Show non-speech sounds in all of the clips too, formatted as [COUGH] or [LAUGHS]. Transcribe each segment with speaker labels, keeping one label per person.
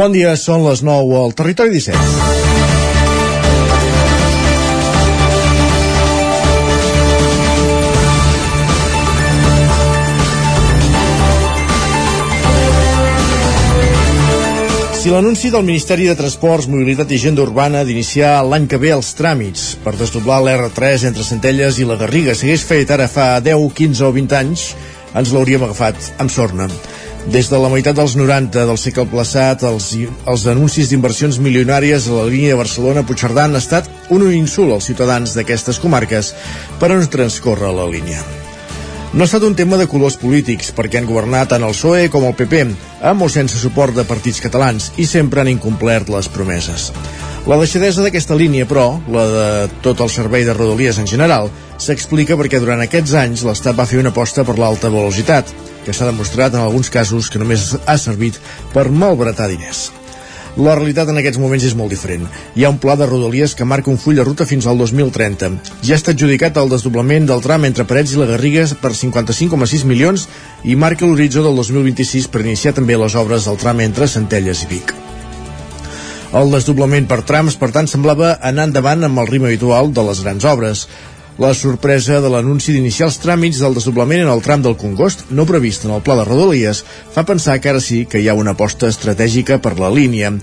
Speaker 1: Bon dia, són les 9 al Territori 17. Si l'anunci del Ministeri de Transports, Mobilitat i Agenda Urbana d'iniciar l'any que ve els tràmits per desdoblar l'R3 entre Centelles i la Garriga s'hagués fet ara fa 10, 15 o 20 anys, ens l'hauríem agafat amb sorna. Des de la meitat dels 90 del segle passat, els, els anuncis d'inversions milionàries a la línia de Barcelona-Puigcerdà han estat un insult als ciutadans d'aquestes comarques per on transcorre la línia. No ha estat un tema de colors polítics, perquè han governat tant el PSOE com el PP, amb o sense suport de partits catalans, i sempre han incomplert les promeses. La deixadesa d'aquesta línia, però, la de tot el servei de Rodalies en general, s'explica perquè durant aquests anys l'Estat va fer una aposta per l'alta velocitat, que s'ha demostrat en alguns casos que només ha servit per malbaratar diners. La realitat en aquests moments és molt diferent. Hi ha un pla de rodalies que marca un full de ruta fins al 2030. Ja està adjudicat el desdoblament del tram entre Parets i la Garriga per 55,6 milions i marca l'horitzó del 2026 per iniciar també les obres del tram entre Centelles i Vic. El desdoblament per trams, per tant, semblava anar endavant amb el ritme habitual de les grans obres. La sorpresa de l'anunci d'iniciar els tràmits del desdoblament en el tram del Congost, no previst en el pla de Rodalies, fa pensar que ara sí que hi ha una aposta estratègica per la línia.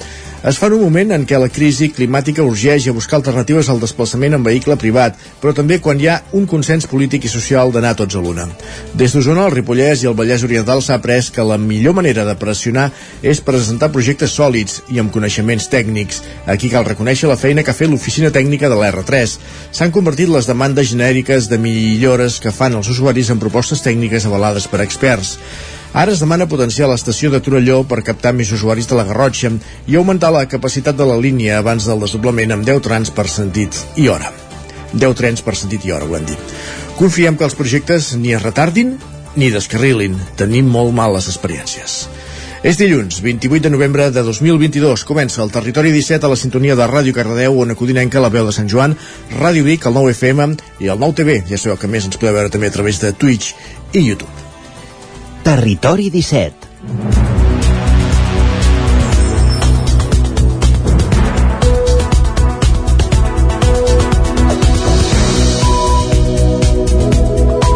Speaker 1: Es fa en un moment en què la crisi climàtica urgeix a buscar alternatives al desplaçament en vehicle privat, però també quan hi ha un consens polític i social d'anar tots a l'una. Des d'Osona, el Ripollès i el Vallès Oriental s'ha après que la millor manera de pressionar és presentar projectes sòlids i amb coneixements tècnics. Aquí cal reconèixer la feina que ha fet l'oficina tècnica de l'R3. S'han convertit les demandes genèriques de millores que fan els usuaris en propostes tècniques avalades per experts. Ara es demana potenciar l'estació de Torelló per captar més usuaris de la Garrotxa i augmentar la capacitat de la línia abans del desdoblament amb 10 trens per sentit i hora. 10 trens per sentit i hora, ho hem dit. Confiem que els projectes ni es retardin ni descarrilin. Tenim molt males experiències. És dilluns, 28 de novembre de 2022. Comença el Territori 17 a la sintonia de Ràdio Cardedeu, on acudinenca la veu de Sant Joan, Ràdio Vic, el 9 FM i el 9 TV. Ja sabeu que més ens podeu veure també a través de Twitch i YouTube.
Speaker 2: Territori 17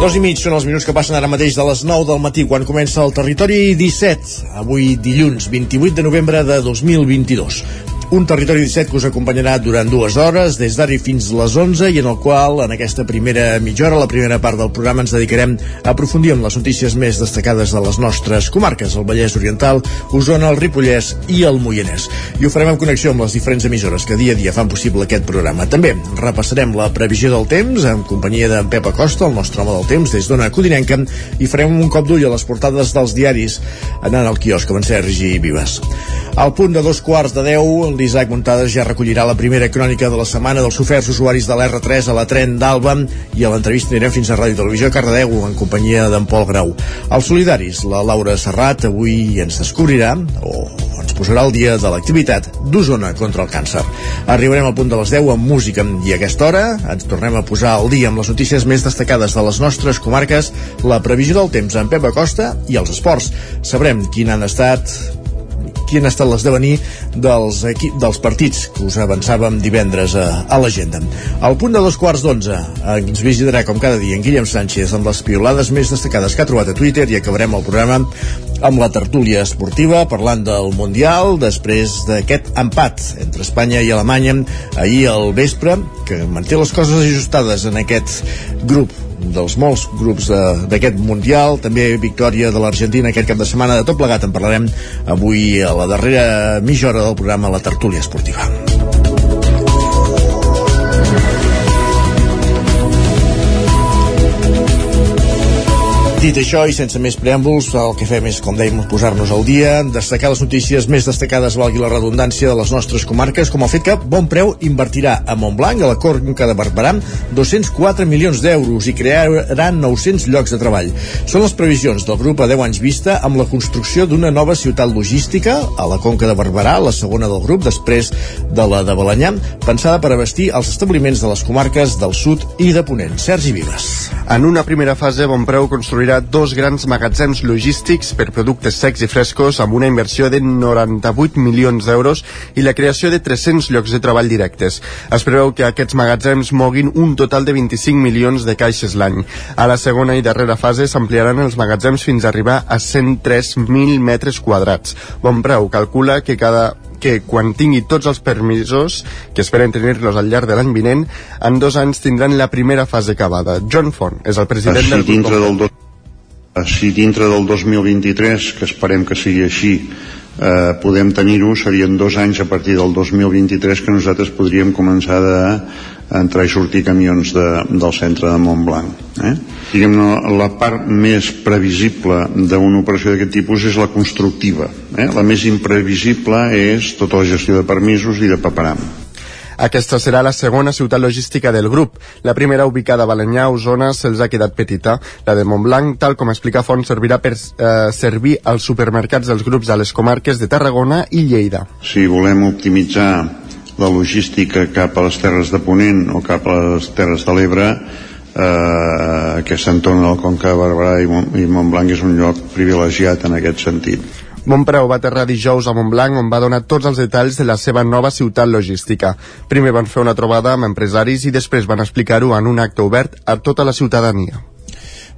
Speaker 1: Dos i mig són els minuts que passen ara mateix de les 9 del matí quan comença el Territori 17, avui dilluns 28 de novembre de 2022 un territori 17 que us acompanyarà durant dues hores, des d'ara fins les 11, i en el qual, en aquesta primera mitja hora, la primera part del programa, ens dedicarem a aprofundir en les notícies més destacades de les nostres comarques, el Vallès Oriental, Osona, el Ripollès i el Moianès. I ho farem en connexió amb les diferents emissores que dia a dia fan possible aquest programa. També repassarem la previsió del temps en companyia d'en Pep Acosta, el nostre home del temps, des d'Ona Codinenca, i farem un cop d'ull a les portades dels diaris anant al quiosc, amb en Sergi Vives. Al punt de dos quarts de deu, l'Isaac Montades ja recollirà la primera crònica de la setmana dels oferts usuaris de l'R3 a la tren d'Alba i a l'entrevista anirem fins a Ràdio Televisió Cardedeu en companyia d'en Pol Grau. Els solidaris, la Laura Serrat, avui ens descobrirà o ens posarà el dia de l'activitat d'Osona contra el càncer. Arribarem al punt de les 10 amb música i a aquesta hora ens tornem a posar al dia amb les notícies més destacades de les nostres comarques, la previsió del temps en Pep Acosta i els esports. Sabrem quin han estat quin ha estat l'esdevenir dels, dels partits que us avançàvem divendres a, a l'agenda. Al punt de dos quarts d'onze ens visitarà com cada dia en Guillem Sánchez amb les piolades més destacades que ha trobat a Twitter i acabarem el programa amb la tertúlia esportiva parlant del Mundial després d'aquest empat entre Espanya i Alemanya ahir al vespre que manté les coses ajustades en aquest grup dels molts grups d'aquest Mundial, també victòria de l'Argentina aquest cap de setmana, de tot plegat en parlarem avui a la darrera mitja hora del programa La Tertúlia Esportiva. Dit això, i sense més preàmbuls, el que fem és, com dèiem, posar-nos al dia, destacar les notícies més destacades, valgui la redundància, de les nostres comarques, com el fet que Bon Preu invertirà a Montblanc, a la Conca de Barberà, 204 milions d'euros i crearan 900 llocs de treball. Són les previsions del grup a 10 anys vista amb la construcció d'una nova ciutat logística a la Conca de Barberà, la segona del grup, després de la de Balanyà, pensada per abastir els establiments de les comarques del sud i de Ponent. Sergi Vives.
Speaker 3: En una primera fase, Bonpreu construirà obrirà dos grans magatzems logístics per productes secs i frescos amb una inversió de 98 milions d'euros i la creació de 300 llocs de treball directes. Es preveu que aquests magatzems moguin un total de 25 milions de caixes l'any. A la segona i darrera fase s'ampliaran els magatzems fins a arribar a 103.000 metres quadrats. Bon preu calcula que cada que quan tingui tots els permisos, que esperen tenir-los al llarg de l'any vinent, en dos anys tindran la primera fase acabada. John Font és el president
Speaker 4: Així,
Speaker 3: del
Speaker 4: dintre del do... si dintre del 2023, que esperem que sigui així, eh, podem tenir-ho, serien dos anys a partir del 2023 que nosaltres podríem començar de, entrar i sortir camions de, del centre de Montblanc. Eh? diguem la part més previsible d'una operació d'aquest tipus és la constructiva. Eh? La més imprevisible és tota la gestió de permisos i de paperam.
Speaker 3: Aquesta serà la segona ciutat logística del grup. La primera, ubicada a Balanyà, Osona, se'ls ha quedat petita. La de Montblanc, tal com explica Font, servirà per eh, servir als supermercats dels grups a les comarques de Tarragona i Lleida.
Speaker 4: Si volem optimitzar la logística cap a les terres de Ponent o cap a les terres de l'Ebre eh, aquest entorn del Conca de Barberà i Montblanc és un lloc privilegiat en aquest sentit.
Speaker 3: Montpreu va aterrar dijous a Montblanc on va donar tots els detalls de la seva nova ciutat logística. Primer van fer una trobada amb empresaris i després van explicar-ho en un acte obert a tota la ciutadania.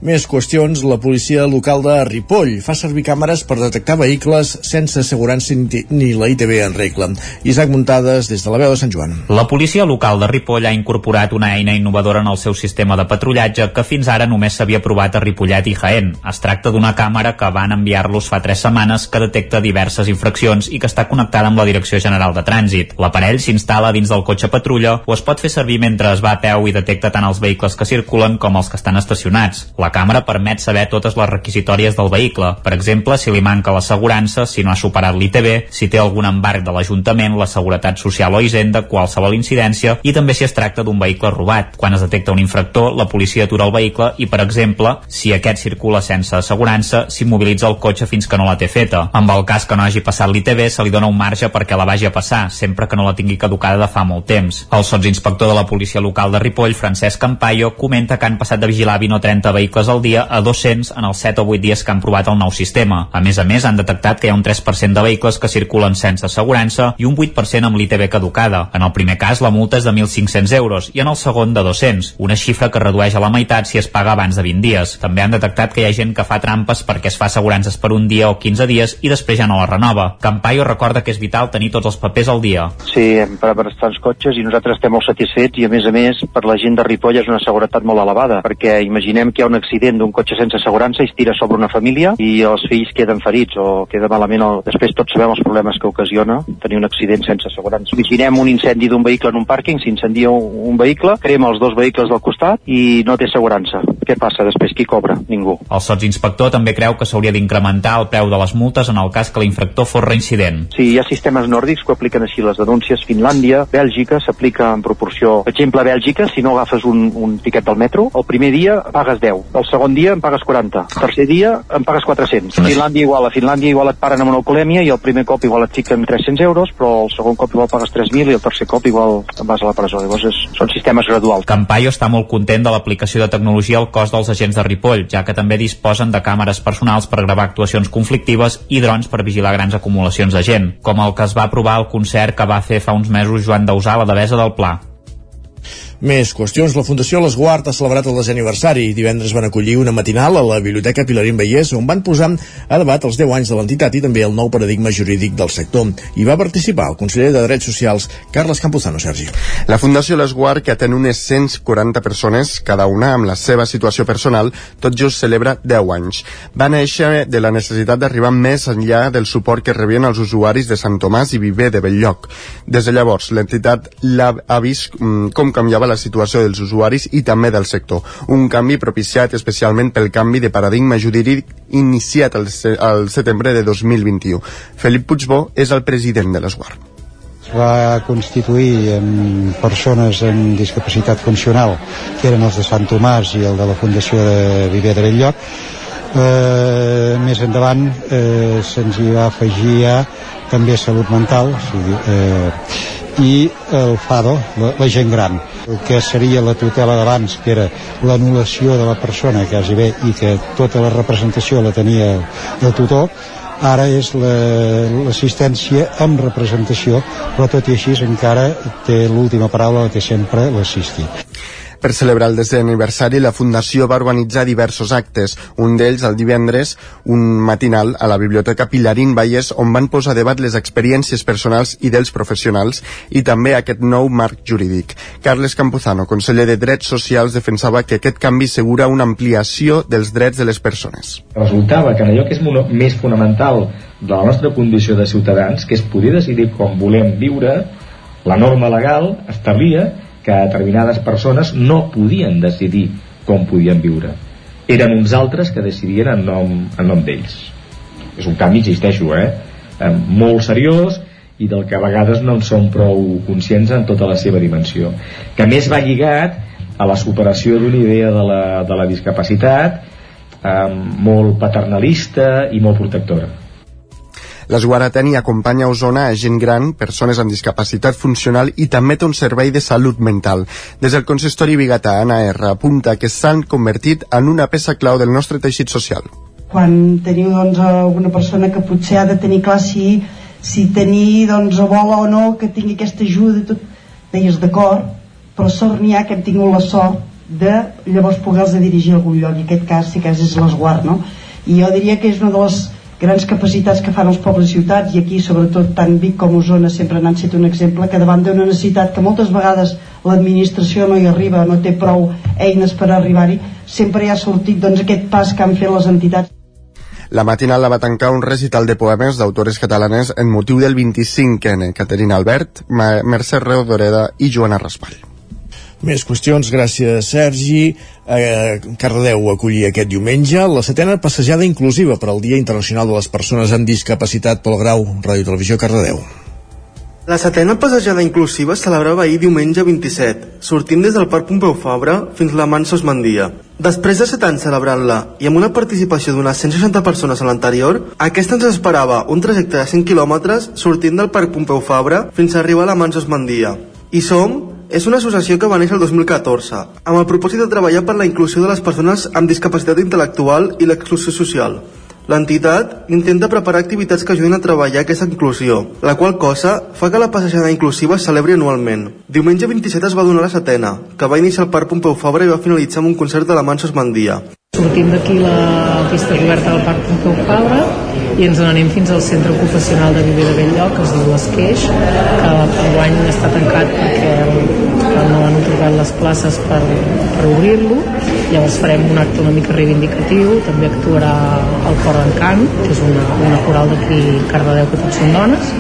Speaker 1: Més qüestions, la policia local de Ripoll fa servir càmeres per detectar vehicles sense assegurança ni la ITV en regla. Isaac Muntades, des de la veu de Sant Joan.
Speaker 5: La policia local de Ripoll ha incorporat una eina innovadora en el seu sistema de patrullatge que fins ara només s'havia provat a Ripollet i Jaén. Es tracta d'una càmera que van enviar-los fa tres setmanes que detecta diverses infraccions i que està connectada amb la Direcció General de Trànsit. L'aparell s'instal·la dins del cotxe patrulla o es pot fer servir mentre es va a peu i detecta tant els vehicles que circulen com els que estan estacionats. La càmera permet saber totes les requisitòries del vehicle. Per exemple, si li manca l'assegurança, si no ha superat l'ITB, si té algun embarc de l'Ajuntament, la Seguretat Social o Hisenda, qualsevol incidència, i també si es tracta d'un vehicle robat. Quan es detecta un infractor, la policia atura el vehicle i, per exemple, si aquest circula sense assegurança, s'immobilitza el cotxe fins que no la té feta. Amb el cas que no hagi passat l'ITB, se li dona un marge perquè la vagi a passar, sempre que no la tingui caducada de fa molt temps. El sotsinspector de la policia local de Ripoll, Francesc Campayo, comenta que han passat de vigilar 20 o 30 vehicles al dia a 200 en els 7 o 8 dies que han provat el nou sistema. A més a més, han detectat que hi ha un 3% de vehicles que circulen sense assegurança i un 8% amb l'ITB caducada. En el primer cas, la multa és de 1.500 euros i en el segon de 200, una xifra que redueix a la meitat si es paga abans de 20 dies. També han detectat que hi ha gent que fa trampes perquè es fa assegurances per un dia o 15 dies i després ja no la renova. Campaio recorda que és vital tenir tots els papers al dia.
Speaker 6: Sí, hem parat bastants cotxes i nosaltres estem molt satisfets i a més a més per la gent de Ripoll és una seguretat molt elevada perquè imaginem que hi ha un accident d'un cotxe sense assegurança i es tira sobre una família i els fills queden ferits o queda malament. El... Després tots sabem els problemes que ocasiona tenir un accident sense assegurança. Imaginem un incendi d'un vehicle en un pàrquing, s'incendia un, un vehicle, crema els dos vehicles del costat i no té assegurança. Què passa després? Qui cobra? Ningú.
Speaker 5: El sotsinspector també creu que s'hauria d'incrementar el preu de les multes en el cas que l'infractor fos reincident.
Speaker 6: Sí, hi ha sistemes nòrdics que apliquen així les denúncies. Finlàndia, Bèlgica, s'aplica en proporció. Per exemple, a Bèlgica, si no agafes un, un tiquet del metro, el primer dia pagues 10, el segon dia en pagues 40, el tercer dia en pagues 400. A Finlàndia igual, a Finlàndia igual et paren amb una alcoholèmia i el primer cop igual et fiquen 300 euros, però el segon cop igual pagues 3.000 i el tercer cop igual en vas a la presó. Llavors és, són sistemes graduals.
Speaker 5: Campaio està molt content de l'aplicació de tecnologia al cos dels agents de Ripoll, ja que també disposen de càmeres personals per gravar actuacions conflictives i drons per vigilar grans acumulacions de gent, com el que es va aprovar al concert que va fer fa uns mesos Joan Dausà a la Devesa del Pla.
Speaker 1: Més qüestions. La Fundació L'Esguard ha celebrat el desaniversari. Divendres van acollir una matinal a la Biblioteca Pilarín Vallès on van posar a debat els 10 anys de l'entitat i també el nou paradigma jurídic del sector. Hi va participar el conseller de Drets Socials, Carles Campuzano, Sergi.
Speaker 3: La Fundació L'Esguard, que atén unes 140 persones, cada una amb la seva situació personal, tot just celebra 10 anys. Va néixer de la necessitat d'arribar més enllà del suport que rebien els usuaris de Sant Tomàs i Viver de Belllloc. Des de llavors, l'entitat ha vist mm, com canviava la situació dels usuaris i també del sector. Un canvi propiciat especialment pel canvi de paradigma jurídic iniciat al, al setembre de 2021. Felip Puigbó és el president de l'Esguard
Speaker 7: es va constituir amb persones amb discapacitat funcional que eren els de Sant Tomàs i el de la Fundació de Viver de Belllloc eh, més endavant eh, se'ns hi va afegir ja també salut mental o sigui, eh, i el FADO, la, la gent gran. El que seria la tutela d'abans, que era l'anul·lació de la persona quasi bé i que tota la representació la tenia el tutor, ara és l'assistència la, amb representació, però tot i així encara té l'última paraula, la té sempre l'assistit.
Speaker 3: Per celebrar el desè aniversari, la Fundació va organitzar diversos actes, un d'ells el divendres, un matinal a la Biblioteca Pilarín Vallès, on van posar a debat les experiències personals i dels professionals i també aquest nou marc jurídic. Carles Campuzano, conseller de Drets Socials, defensava que aquest canvi segura una ampliació dels drets de les persones.
Speaker 8: Resultava que en allò que és més fonamental de la nostra condició de ciutadans, que és poder decidir com volem viure, la norma legal establia que determinades persones no podien decidir com podien viure eren uns altres que decidien en nom, en nom d'ells és un canvi, existeixo, eh? eh? molt seriós i del que a vegades no en som prou conscients en tota la seva dimensió que més va lligat a la superació d'una idea de la, de la discapacitat eh, molt paternalista i molt protectora
Speaker 3: L'esguarateni acompanya a Osona a gent gran, persones amb discapacitat funcional i també té un servei de salut mental. Des del consistori Bigatà, Anna R. apunta que s'han convertit en una peça clau del nostre teixit social.
Speaker 9: Quan teniu doncs, alguna persona que potser ha de tenir clar si, si tenir doncs, vol o no que tingui aquesta ajuda tot, deies d'acord, però sort n'hi ha que hem tingut la sort de llavors poder-los dirigir a algun lloc i aquest cas sí que és l'esguard no? i jo diria que és una de les grans capacitats que fan els pobles i ciutats i aquí sobretot tant Vic com Osona sempre n'han set un exemple que davant d'una necessitat que moltes vegades l'administració no hi arriba, no té prou eines per arribar-hi, sempre hi ha sortit doncs, aquest pas que han fet les entitats
Speaker 3: la matinal la va tancar un recital de poemes d'autores catalanes en motiu del 25N, Caterina Albert, Mercè Reodoreda i Joana Raspall.
Speaker 1: Més qüestions, gràcies Sergi. Eh, Cardedeu acollir aquest diumenge la setena passejada inclusiva per al Dia Internacional de les Persones amb Discapacitat pel Grau, Ràdio Televisió Cardedeu.
Speaker 10: La setena passejada inclusiva es celebrava ahir diumenge 27, sortint des del Parc Pompeu Fabra fins la Mansos Mandia. Després de set anys celebrant-la i amb una participació d'unes 160 persones a l'anterior, aquesta ens esperava un trajecte de 100 quilòmetres sortint del Parc Pompeu Fabra fins a arribar a la Mansos Mandia. I som és una associació que va néixer el 2014 amb el propòsit de treballar per la inclusió de les persones amb discapacitat intel·lectual i l'exclusió social. L'entitat intenta preparar activitats que ajudin a treballar aquesta inclusió, la qual cosa fa que la passejada inclusiva es celebri anualment. Diumenge 27 es va donar la setena, que va iniciar el Parc Pompeu Fabra i va finalitzar amb un concert de la Mansos Mandia.
Speaker 11: Sortim d'aquí la pista coberta del Parc Pompeu Fabra i ens n'anem fins al centre ocupacional de Viver de Belllloc, que es diu l'Esqueix, que enguany està tancat perquè no han otorgat les places per, per obrir-lo. Llavors farem un acte una mica reivindicatiu, també actuarà el Cor d'Encant, que és una, una coral d'aquí Cardedeu, que tots són dones,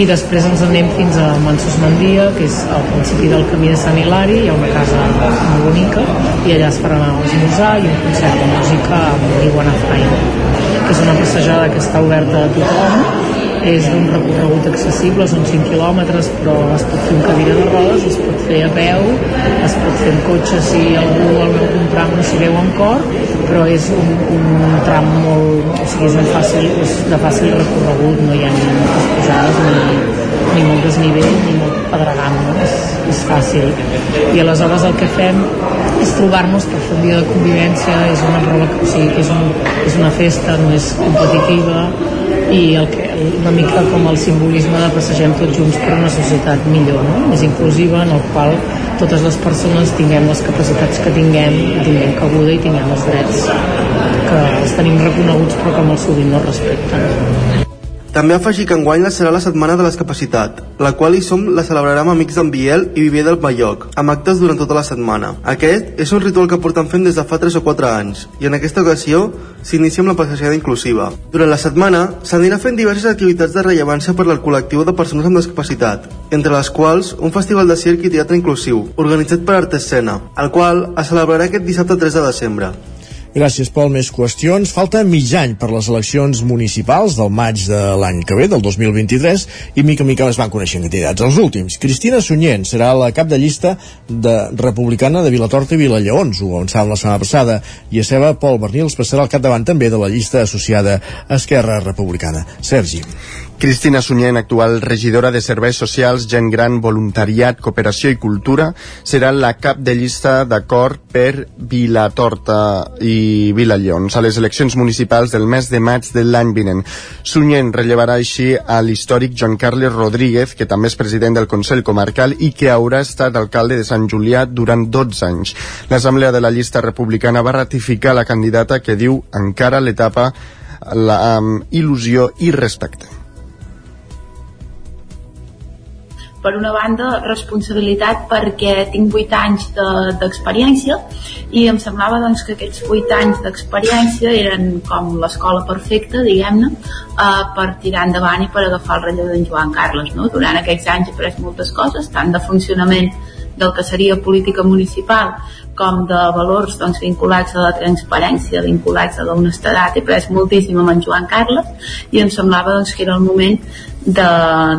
Speaker 11: i després ens anem fins a Mansos Mandia que és al principi del camí de Sant Hilari hi ha una casa molt bonica i allà es farà esmorzar i un concert de música amb l'Iguana Fine que és una passejada que està oberta a tothom és d'un recorregut accessible, són 5 quilòmetres, però es pot fer amb cadira de rodes, es pot fer a peu, es pot fer amb cotxe si algú al algun tram no s'hi veu en cor, però és un, un tram molt, o sigui, és, un fàcil, és de fàcil recorregut, no hi ha ni moltes pujades ni, ni molt desnivell ni molt pedregant, no? és, és fàcil. I aleshores el que fem és trobar-nos per fer un dia de convivència, és una prova, o sigui, és, un, és una festa, no és competitiva, i el que, una mica com el simbolisme de passegem tots junts per una societat millor, no? més inclusiva, en el qual totes les persones tinguem les capacitats que tinguem, tinguem cabuda i tinguem els drets que els tenim reconeguts però que molt sovint no respecten.
Speaker 10: També afegir que enguany la serà la Setmana de la Discapacitat, la qual hi som la celebrarem amb Amics d'en Biel i Viver del Balloc, amb actes durant tota la setmana. Aquest és un ritual que porten fent des de fa 3 o 4 anys, i en aquesta ocasió s'inicia amb la passejada inclusiva. Durant la setmana s'anirà fent diverses activitats de rellevància per al col·lectiu de persones amb discapacitat, entre les quals un festival de circ i teatre inclusiu, organitzat per Artescena, el qual es celebrarà aquest dissabte 3 de desembre.
Speaker 1: Gràcies, Pol. Més qüestions. Falta mig any per les eleccions municipals del maig de l'any que ve, del 2023, i mica en mica les van coneixent candidats. Els últims. Cristina Sunyent serà la cap de llista de republicana de Vilatorta i Vilalleons, ho avançàvem la setmana passada, i a seva Pol Bernils passarà al capdavant també de la llista associada a Esquerra Republicana. Sergi.
Speaker 3: Cristina Sunyent, actual regidora de Serveis Socials, Gent Gran, Voluntariat, Cooperació i Cultura, serà la cap de llista d'acord per Vilatorta i Vilallons a les eleccions municipals del mes de maig de l'any vinent. Sunyent rellevarà així a l'històric Joan Carles Rodríguez, que també és president del Consell Comarcal i que haurà estat alcalde de Sant Julià durant 12 anys. L'Assemblea de la llista republicana va ratificar la candidata que diu encara l'etapa la, amb il·lusió i respecte.
Speaker 12: Per una banda responsabilitat perquè tinc 8 anys d'experiència de, i em semblava doncs, que aquests 8 anys d'experiència eren com l'escola perfecta, diguem-ne, eh, per tirar endavant i per agafar el relleu d'en Joan Carles. No? Durant aquests anys he après moltes coses, tant de funcionament del que seria política municipal com de valors doncs, vinculats a la transparència, vinculats a l'honestedat. He après moltíssim amb en Joan Carles i em semblava doncs, que era el moment de,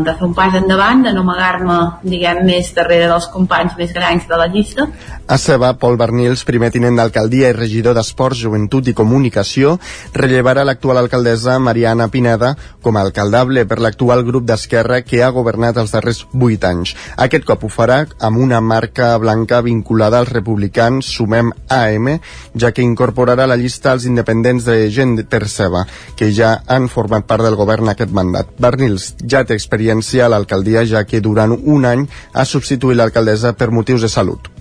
Speaker 12: de fer un pas endavant, de no amagar-me, diguem, més darrere dels companys més grans de la llista.
Speaker 3: A Ceba, Pol Bernils, primer tinent d'alcaldia i regidor d'Esports, Joventut i Comunicació, rellevarà l'actual alcaldessa Mariana Pineda com a alcaldable per l'actual grup d'Esquerra que ha governat els darrers vuit anys. Aquest cop ho farà amb una marca blanca vinculada als republicans Sumem AM, ja que incorporarà la llista als independents de gent per Ceba, que ja han format part del govern aquest mandat. Bernils ja té experiència a l'alcaldia, ja que durant un any ha substituït l'alcaldessa per motius de salut.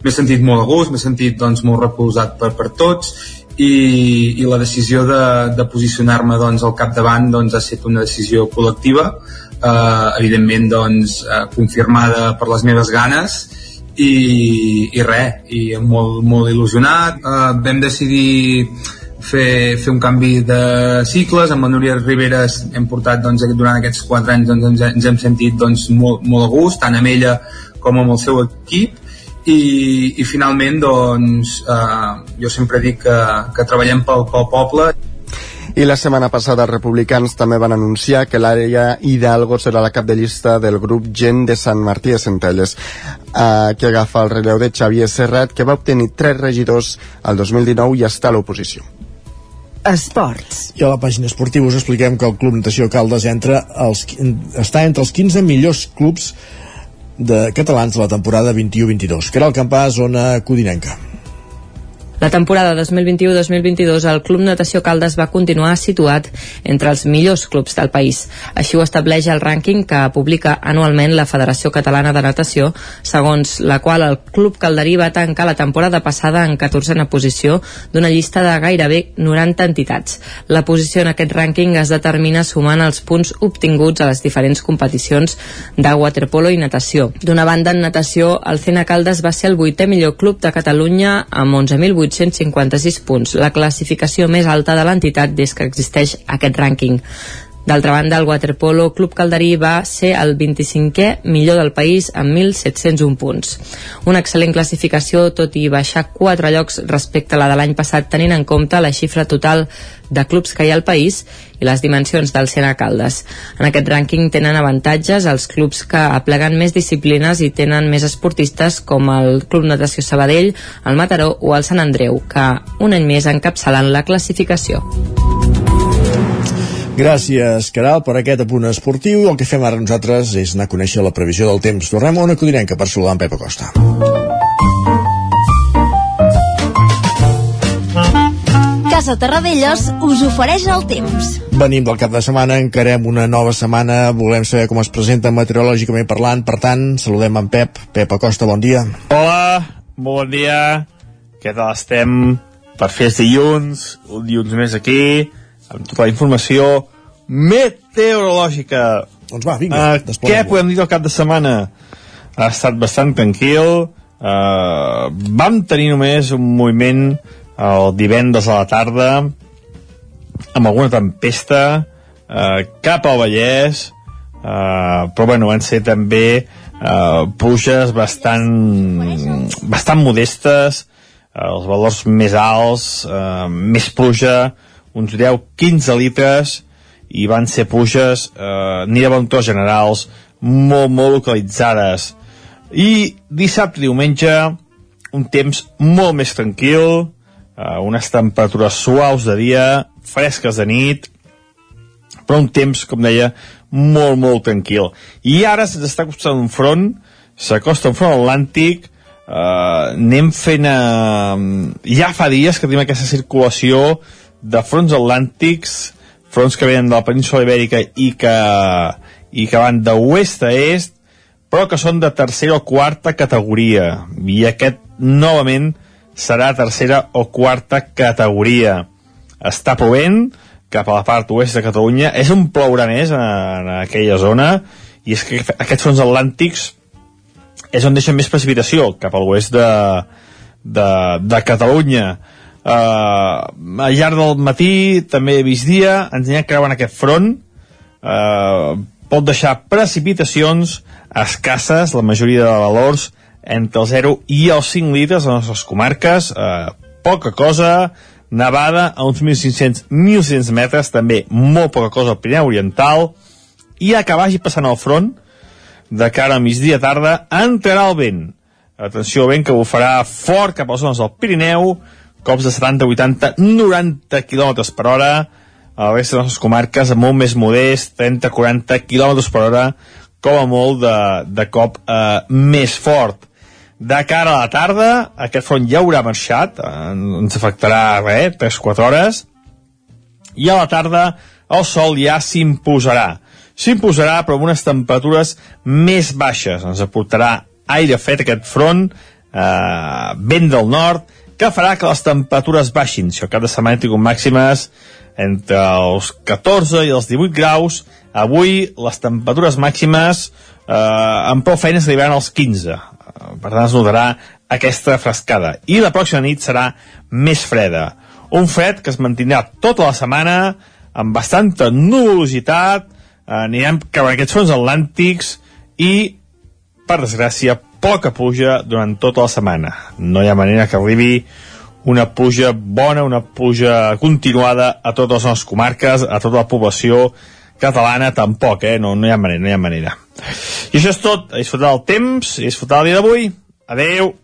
Speaker 13: M'he sentit molt a gust, m'he sentit doncs, molt recolzat per, per tots i, i la decisió de, de posicionar-me doncs, al capdavant doncs, ha estat una decisió col·lectiva, eh, evidentment doncs, eh, confirmada per les meves ganes i, i res, i molt, molt il·lusionat. Eh, vam decidir fer, fer un canvi de cicles. Amb la Núria Rivera hem portat doncs, durant aquests 4 anys doncs, ens, ens hem sentit doncs, molt, molt a gust tant amb ella com amb el seu equip. I, i finalment doncs, eh, jo sempre dic que, que treballem pel, pel poble.
Speaker 3: I la setmana passada els republicans també van anunciar que l'àrea Hidalgo serà la cap de llista del grup Gent de Sant Martí de Centelles, eh, que agafa el relleu de Xavier Serrat, que va obtenir tres regidors al 2019 i està a l'oposició.
Speaker 2: Esports.
Speaker 1: I a la pàgina esportiva us expliquem que el Club Natació Caldes entra als, està entre els 15 millors clubs de catalans de la temporada 21-22. Que era el campàs zona codinenca.
Speaker 14: La temporada 2021-2022 el Club Natació Caldes va continuar situat entre els millors clubs del país. Així ho estableix el rànquing que publica anualment la Federació Catalana de Natació, segons la qual el Club Calderí va tancar la temporada passada en 14a posició d'una llista de gairebé 90 entitats. La posició en aquest rànquing es determina sumant els punts obtinguts a les diferents competicions de waterpolo i natació. D'una banda, en natació, el Cena Caldes va ser el vuitè millor club de Catalunya amb 11.800 856 punts, la classificació més alta de l'entitat des que existeix aquest rànquing. D'altra banda, el waterpolo Club Calderí va ser el 25è millor del país amb 1.701 punts. Una excel·lent classificació, tot i baixar 4 llocs respecte a la de l'any passat, tenint en compte la xifra total de clubs que hi ha al país i les dimensions del Sena Caldes. En aquest rànquing tenen avantatges els clubs que apleguen més disciplines i tenen més esportistes com el Club Natació Sabadell, el Mataró o el Sant Andreu, que un any més encapçalen la classificació.
Speaker 1: Gràcies, Caral, per aquest apunt esportiu. El que fem ara nosaltres és anar a conèixer la previsió del temps. Tornem a una codinenca per saludar en Pep Acosta.
Speaker 15: Casa Terradellos us ofereix el temps.
Speaker 1: Venim del cap de setmana, encarem una nova setmana, volem saber com es presenta meteorològicament parlant, per tant, saludem en Pep. Pep Acosta, bon dia.
Speaker 16: Hola, bon dia. Què tal estem? Per fer dilluns, un dilluns més aquí, amb tota la informació meteorològica.
Speaker 1: Doncs va, vinga,
Speaker 16: uh, Què podem dir del cap de setmana? Ha estat bastant tranquil, uh, vam tenir només un moviment el divendres a la tarda amb alguna tempesta uh, cap al Vallès uh, però bueno, van ser també uh, pluges bastant bastant modestes uh, els valors més alts uh, més pluja uns 10-15 litres i van ser pluges eh, ni de ventors generals molt, molt localitzades i dissabte i diumenge un temps molt més tranquil eh, unes temperatures suaus de dia fresques de nit, però un temps, com deia, molt, molt tranquil. I ara se'ns està costant un front, s'acosta un front atlàntic, eh, anem fent... Eh, ja fa dies que tenim aquesta circulació de fronts atlàntics, fronts que venen de la península ibèrica i que, i que van d'oest a est, però que són de tercera o quarta categoria. I aquest, novament, serà tercera o quarta categoria. Està plovent cap a la part oest de Catalunya. És un plourà més en, en aquella zona i és que aquests fronts atlàntics és on deixen més precipitació, cap a l'oest de, de, de Catalunya. Uh, al llarg del matí, també he vist dia, ens anirà creuant aquest front, uh, pot deixar precipitacions escasses, la majoria de valors entre el 0 i els 5 litres a les nostres comarques, eh, poca cosa, nevada a uns 1.500-1.600 metres, també molt poca cosa al Pirineu Oriental, i a que vagi passant el front, de cara a migdia tarda, entrarà el vent. Atenció al vent que bufarà fort cap a les zones del Pirineu, cops de 70, 80, 90 km per hora, a la resta de les comarques molt més modest, 30-40 km per hora, com a molt de, de cop eh, més fort. De cara a la tarda, aquest front ja haurà marxat, eh, ens afectarà res, 3-4 hores, i a la tarda el sol ja s'imposarà. S'imposarà però amb unes temperatures més baixes. Ens aportarà aire fet aquest front, eh, vent del nord, que farà que les temperatures baixin. Cap de setmana tingut màximes entre els 14 i els 18 graus, avui les temperatures màximes eh, amb prou feines arribaran als 15. Eh, per tant, es notarà aquesta frescada. I la pròxima nit serà més freda. Un fred que es mantindrà tota la setmana amb bastanta nuvolositat, eh, anirem cap a aquests fons atlàntics i, per desgràcia, poca pluja durant tota la setmana. No hi ha manera que arribi una pluja bona, una pluja continuada a totes les nostres comarques, a tota la població catalana, tampoc, eh? No, no hi ha manera, no hi ha manera. I això és tot. A disfrutar el temps i disfrutar el dia d'avui. Adeu.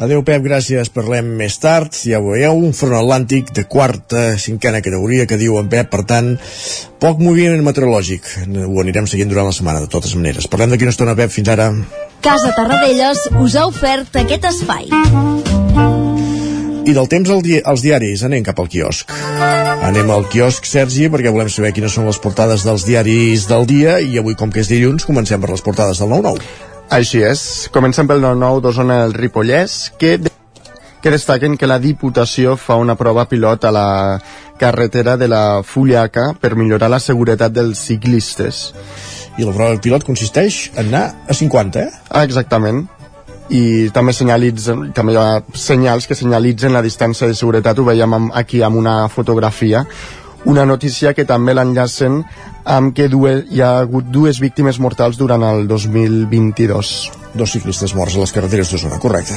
Speaker 1: Adeu, Pep, gràcies. Parlem més tard. Ja ho veieu, un front atlàntic de quarta, cinquena categoria que diu en Pep, per tant, poc moviment meteorològic. Ho anirem seguint durant la setmana, de totes maneres. Parlem d'aquí una estona, Pep. Fins ara.
Speaker 15: Casa Tarradellas us ha ofert aquest espai.
Speaker 1: I del temps al di als diaris, anem cap al quiosc. Anem al quiosc, Sergi, perquè volem saber quines són les portades dels diaris del dia i avui, com que és dilluns, comencem per les portades del 9-9.
Speaker 3: Així és. Comencem pel 9-9 d'Osona el Ripollès, que, de que destaquen que la Diputació fa una prova pilot a la carretera de la Fullaca per millorar la seguretat dels ciclistes.
Speaker 1: I la prova pilot consisteix en anar a 50, eh?
Speaker 3: Ah, exactament i també senyalitzen, també hi ha senyals que senyalitzen la distància de seguretat, ho veiem aquí amb una fotografia, una notícia que també l'enllacen amb que dues, hi ha hagut dues víctimes mortals durant el 2022.
Speaker 1: Dos ciclistes morts a les carreteres d'Osona, correcte.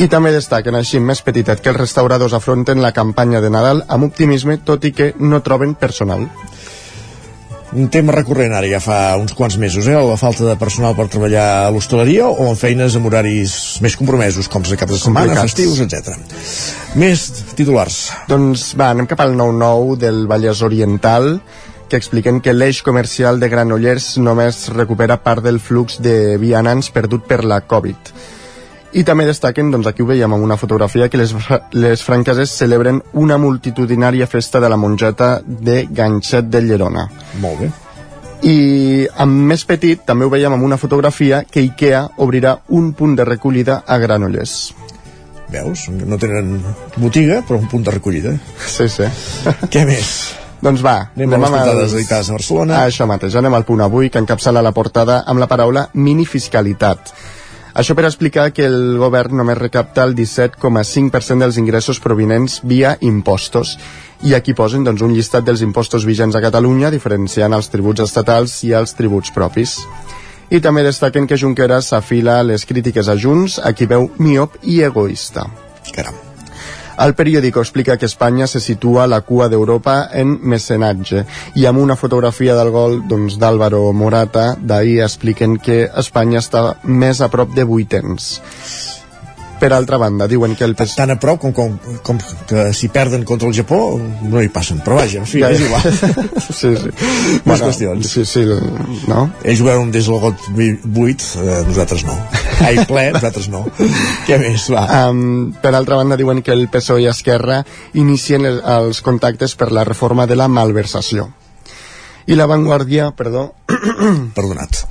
Speaker 3: I també destaquen així més petitet que els restauradors afronten la campanya de Nadal amb optimisme, tot i que no troben personal
Speaker 1: un tema recurrent ara ja fa uns quants mesos, eh? la falta de personal per treballar a l'hostaleria o en feines amb horaris més compromesos, com de cap de setmana,
Speaker 3: Complicats.
Speaker 1: festius, etc. Més titulars.
Speaker 3: Doncs va, anem cap al 9-9 del Vallès Oriental, que expliquen que l'eix comercial de Granollers només recupera part del flux de vianants perdut per la Covid. I també destaquen, doncs aquí ho veiem amb una fotografia, que les, les franqueses celebren una multitudinària festa de la mongeta de Ganxet de Llerona.
Speaker 1: Molt bé.
Speaker 3: I amb més petit, també ho veiem amb una fotografia, que IKEA obrirà un punt de recollida a Granollers.
Speaker 1: Veus? No tenen botiga, però un punt de recollida.
Speaker 3: Sí, sí. [LAUGHS]
Speaker 1: Què més?
Speaker 3: Doncs va,
Speaker 1: Anem a les portades editades a Barcelona.
Speaker 3: Això mateix, anem al punt avui, que encapçala la portada amb la paraula minifiscalitat. Això per explicar que el govern només recapta el 17,5% dels ingressos provinents via impostos. I aquí posen doncs, un llistat dels impostos vigents a Catalunya, diferenciant els tributs estatals i els tributs propis. I també destaquen que Junqueras s'afila les crítiques a Junts, a qui veu miop i egoista.
Speaker 1: Caram.
Speaker 3: El periòdico explica que Espanya se situa a la cua d'Europa en mecenatge i amb una fotografia del gol doncs, d'Álvaro Morata d'ahir expliquen que Espanya està més a prop de vuitens. Per altra banda, diuen que el PSOE...
Speaker 1: Tan a prop com, com, com que si perden contra el Japó no hi passen, però vaja, en fi,
Speaker 3: Ja,
Speaker 1: és igual. [LAUGHS]
Speaker 3: sí, sí.
Speaker 1: Més qüestions.
Speaker 3: Sí, sí, no?
Speaker 1: Ells jugaven des del got buit, eh, nosaltres no. [LAUGHS] Ai, ple, nosaltres no. Què més, va?
Speaker 3: Um, per altra banda, diuen que el PSOE i Esquerra inicien el, els contactes per la reforma de la malversació. I la Vanguardia, perdó,
Speaker 1: Perdonat.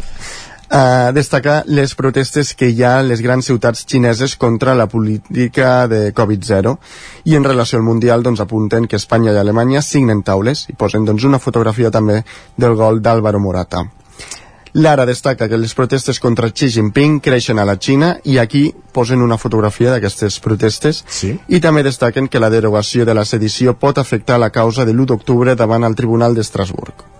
Speaker 3: Uh, destaca les protestes que hi ha a les grans ciutats xineses contra la política de Covid-0 i en relació al Mundial doncs, apunten que Espanya i Alemanya signen taules i posen doncs, una fotografia també del gol d'Álvaro Morata. Lara destaca que les protestes contra Xi Jinping creixen a la Xina i aquí posen una fotografia d'aquestes protestes
Speaker 1: sí.
Speaker 3: i també destaquen que la derogació de la sedició pot afectar la causa de l'1 d'octubre davant el Tribunal d'Estrasburg.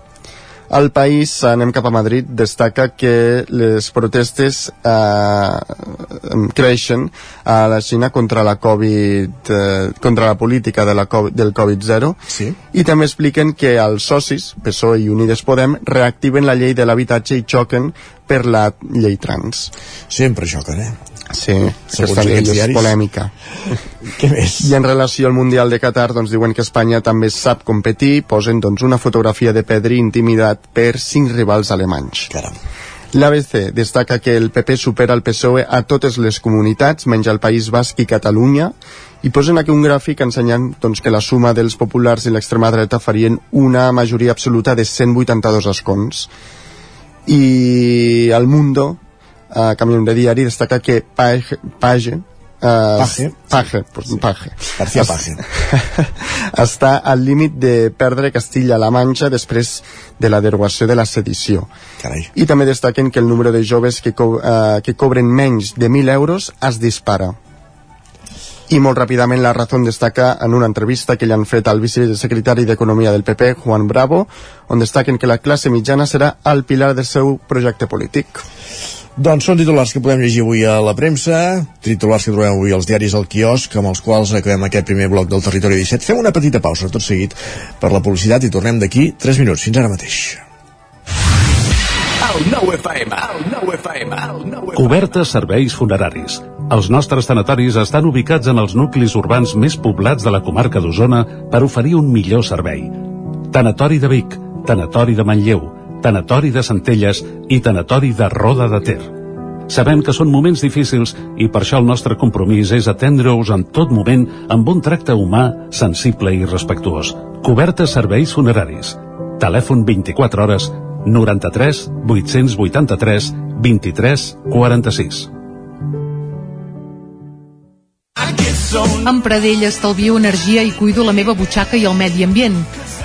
Speaker 3: El país, anem cap a Madrid, destaca que les protestes eh, creixen a la Xina contra la Covid, eh, contra la política de la COVID, del Covid-0
Speaker 1: sí.
Speaker 3: i també expliquen que els socis, PSOE i Unides Podem, reactiven la llei de l'habitatge i xoquen per la llei trans.
Speaker 1: Sempre xoquen, eh?
Speaker 3: Sí, aquesta llei és
Speaker 1: diaris.
Speaker 3: polèmica.
Speaker 1: Què més?
Speaker 3: I en relació al Mundial de Qatar, doncs diuen que Espanya també sap competir, posen doncs una fotografia de Pedri intimidat per cinc rivals alemanys.
Speaker 1: Caram.
Speaker 3: L'ABC destaca que el PP supera el PSOE a totes les comunitats, menys al País Basc i Catalunya, i posen aquí un gràfic ensenyant doncs, que la suma dels populars i l'extrema dreta farien una majoria absoluta de 182 escons. I el Mundo, eh, canviem de diari, destaca que Page, Page eh,
Speaker 1: Page.
Speaker 3: Page, pues, Page.
Speaker 1: García Page. [LAUGHS]
Speaker 3: està al límit de perdre Castilla-La Manxa després de la derogació de la sedició.
Speaker 1: Carai.
Speaker 3: I també destaquen que el número de joves que, co eh, que cobren menys de 1.000 euros es dispara. I molt ràpidament la Razón destaca en una entrevista que li han fet al vicesecretari d'Economia del PP, Juan Bravo, on destaquen que la classe mitjana serà el pilar del seu projecte polític.
Speaker 1: Doncs són titulars que podem llegir avui a la premsa, titulars que trobem avui als diaris al quiosc, amb els quals acabem aquest primer bloc del Territori 17. Fem una petita pausa, tot seguit, per la publicitat i tornem d'aquí 3 minuts. Fins ara mateix.
Speaker 17: Cobertes serveis funeraris. Els nostres tanatoris estan ubicats en els nuclis urbans més poblats de la comarca d'Osona per oferir un millor servei. Tanatori de Vic, Tanatori de Manlleu, Tanatori de Centelles i Tanatori de Roda de Ter. Sabem que són moments difícils i per això el nostre compromís és atendre-us en tot moment amb un tracte humà, sensible i respectuós. Cobertes serveis funeraris. Telèfon 24 hores 93 883 23 46.
Speaker 18: Amb Pradell estalvio energia i cuido la meva butxaca i el medi ambient.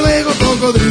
Speaker 19: cocodrilo.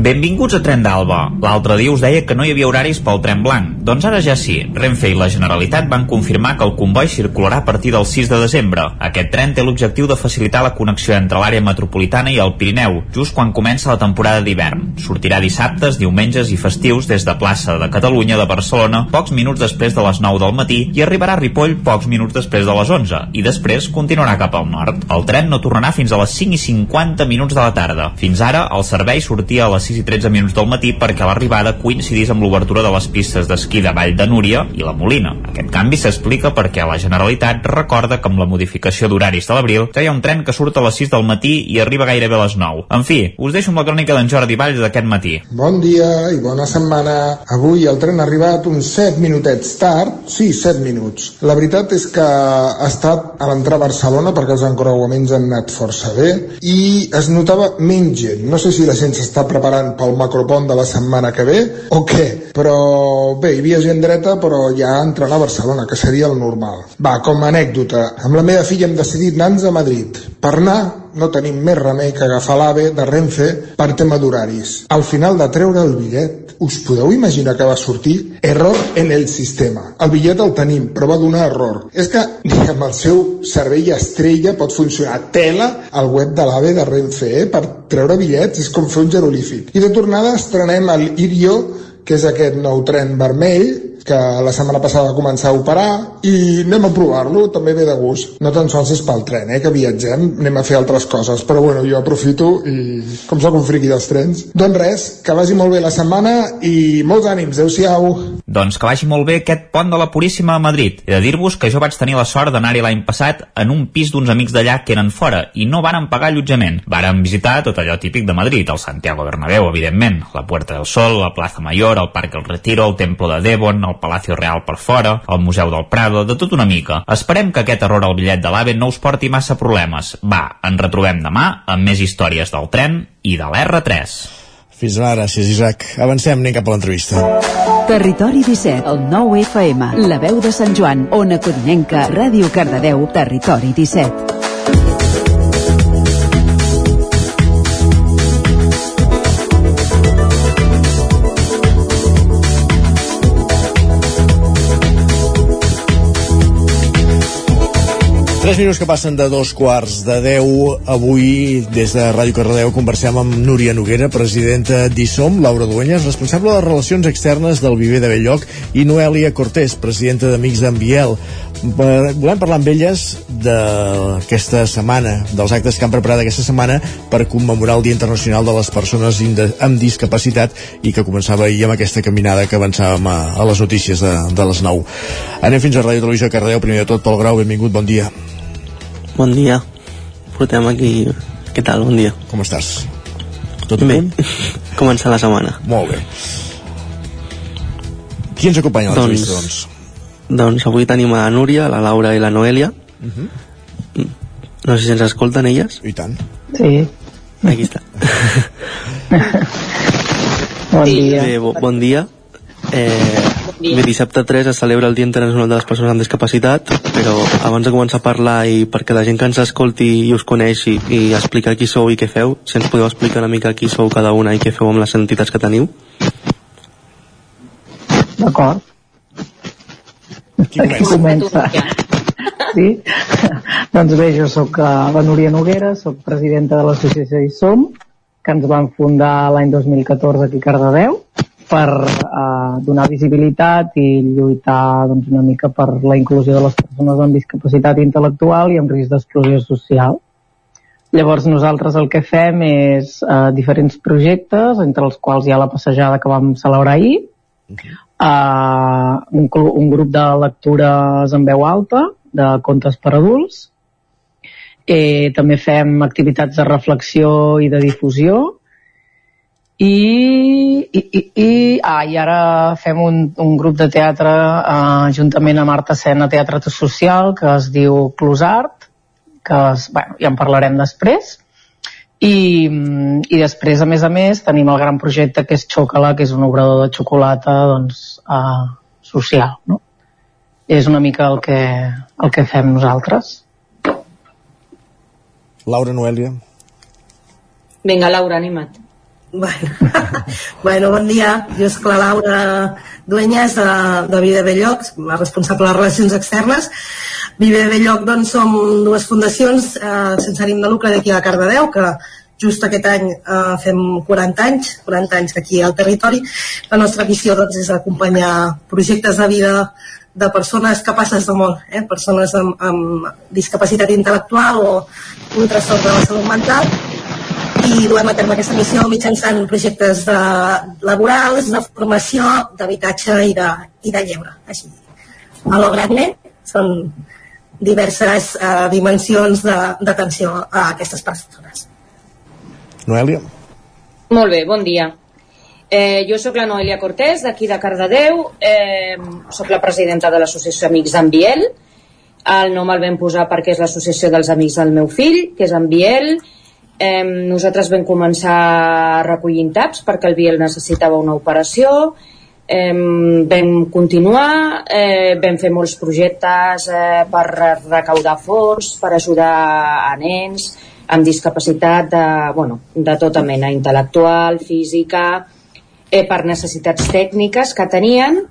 Speaker 5: Benvinguts a Tren d'Alba. L'altre dia us deia que no hi havia horaris pel tren blanc. Doncs ara ja sí. Renfe i la Generalitat van confirmar que el comboi circularà a partir del 6 de desembre. Aquest tren té l'objectiu de facilitar la connexió entre l'àrea metropolitana i el Pirineu, just quan comença la temporada d'hivern. Sortirà dissabtes, diumenges i festius des de plaça de Catalunya de Barcelona pocs minuts després de les 9 del matí i arribarà a Ripoll pocs minuts després de les 11 i després continuarà cap al nord. El tren no tornarà fins a les 5 i 50 minuts de la tarda. Fins ara, el servei sortia a les 6 i 13 minuts del matí perquè l'arribada coincidís amb l'obertura de les pistes d'esquí de Vall de Núria i la Molina. Aquest canvi s'explica perquè la Generalitat recorda que amb la modificació d'horaris de l'abril ja hi ha un tren que surt a les 6 del matí i arriba gairebé a les 9. En fi, us deixo amb la crònica d'en Jordi Valls d'aquest matí.
Speaker 20: Bon dia i bona setmana. Avui el tren ha arribat uns 7 minutets tard, sí, 7 minuts. La veritat és que ha estat a l'entrar a Barcelona perquè els encreuaments han anat força bé i es notava menys gent. No sé si la gent s'està preparant pel macropont de la setmana que ve o què, però bé, hi havia gent dreta però ja entrant a Barcelona, que seria el normal. Va, com a anècdota, amb la meva filla hem decidit anar-nos a Madrid. Per anar no tenim més remei que agafar l'AVE de Renfe per tema d'horaris. Al final de treure el bitllet, us podeu imaginar que va sortir? Error en el sistema. El bitllet el tenim, però va donar error. És que amb el seu servei estrella pot funcionar tela al web de l'AVE de Renfe, eh? Per treure bitllets és com fer un jeroglífic. I de tornada estrenem el Irio, que és aquest nou tren vermell, que la setmana passada va començar a operar i anem a provar-lo, també ve de gust no tan sols és pel tren, eh, que viatgem anem a fer altres coses, però bueno, jo aprofito i com sóc un friqui dels trens doncs res, que vagi molt bé la setmana i molts ànims, adeu-siau
Speaker 5: Doncs que vagi molt bé aquest pont de la Puríssima a Madrid. He de dir-vos que jo vaig tenir la sort d'anar-hi l'any passat en un pis d'uns amics d'allà que eren fora i no varen pagar allotjament. Varen visitar tot allò típic de Madrid, el Santiago Bernabéu, evidentment, la Puerta del Sol, la Plaza Mayor, el Parc El Retiro, el Templo de Devon, el Palacio Real per fora, el Museu del Prado, de tot una mica. Esperem que aquest error al bitllet de l'AVE no us porti massa problemes. Va, ens retrobem demà amb més històries del tren i de l'R3.
Speaker 1: Fins demà, gràcies, Isaac. Avancem, anem cap a l'entrevista.
Speaker 2: Territori 17, el 9 FM, la veu de Sant Joan, Ona Codinenca, Ràdio Cardedeu, Territori 17.
Speaker 1: Tres minuts que passen de dos quarts de deu. Avui, des de Ràdio Cardedeu, conversem amb Núria Noguera, presidenta d'ISOM, Laura Duenyes, responsable de Relacions Externes del Viver de Belllloc, i Noèlia Cortés, presidenta d'Amics d'en Biel. Eh, Volem parlar amb elles d'aquesta setmana, dels actes que han preparat aquesta setmana per commemorar el Dia Internacional de les Persones amb Discapacitat i que començava ahir amb aquesta caminada que avançàvem a, a les notícies de, de les 9. Anem fins a Ràdio Televisió Cardedeu, primer de tot, Pol Grau, benvingut, bon dia.
Speaker 10: Bon dia. Portem aquí... Què tal? Bon dia.
Speaker 1: Com estàs? Tot
Speaker 10: bé? [LAUGHS] Començar la setmana.
Speaker 1: Molt bé. Qui ens acompanya a l'entrevista, doncs?
Speaker 10: Doncs avui tenim a la Núria, la Laura i la Noèlia.
Speaker 1: Uh -huh.
Speaker 10: No sé si ens escolten elles.
Speaker 1: I tant.
Speaker 11: Sí.
Speaker 10: Aquí està. [LAUGHS]
Speaker 11: Bon dia.
Speaker 10: Bé, bo, bon dia. Eh, bé, dissabte 3 es celebra el Dia Internacional de les Persones amb Discapacitat, però abans de començar a parlar i perquè la gent que ens escolti i us coneixi i explicar qui sou i què feu, si ens podeu explicar una mica qui sou cada una i què feu amb les entitats que teniu.
Speaker 11: D'acord. Aquí comença. Sí? doncs bé, jo sóc eh, la Núria Noguera, sóc presidenta de l'associació ISOM, que ens van fundar l'any 2014 aquí a Cardedeu,
Speaker 21: per uh, donar visibilitat i lluitar doncs, una mica per la inclusió de les persones amb discapacitat intel·lectual i amb risc d'exclusió social. Llavors nosaltres el que fem és uh, diferents projectes, entre els quals hi ha la passejada que vam celebrar ahir, uh, un, un grup de lectures en veu alta, de contes per adults, eh, també fem activitats de reflexió i de difusió, i, i, i, i, ah, i ara fem un, un grup de teatre eh, juntament amb Art Escena Teatre Social que es diu Closart que es, bueno, ja en parlarem després. I, I després, a més a més, tenim el gran projecte que és Xocala, que és un obrador de xocolata doncs, uh, social. No? És una mica el que, el que fem nosaltres.
Speaker 1: Laura Noèlia.
Speaker 22: Vinga, Laura, anima't.
Speaker 23: Bueno, [LAUGHS] bueno, bon dia. Jo és la Laura Dueñas de, de Vida de Llocs, la responsable de Relacions Externes. Vive de Belloc doncs, som dues fundacions eh, sense ànim de lucre d'aquí a Cardedeu, que just aquest any eh, fem 40 anys, 40 anys aquí al territori. La nostra missió doncs, és acompanyar projectes de vida de persones capaces de molt, eh? persones amb, amb discapacitat intel·lectual o un trastorn de la salut mental i duem a terme aquesta missió mitjançant projectes de, laborals, de formació, d'habitatge i, de, i de lleure. Així, a lo grande són diverses eh, dimensions d'atenció a aquestes persones.
Speaker 1: Noèlia?
Speaker 22: Molt bé, bon dia. Eh, jo sóc la Noelia Cortés, d'aquí de Cardedeu, eh, sóc la presidenta de l'Associació Amics d'en Biel, el nom el vam posar perquè és l'associació dels amics del meu fill, que és en Biel, eh, nosaltres vam començar recollint taps perquè el Biel necessitava una operació, eh, vam continuar, eh, vam fer molts projectes eh, per recaudar fons, per ajudar a nens amb discapacitat de, bueno, de tota mena, intel·lectual, física, eh, per necessitats tècniques que tenien.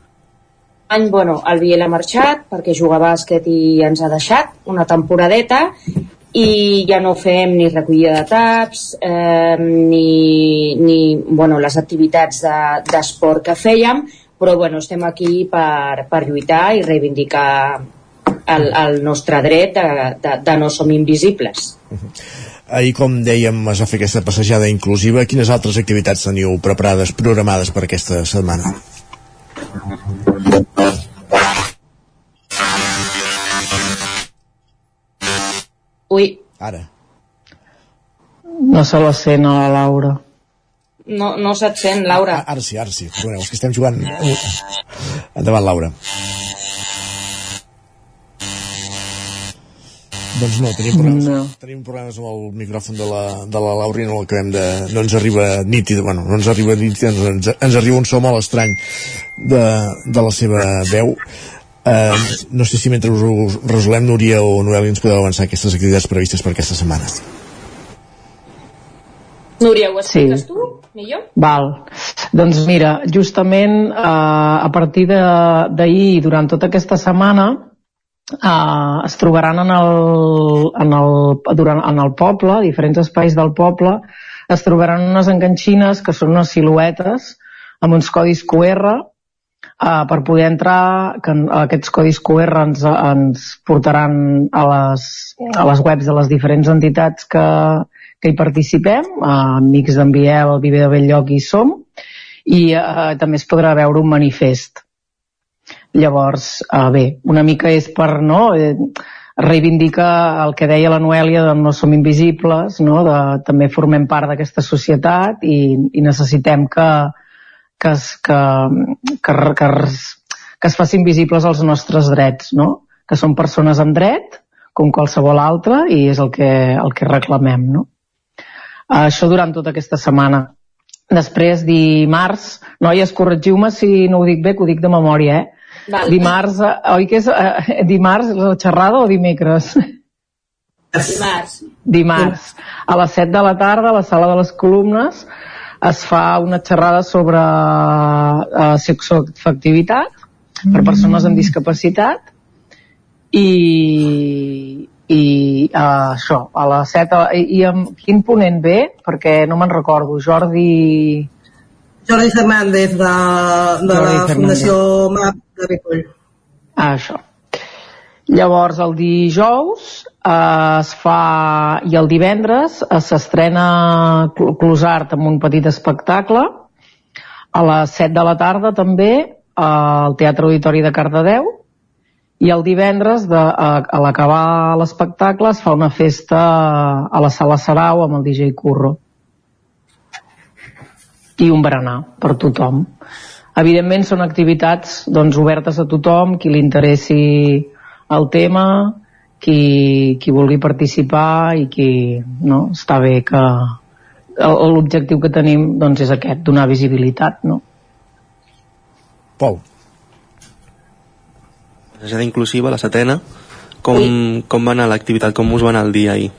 Speaker 22: Any, bueno, el Biel ha marxat perquè juga a bàsquet i ens ha deixat una temporadeta i ja no fem ni recollida de taps eh, ni, ni bueno, les activitats d'esport de, que fèiem però bueno, estem aquí per, per lluitar i reivindicar el, el nostre dret de, de, de no som invisibles
Speaker 1: Ahir, com dèiem, es va fer aquesta passejada inclusiva. Quines altres activitats teniu preparades, programades per aquesta setmana?
Speaker 22: Ui.
Speaker 1: Ara.
Speaker 21: No se la sent a la Laura.
Speaker 22: No, no se't sent, Laura.
Speaker 1: Ara, ara sí, ara sí. Perdoneu, és que estem jugant... Endavant, Laura. Doncs no, tenim problemes, no. tenim problemes amb el micròfon de la, de la Laura i no l'acabem de... no ens arriba nítid, bueno, no ens arriba nítid, ens, ens, ens arriba un so molt estrany de, de la seva veu. Uh, no sé si mentre us resolem, Núria o Noel, ens podeu avançar aquestes activitats previstes per aquesta setmana.
Speaker 22: Núria, ho expliques sí. tu? Millor?
Speaker 21: Val. Doncs mira, justament uh, a partir d'ahir i durant tota aquesta setmana uh, es trobaran en el, en, el, durant, en el poble, diferents espais del poble, es trobaran unes enganxines que són unes siluetes amb uns codis QR uh, per poder entrar, que aquests codis QR ens, ens portaran a les, a les webs de les diferents entitats que, que hi participem, uh, Amics d'en Biel, Viver de Belllloc i Som, i uh, també es podrà veure un manifest. Llavors, uh, bé, una mica és per no, eh, reivindicar el que deia la Noèlia de no som invisibles, no? de, també formem part d'aquesta societat i, i necessitem que, que, es, que, que, que, que es facin visibles els nostres drets, no? que són persones amb dret, com qualsevol altre, i és el que, el que reclamem. No? Això durant tota aquesta setmana. Després, dimarts, noies, corregiu-me si no ho dic bé, que ho dic de memòria, eh? Val. Dimarts, eh, oi que és eh, dimarts la xerrada o dimecres?
Speaker 22: Dimarts.
Speaker 21: Dimarts. A les 7 de la tarda, a la sala de les columnes, es fa una xerrada sobre uh, sexoafectivitat per persones amb discapacitat i, i uh, això, a les 7 i, i amb quin ponent ve? Perquè no me'n recordo, Jordi
Speaker 23: Jordi Fernández de, de
Speaker 21: Jordi
Speaker 23: la
Speaker 21: Fernández.
Speaker 23: Fundació MAP de Ripoll.
Speaker 21: Ah, això. Llavors, el dijous eh, es fa, i el divendres eh, s'estrena Cl- Closart amb un petit espectacle. A les 7 de la tarda també eh, al Teatre Auditori de Cardedeu. I el divendres, de, a, a l'acabar l'espectacle, es fa una festa a la Sala Sarau amb el DJ Curro. I un berenar per tothom. Evidentment són activitats doncs, obertes a tothom, qui li interessi el tema, qui, qui vulgui participar i qui no, està bé que el- l'objectiu que tenim doncs, és aquest, donar visibilitat. No?
Speaker 1: Pol.
Speaker 10: Tragèdia inclusiva, la setena. Com, com va anar l'activitat? Com us va anar el dia ahir?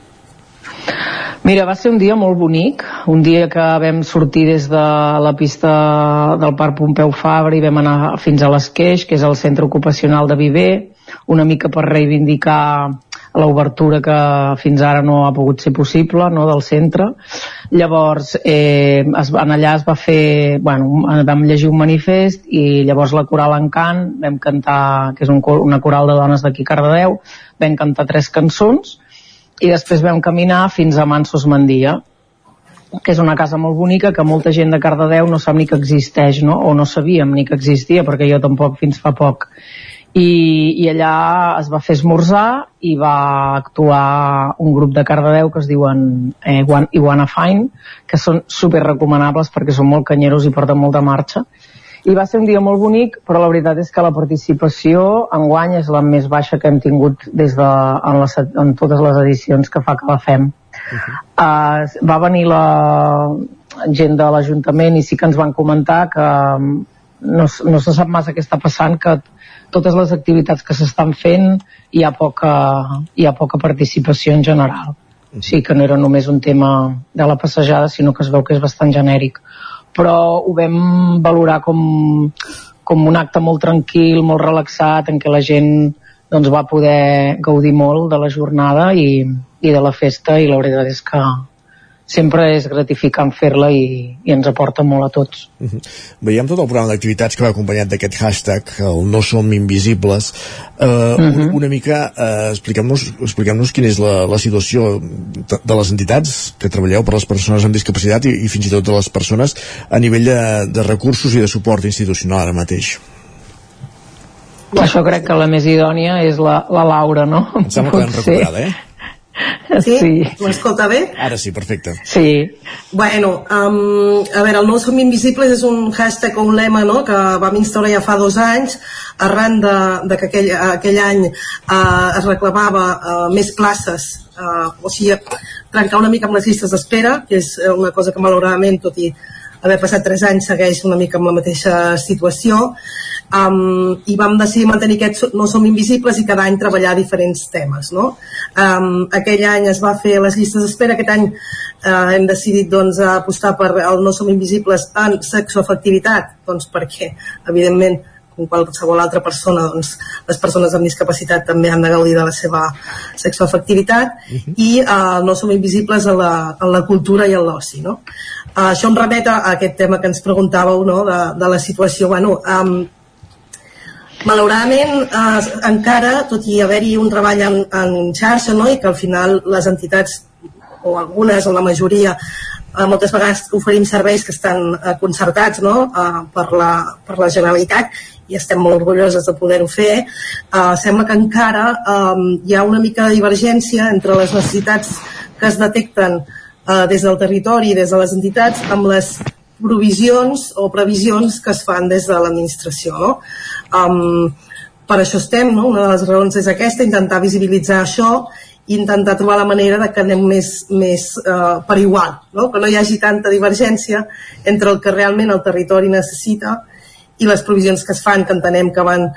Speaker 21: Mira, va ser un dia molt bonic, un dia que vam sortir des de la pista del Parc Pompeu Fabra i vam anar fins a l'Esqueix, que és el centre ocupacional de Viver, una mica per reivindicar l'obertura que fins ara no ha pogut ser possible no, del centre. Llavors, eh, es, en allà es va fer, bueno, vam llegir un manifest i llavors la coral Encant, vam cantar, que és un, una coral de dones d'aquí Cardedeu, vam cantar tres cançons i després vam caminar fins a Mansos Mandia que és una casa molt bonica que molta gent de Cardedeu no sap ni que existeix, no? o no sabíem ni que existia, perquè jo tampoc fins fa poc. I, i allà es va fer esmorzar i va actuar un grup de Cardedeu que es diuen eh, Iguana Fine, que són super recomanables perquè són molt canyeros i porten molta marxa. I va ser un dia molt bonic, però la veritat és que la participació enguany és la més baixa que hem tingut des de, en, les, en totes les edicions que fa que la fem. Uh, va venir la gent de l'Ajuntament i sí que ens van comentar que mm, no, no se sap massa què està passant, que totes les activitats que s'estan fent hi ha, poca, hi ha poca participació en general. O sigui que no era només un tema de la passejada, sinó que es veu que és bastant genèric. Però ho vam valorar com, com un acte molt tranquil, molt relaxat, en què la gent doncs, va poder gaudir molt de la jornada i, i de la festa i la veritat és que sempre és gratificant fer-la i, i ens aporta molt a tots.
Speaker 1: Mhm. Veiem tot el programa d'activitats que va acompanyat d'aquest hashtag, el No som invisibles. Uh, una, una mica, uh, expliquem-nos expliquem quina és la, la situació de, de les entitats que treballeu per les persones amb discapacitat i, i fins i tot de les persones a nivell de, de recursos i de suport institucional ara mateix.
Speaker 21: Això crec que la més idònia és la, la Laura, no?
Speaker 1: Em sembla que l'hem recuperada, eh?
Speaker 23: Sí?
Speaker 21: Sí.
Speaker 23: M'escolta bé?
Speaker 1: Ara sí, perfecte.
Speaker 21: Sí.
Speaker 23: Bueno, um, a veure, el No Som Invisibles és un hashtag o un lema no?, que vam instaurar ja fa dos anys arran de, de que aquell, aquell any uh, es reclamava uh, més places, uh, o sigui, trencar una mica amb les llistes d'espera, que és eh, una cosa que malauradament, tot i haver passat tres anys, segueix una mica amb la mateixa situació, um, i vam decidir mantenir aquest No Som Invisibles i cada any treballar diferents temes. No? Um, aquell any es va fer les llistes d'espera, aquest any uh, hem decidit doncs, apostar per el No Som Invisibles en sexoafectivitat, doncs perquè, evidentment, com qualsevol altra persona, doncs, les persones amb discapacitat també han de gaudir de la seva sexoafectivitat i uh, no som invisibles a la, a la cultura i a l'oci. No? Uh, això em remet a aquest tema que ens preguntàveu no? de, de la situació. Bueno, um, malauradament eh, encara, tot i haver-hi un treball en, en xarxa no? i que al final les entitats o algunes o la majoria eh, moltes vegades oferim serveis que estan eh, concertats no? eh, per, la, per la Generalitat i estem molt orgulloses de poder-ho fer eh, sembla que encara eh, hi ha una mica de divergència entre les necessitats que es detecten eh, des del territori, des de les entitats, amb les provisions o previsions que es fan des de l'administració. No? Um, per això estem, no? una de les raons és aquesta, intentar visibilitzar això i intentar trobar la manera de que anem més, més uh, per igual, no? que no hi hagi tanta divergència entre el que realment el territori necessita i les provisions que es fan, que entenem que van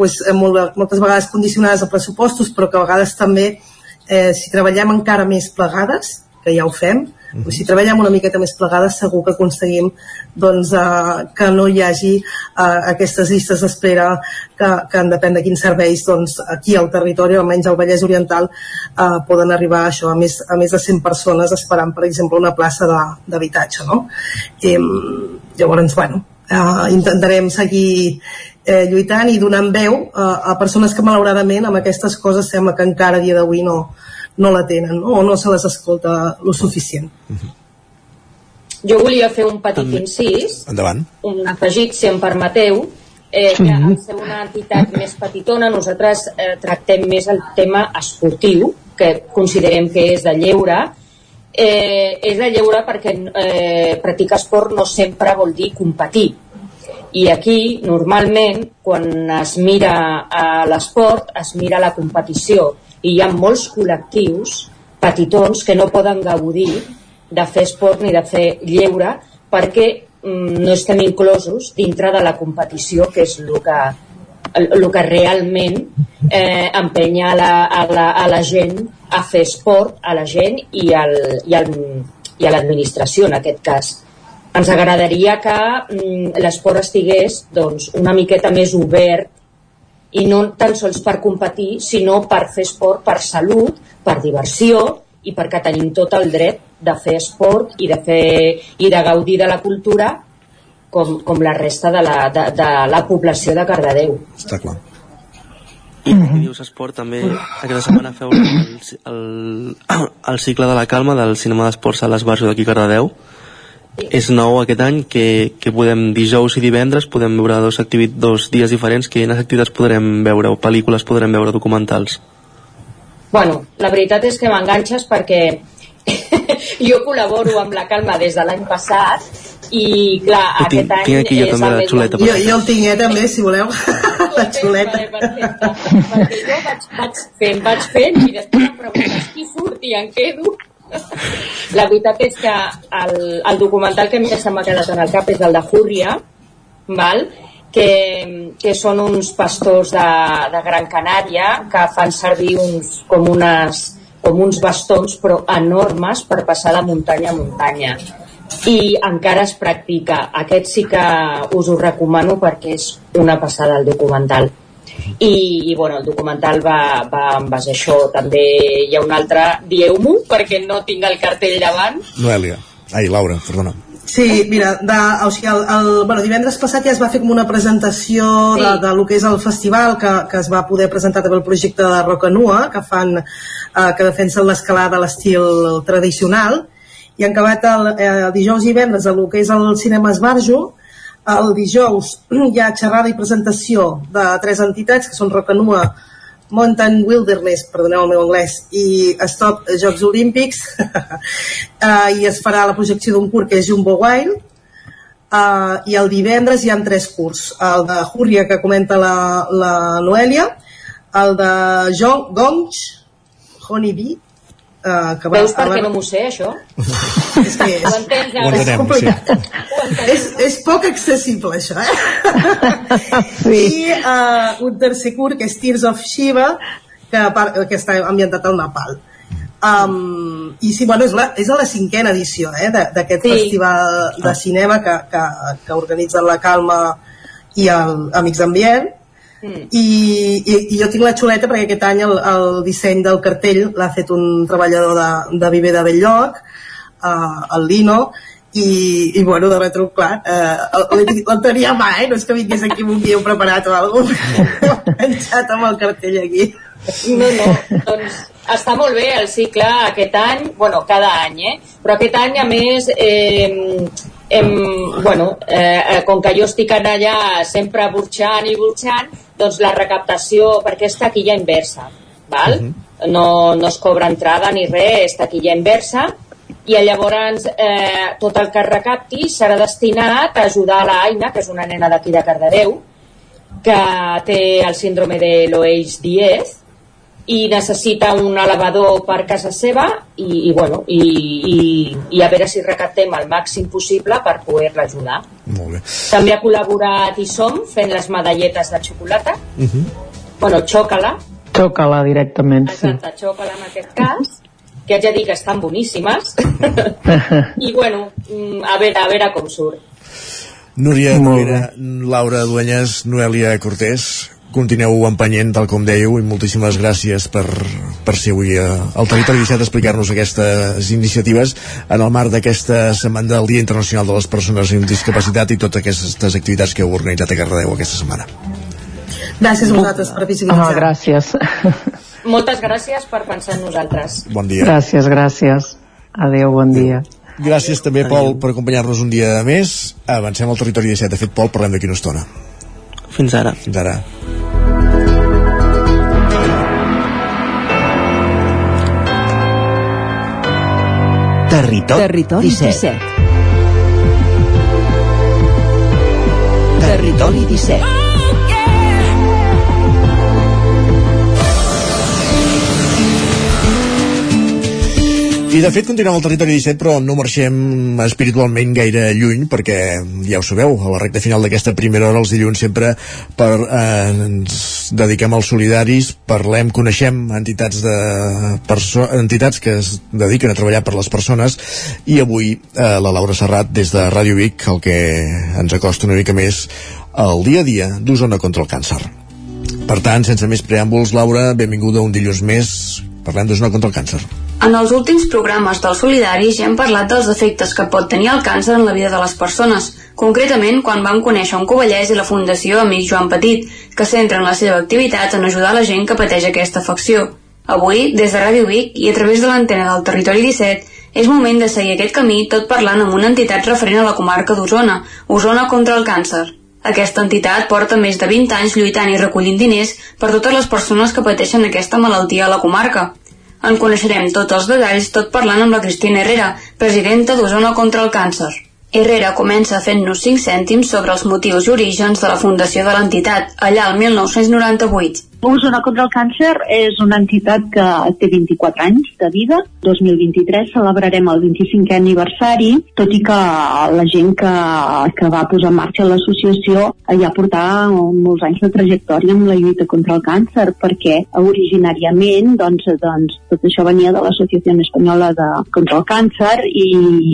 Speaker 23: pues, eh, molt, moltes vegades condicionades a pressupostos, però que a vegades també, eh, si treballem encara més plegades, que ja ho fem, mm -hmm. si treballem una miqueta més plegades segur que aconseguim doncs, eh, que no hi hagi eh, aquestes llistes d'espera que, que en depèn de quins serveis doncs, aquí al territori, almenys al Vallès Oriental eh, poden arribar a això a més, a més de 100 persones esperant per exemple una plaça d'habitatge no? eh, llavors, bueno, eh, intentarem seguir eh, lluitant i donant veu eh, a persones que malauradament amb aquestes coses sembla que encara a dia d'avui no, no la tenen no? o no se les escolta lo suficient.
Speaker 22: Jo volia fer un petit incís,
Speaker 1: Endavant.
Speaker 22: un afegit, si em permeteu, eh, que al ser una entitat més petitona nosaltres eh, tractem més el tema esportiu, que considerem que és de lleure, eh, és de lleure perquè eh, practicar esport no sempre vol dir competir. I aquí, normalment, quan es mira a l'esport, es mira la competició. I hi ha molts col·lectius petitons que no poden gaudir de fer esport ni de fer lleure perquè mm, no estem inclosos dintre de la competició, que és el que, el, que realment eh, empenya a la, a, la, a la gent a fer esport, a la gent i, al, i, al, i a l'administració en aquest cas. Ens agradaria que mm, l'esport estigués doncs, una miqueta més obert i no tan sols per competir, sinó per fer esport per salut, per diversió i perquè tenim tot el dret de fer esport i de, fer, i de gaudir de la cultura com, com la resta de la, de, de la població de Cardedeu.
Speaker 1: Està clar.
Speaker 10: I que dius esport, també aquesta setmana feu el, el, el cicle de la calma del cinema d'esports a l'Esbarjo d'aquí a Cardedeu. És nou aquest any que, que podem dijous i divendres podem veure dos, activit, dos dies diferents quines activitats podrem veure o pel·lícules podrem veure documentals
Speaker 22: Bueno, la veritat és que m'enganxes perquè [LAUGHS] jo col·laboro amb la Calma des de l'any passat i clar,
Speaker 10: Ho tinc,
Speaker 22: aquest any
Speaker 10: tinc aquí jo
Speaker 22: és
Speaker 10: també la xuleta
Speaker 23: Jo, jo el tinc, eh, també, si voleu. [LAUGHS] la xuleta.
Speaker 22: perquè jo vaig, vaig fent, vaig fent i després em preguntes qui surt i en quedo la veritat és que el, el documental que més se m'ha quedat en el cap és el de Júrria val? Que, que són uns pastors de, de Gran Canària que fan servir uns, com, unes, com uns bastons però enormes per passar de muntanya a muntanya. I encara es practica. Aquest sí que us ho recomano perquè és una passada el documental i, i bueno, el documental va, va en base a això també hi ha un altre, dieu-m'ho perquè no tinc el cartell davant
Speaker 1: Noèlia. Ai, Laura, perdona.
Speaker 23: Sí, mira, de, o sigui, el, el, bueno, divendres passat ja es va fer com una presentació sí. de, de lo que és el festival, que, que es va poder presentar també el projecte de Roca Nua, que fan, eh, que defensen l'escalada a l'estil tradicional, i han acabat el, eh, el dijous i divendres el que és el cinema Esbarjo, el dijous [CLEARS THROAT] hi ha xerrada i presentació de tres entitats, que són Roca Nua, Mountain Wilderness, perdoneu el meu anglès, i Stop Jocs Olímpics, uh, [LAUGHS] i es farà la projecció d'un curt que és Jumbo Wild, uh, i el divendres hi ha tres curts, el de Júria, que comenta la, la Noèlia, el de John Gonch, Honey Bee, uh, que
Speaker 22: veus per què no m'ho sé això? [LAUGHS]
Speaker 23: és que és,
Speaker 22: Ho entens
Speaker 23: és
Speaker 22: ara?
Speaker 23: complicat. és, és poc accessible això eh? [LAUGHS] sí. i uh, un tercer curt que és Tears of Shiva que, par- que està ambientat al Nepal um, i sí, bueno, és, la, és a la cinquena edició eh, de- d'aquest
Speaker 22: Sí.
Speaker 23: festival de cinema que, que, que organitzen la Calma i el Amics d'Ambient
Speaker 22: Mm.
Speaker 23: i, i, i jo tinc la xuleta perquè aquest any el, el disseny del cartell l'ha fet un treballador de, de Viver de Belllloc uh, el Lino i, i bueno, de retro, clar uh, el, tenia a mà, eh? no és que vingués aquí amb un guió preparat o alguna cosa penjat [LAUGHS] amb el cartell aquí
Speaker 22: No, no, doncs està molt bé el cicle aquest any, bueno, cada any, eh? però aquest any, a més, eh, em, bueno, eh, com que jo estic en allà sempre burxant i burxant, doncs la recaptació, perquè és taquilla inversa, val? no, no es cobra entrada ni res, és taquilla inversa, i llavors eh, tot el que es recapti serà destinat a ajudar a la Aina, que és una nena d'aquí de Cardedeu, que té el síndrome de l'Oeix 10 i necessita un elevador per casa seva i, i, bueno, i, i, i a veure si recaptem el màxim possible per poder-la ajudar.
Speaker 1: Molt bé.
Speaker 22: També ha col·laborat i som fent les medalletes de xocolata,
Speaker 1: Uh -huh.
Speaker 22: bueno, xòcala,
Speaker 21: Toca-la directament, sí.
Speaker 22: exacte, xòcala en aquest cas, que haig de dir que estan boníssimes, [LAUGHS] i bueno, mm, a veure, a veure com surt.
Speaker 1: Núria Noguera, Laura Duenyes, Noèlia Cortés, continueu empenyent, tal com dèieu, i moltíssimes gràcies per, per ser avui al Territori 17 a explicar-nos aquestes iniciatives en el marc d'aquesta setmana del Dia Internacional de les Persones amb Discapacitat i totes aquestes activitats que heu organitzat a Cardedeu aquesta setmana.
Speaker 23: Gràcies a vosaltres per visibilitzar.
Speaker 21: Ah, gràcies.
Speaker 22: Moltes gràcies per pensar en nosaltres.
Speaker 1: Bon dia.
Speaker 21: Gràcies, gràcies. Adéu, bon dia.
Speaker 1: Gràcies també, Pol, per acompanyar-nos un dia més. Avancem al territori 17. De fet, Pol, parlem d'aquí una estona.
Speaker 10: Fins ara.
Speaker 1: Fins ara.
Speaker 2: Territori, Territori 17. 17. Territori 17.
Speaker 1: I de fet continuem al territori 17 però no marxem espiritualment gaire lluny perquè ja ho sabeu, a la recta final d'aquesta primera hora els dilluns sempre per, eh, ens dediquem als solidaris parlem, coneixem entitats de entitats que es dediquen a treballar per les persones i avui eh, la Laura Serrat des de Ràdio Vic el que ens acosta una mica més al dia a dia d'Osona contra el càncer. Per tant, sense més preàmbuls, Laura, benvinguda un dilluns més parlem d'Osona contra el càncer
Speaker 24: en els últims programes del Solidari ja hem parlat dels efectes que pot tenir el càncer en la vida de les persones, concretament quan vam conèixer un covellès i la Fundació Amic Joan Petit, que centren la seva activitat en ajudar la gent que pateix aquesta afecció. Avui, des de Ràdio Vic i a través de l'antena del Territori 17, és moment de seguir aquest camí tot parlant amb una entitat referent a la comarca d'Osona, Osona contra el càncer. Aquesta entitat porta més de 20 anys lluitant i recollint diners per totes les persones que pateixen aquesta malaltia a la comarca. En coneixerem tots els detalls tot parlant amb la Cristina Herrera, presidenta d'Osona contra el càncer. Herrera comença fent-nos 5 cèntims sobre els motius i orígens de la fundació de l'entitat, allà el 1998.
Speaker 25: Osona contra el càncer és una entitat que té 24 anys de vida. 2023 celebrarem el 25è aniversari, tot i que la gent que, que va posar en marxa l'associació ja portava molts anys de trajectòria amb la lluita contra el càncer, perquè originàriament doncs, doncs, tot això venia de l'Associació Espanyola de, contra el Càncer i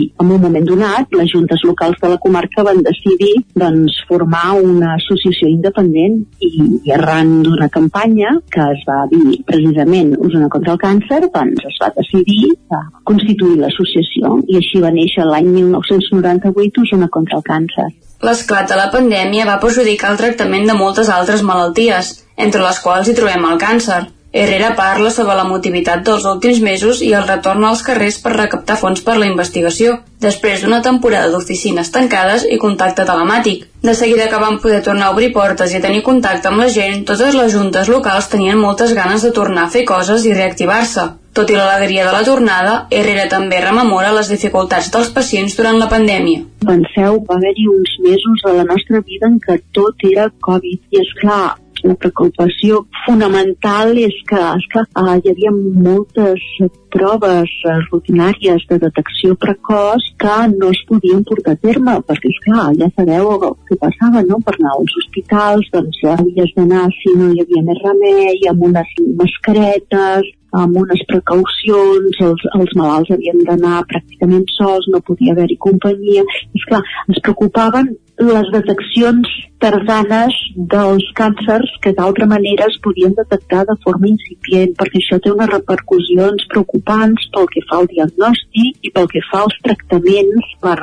Speaker 25: en un moment donat les juntes locals de la comarca van decidir doncs, formar una associació independent i, i arran d'una campanya campanya que es va dir precisament Osona contra el càncer, doncs es va decidir a constituir l'associació i així va néixer l'any 1998 Osona contra el càncer.
Speaker 24: L'esclat de la pandèmia va perjudicar el tractament de moltes altres malalties, entre les quals hi trobem el càncer. Herrera parla sobre la motivitat dels últims mesos i el retorn als carrers per recaptar fons per la investigació, després d'una temporada d'oficines tancades i contacte telemàtic. De seguida que van poder tornar a obrir portes i tenir contacte amb la gent, totes les juntes locals tenien moltes ganes de tornar a fer coses i reactivar-se. Tot i l'alegria de la tornada, Herrera també rememora les dificultats dels pacients durant la pandèmia.
Speaker 25: Penseu, va haver-hi uns mesos de la nostra vida en què tot era Covid. I és clar, la preocupació fonamental és que, és que uh, hi havia moltes proves uh, rutinàries de detecció precoç que no es podien portar a terme, perquè, és clar, ja sabeu que passava, no? Per anar als hospitals, doncs havies d'anar si no hi havia més remei, amb unes mascaretes, amb unes precaucions, els, els malalts havien d'anar pràcticament sols, no podia haver-hi companyia. I, esclar, ens preocupaven les deteccions tardanes dels càncers que d'altra manera es podien detectar de forma incipient, perquè això té unes repercussions preocupants pel que fa al diagnòstic i pel que fa als tractaments per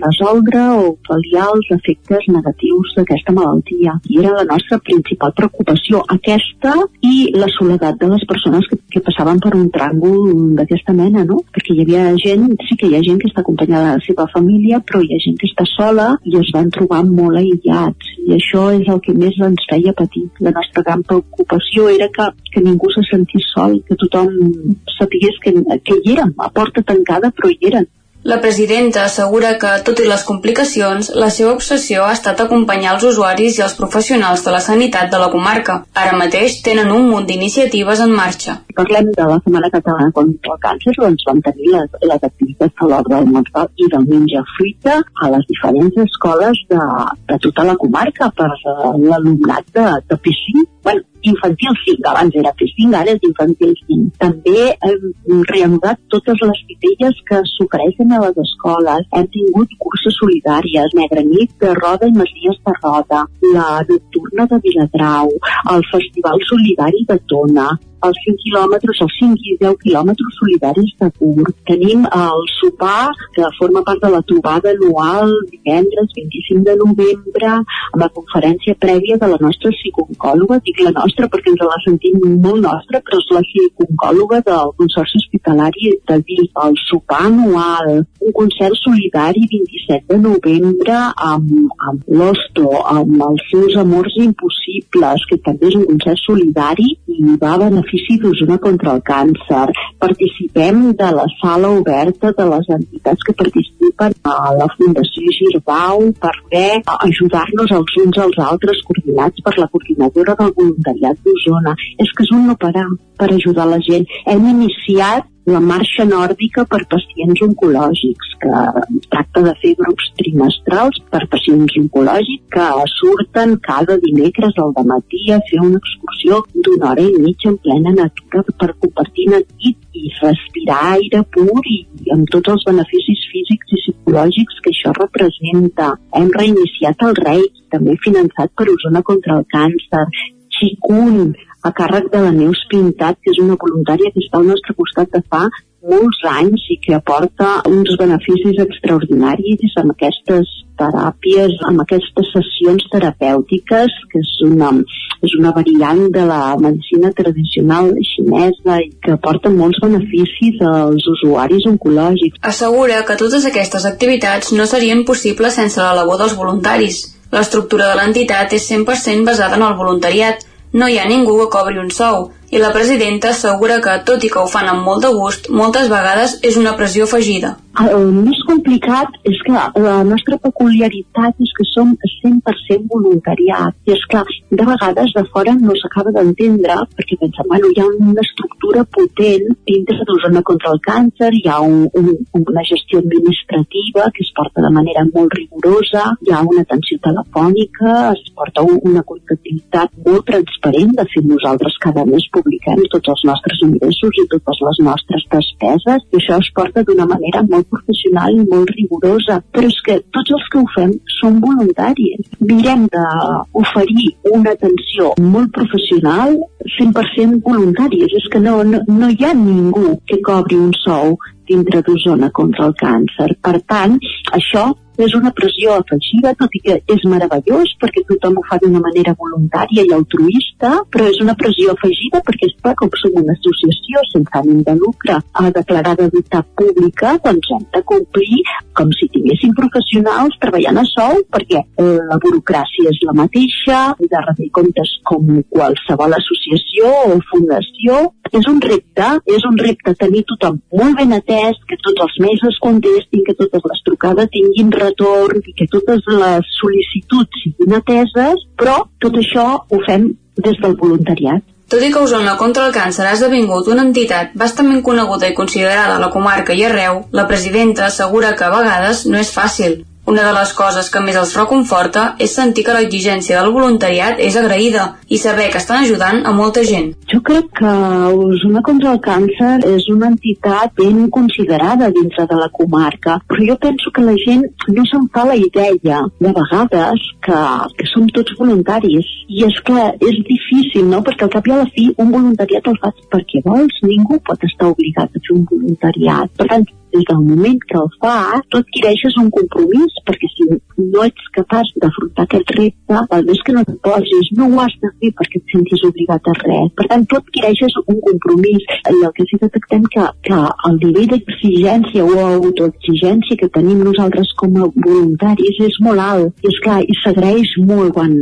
Speaker 25: resoldre o pal·liar els efectes negatius d'aquesta malaltia. I era la nostra principal preocupació, aquesta i la soledat de les persones que, que passaven per un tràngol d'aquesta mena, no? Perquè hi havia gent, sí que hi ha gent que està acompanyada de la seva família, però hi ha gent que està sola i es van trobar molt aïllats i això és el que més ens feia patir. La nostra gran preocupació era que, que ningú se sentís sol, que tothom sapigués que, que hi érem, a porta tancada, però hi eren.
Speaker 24: La presidenta assegura que, tot i les complicacions, la seva obsessió ha estat acompanyar els usuaris i els professionals de la sanitat de la comarca. Ara mateix tenen un munt d'iniciatives en marxa.
Speaker 25: Parlem de la Setmana Catalana contra el Càncer, doncs vam tenir les, les activitats a l'hora del menjar i del menjar fruita a les diferents escoles de, de tota la comarca per l'alumnat de, de P5. Bueno, infantil 5, abans era P5, ara és infantil 5. També hem reanudat totes les titelles que s'ofereixen a les escoles. Hem tingut curses solidàries, Negra Nit de Roda i Masies de Roda, la Nocturna de Viladrau, el Festival Solidari de Tona, els 5 quilòmetres, els 5 i 10 quilòmetres solidaris de Pur. Tenim el sopar, que forma part de la trobada anual divendres 25 de novembre, amb la conferència prèvia de la nostra psiconcòloga, dic la nostra perquè ens la sentim molt nostra, però és la psiconcòloga del Consorci Hospitalari de Vic, el sopar anual, un concert solidari 27 de novembre amb, amb l'Osto, amb els seus amors impossibles, que també és un concert solidari i va beneficiar benefici d'Osona contra el càncer. Participem de la sala oberta de les entitats que participen a la Fundació Girbau per poder ajudar-nos els uns als altres coordinats per la coordinadora del voluntariat d'Osona. És que és un no parar per ajudar la gent. Hem iniciat la marxa nòrdica per pacients oncològics, que tracta de fer grups trimestrals per pacients oncològics que surten cada dimecres al matí a fer una excursió d'una hora i mitja en plena natura per compartir nit i respirar aire pur i amb tots els beneficis físics i psicològics que això representa. Hem reiniciat el REI, també finançat per Osona contra el càncer, Xicun, a càrrec de la Neus Pintat, que és una voluntària que està al nostre costat de fa molts anys i que aporta uns beneficis extraordinaris amb aquestes teràpies, amb aquestes sessions terapèutiques, que és una, és una variant de la medicina tradicional xinesa i que aporta molts beneficis als usuaris oncològics.
Speaker 24: Assegura que totes aquestes activitats no serien possibles sense la labor dels voluntaris. L'estructura de l'entitat és 100% basada en el voluntariat, no hi ha ningú que cobri un sou, i la presidenta assegura que, tot i que ho fan amb molt de gust, moltes vegades és una pressió afegida.
Speaker 25: El més complicat és que la nostra peculiaritat és que som 100% voluntariat. I és clar, de vegades de fora no s'acaba d'entendre perquè pensem, bueno, hi ha una estructura potent dintre d'Osona contra el càncer, hi ha un, un, una gestió administrativa que es porta de manera molt rigorosa, hi ha una atenció telefònica, es porta un, una comptabilitat molt transparent, de fet nosaltres cada mes publiquem tots els nostres ingressos i totes les nostres despeses, i això es porta d'una manera molt professional i molt rigorosa, però és que tots els que ho fem són voluntaris. Mirem d'oferir una atenció molt professional 100% voluntaris. És que no, no, no hi ha ningú que cobri un sou dintre d'Osona contra el càncer. Per tant, això és una pressió afegida, tot i que és meravellós perquè tothom ho fa d'una manera voluntària i altruista, però és una pressió afegida perquè, clar, com som una associació sense ànim de lucre a declarada d'unitat pública, doncs hem de complir com si tinguéssim professionals treballant a sou perquè eh, la burocràcia és la mateixa, de rebre comptes com qualsevol associació o fundació. És un repte, és un repte tenir tothom molt ben atès, que tots els mesos contestin, que totes les trucades tinguin retorn i que totes les sol·licituds siguin ateses, però tot això ho fem des del voluntariat.
Speaker 24: Tot i que Osona contra el càncer ha esdevingut una entitat bastament coneguda i considerada a la comarca i arreu, la presidenta assegura que a vegades no és fàcil, una de les coses que més els reconforta és sentir que l'exigència del voluntariat és agraïda i saber que estan ajudant a molta gent.
Speaker 25: Jo crec que Osona contra el càncer és una entitat ben considerada dintre de la comarca, però jo penso que la gent no se'n fa la idea de vegades que, que som tots voluntaris. I és que és difícil, no? Perquè al cap i a la fi un voluntariat el fas perquè vols. Ningú pot estar obligat a fer un voluntariat. Per tant, des del moment que el fas, tu adquireixes un compromís, perquè si no ets capaç d'afrontar aquest repte, el més que no et posis, no ho has de fer perquè et sentis obligat a res. Per tant, tu adquireixes un compromís i el que sí que detectem que, que el nivell d'exigència o autoexigència que tenim nosaltres com a voluntaris és molt alt. I és clar, i s'agraeix molt quan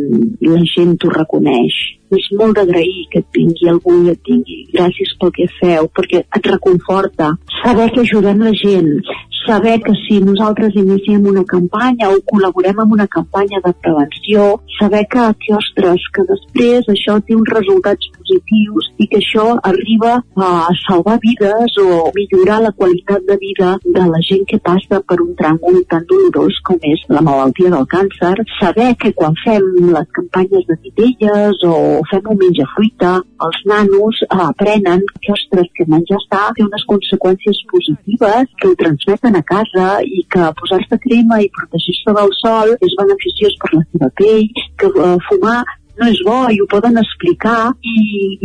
Speaker 25: la gent t'ho reconeix és molt d'agrair que et tingui algú i et tingui gràcies pel que feu, perquè et reconforta. Saber que ajudem la gent, saber que si nosaltres iniciem una campanya o col·laborem amb una campanya de prevenció, saber que, que, ostres, que després això té uns resultats positius i que això arriba a salvar vides o millorar la qualitat de vida de la gent que passa per un tràngol tan dolorós com és la malaltia del càncer, saber que quan fem les campanyes de titelles o fem un menja fruita, els nanos aprenen que, ostres, que menjar està té unes conseqüències positives que ho transmeten a casa i que posar-se crema i protegir-se del sol és beneficiós per la seva pell, que uh, fumar no és bo i ho poden explicar i,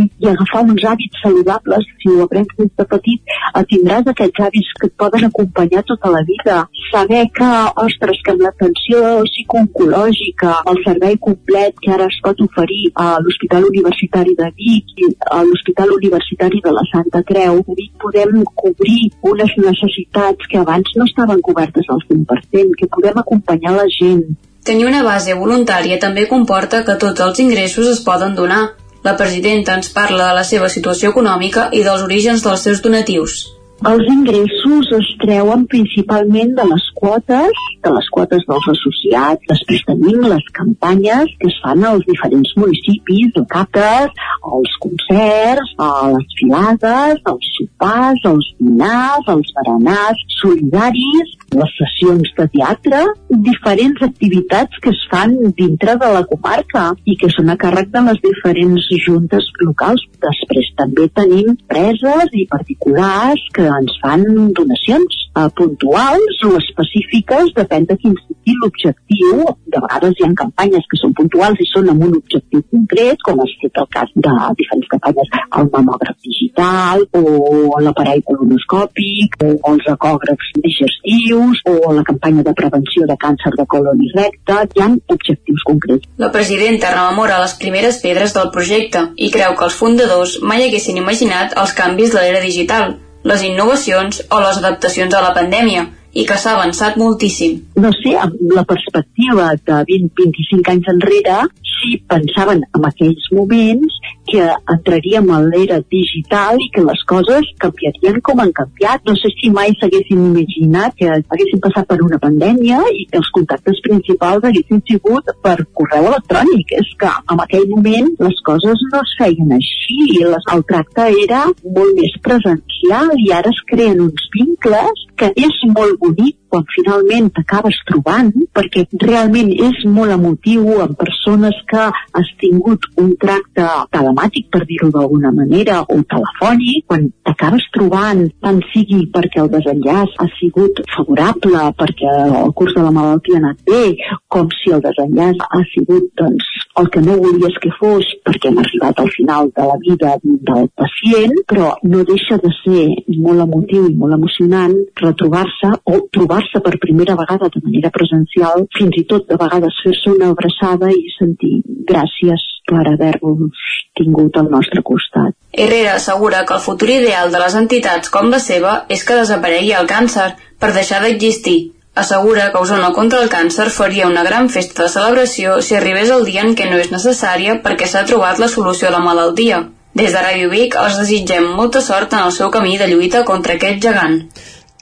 Speaker 25: i, i agafar uns hàbits saludables, si ho aprens des de petit, tindràs aquests hàbits que et poden acompanyar tota la vida. Saber que, ostres, que amb l'atenció psicooncològica, el servei complet que ara es pot oferir a l'Hospital Universitari de Vic i a l'Hospital Universitari de la Santa Creu, Vic podem cobrir unes necessitats que abans no estaven cobertes al 100%, que podem acompanyar la gent,
Speaker 24: tenir una base voluntària també comporta que tots els ingressos es poden donar. La presidenta ens parla de la seva situació econòmica i dels orígens dels seus donatius.
Speaker 25: Els ingressos es treuen principalment de les quotes, de les quotes dels associats. Després tenim les campanyes que es fan als diferents municipis, el CAPES, els concerts, les filades, els sopars, els dinars, els berenars solidaris, les sessions de teatre, diferents activitats que es fan dintre de la comarca i que són a càrrec de les diferents juntes locals. Després també tenim preses i particulars que ens fan donacions eh, puntuals o específiques, depèn de quin sigui l'objectiu. De vegades hi ha campanyes que són puntuals i són amb un objectiu concret, com ha estat el cas de diferents campanyes, el mamògraf digital o l'aparell colonoscòpic o els ecògrafs digestius o la campanya de prevenció de càncer de colon i recte. Hi ha objectius concrets.
Speaker 24: La presidenta rememora les primeres pedres del projecte i creu que els fundadors mai haguessin imaginat els canvis de l'era digital les innovacions o les adaptacions a la pandèmia i que s'ha avançat moltíssim.
Speaker 25: No sé, amb la perspectiva de 20-25 anys enrere, si pensaven en aquells moments que entraríem a l'era digital i que les coses canviarien com han canviat. No sé si mai s'haguessin imaginat que haguessin passat per una pandèmia i que els contactes principals haguessin sigut per correu electrònic. És que en aquell moment les coses no es feien així. El tracte era molt més presencial i ara es creen uns vincles que és molt bonic quan finalment t'acabes trobant, perquè realment és molt emotiu amb persones que has tingut un tracte telemàtic, per dir-ho d'alguna manera, o telefònic, quan t'acabes trobant, tant sigui perquè el desenllaç ha sigut favorable, perquè el curs de la malaltia ha anat bé, com si el desenllaç ha sigut doncs, el que no volies que fos perquè hem arribat al final de la vida del pacient, però no deixa de ser molt emotiu i molt emocionant retrobar-se o trobar trobar-se per primera vegada de manera presencial, fins i tot de vegades fer-se una abraçada i sentir gràcies per haver-vos tingut al nostre costat.
Speaker 24: Herrera assegura que el futur ideal de les entitats com la seva és que desaparegui el càncer per deixar d'existir. Assegura que Osona contra el càncer faria una gran festa de celebració si arribés el dia en què no és necessària perquè s'ha trobat la solució a la malaltia. Des de Ràdio Vic els desitgem molta sort en el seu camí de lluita contra aquest gegant